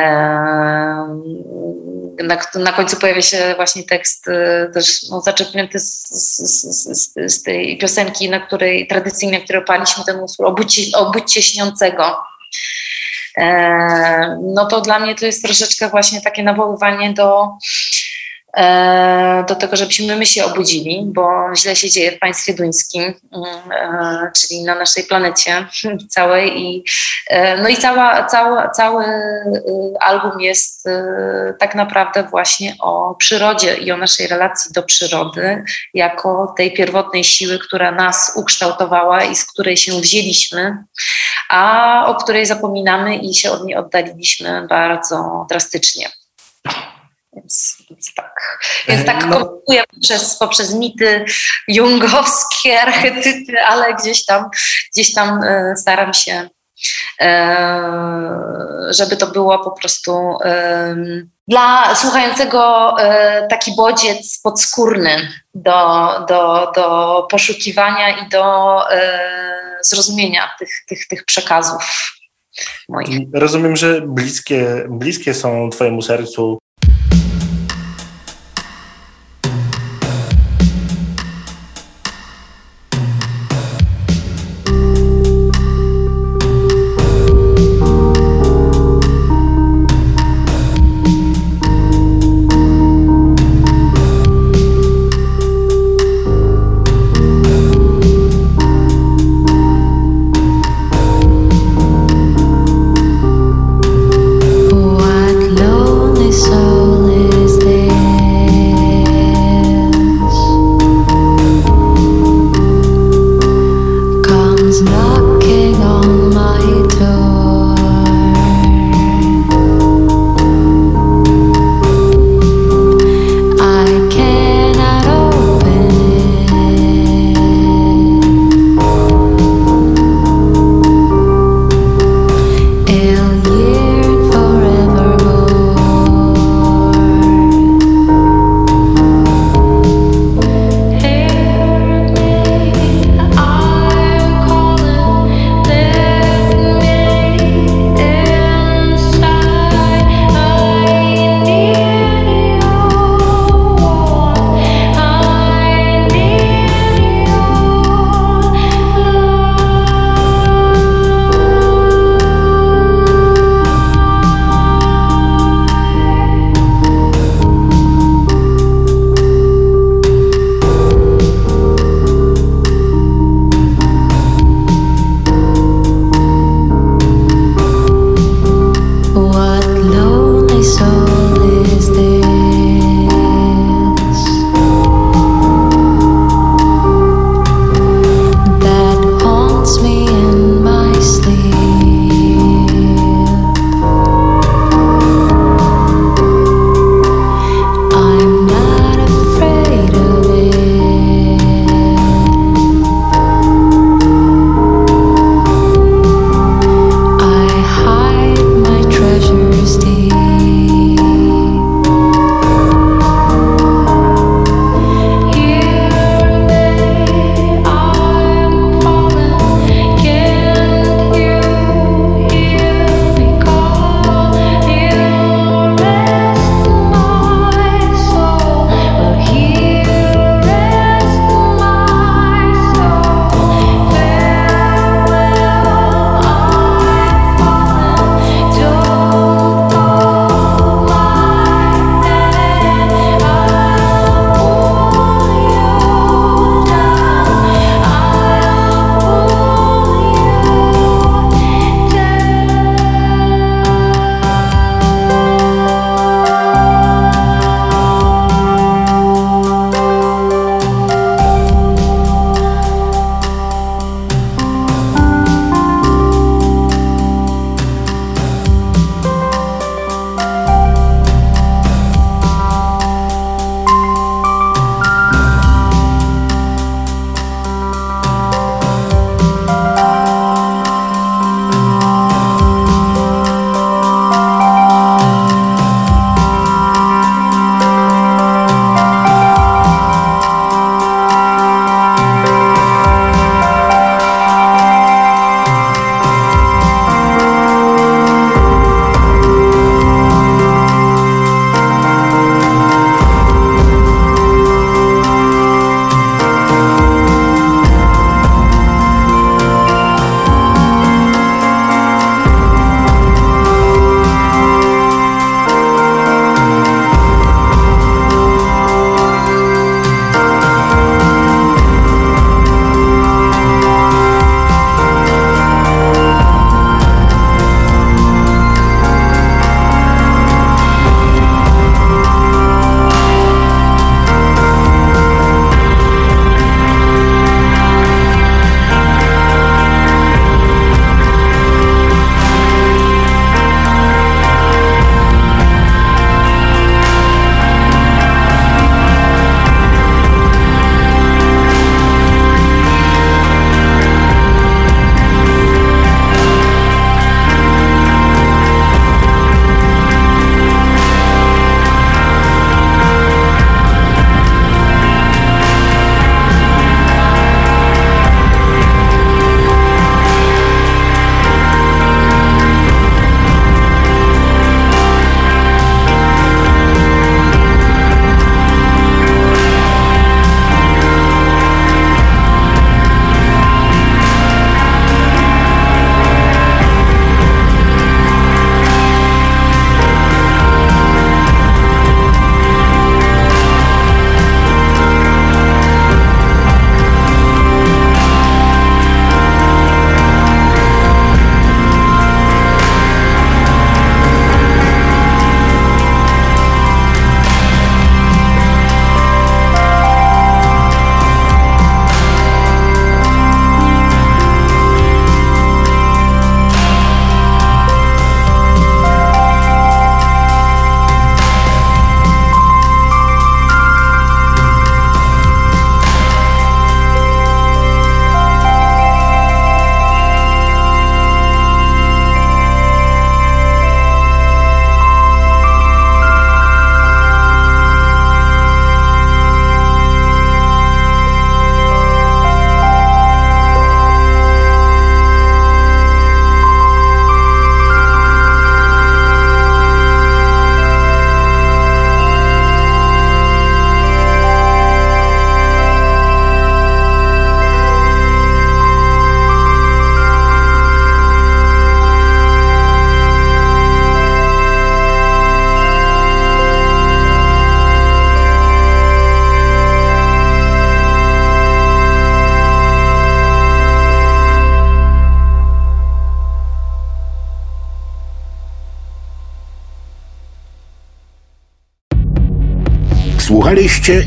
na, na końcu pojawia się właśnie tekst e, też no, zaczerpnięty z, z, z, z, tej piosenki, na której tradycyjnie, której opaliśmy ten utwór, obudźcie, śniącego no to dla mnie to jest troszeczkę właśnie takie nawoływanie do, E, do tego, żebyśmy my się obudzili, bo źle się dzieje w państwie duńskim, mm, e, czyli na naszej planecie *laughs* całej. I, e, no i cała, cała, cały album jest tak naprawdę właśnie o przyrodzie i o naszej relacji do przyrody, jako tej pierwotnej siły, która nas ukształtowała i z której się wzięliśmy, a o której zapominamy i się od niej oddaliliśmy bardzo drastycznie. Więc, więc tak. Więc tak no. komentuję poprzez, poprzez mity jungowskie, *laughs* archetypy, ale gdzieś tam, gdzieś tam e, staram się, e, żeby to było po prostu dla słuchającego e, taki bodziec podskórny do, do, do poszukiwania i do zrozumienia tych, tych, tych przekazów. Moich. Rozumiem, że bliskie, bliskie są Twojemu sercu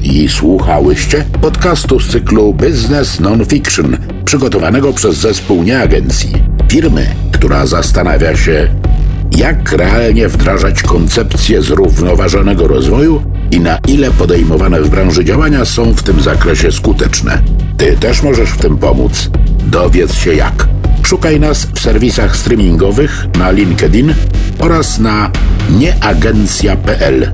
I słuchałyście podcastu z cyklu Business Nonfiction, przygotowanego przez zespół nieagencji, firmy, która zastanawia się, jak realnie wdrażać koncepcję zrównoważonego rozwoju i na ile podejmowane w branży działania są w tym zakresie skuteczne. Ty też możesz w tym pomóc. Dowiedz się jak. Szukaj nas w serwisach streamingowych na LinkedIn oraz na nieagencja.pl.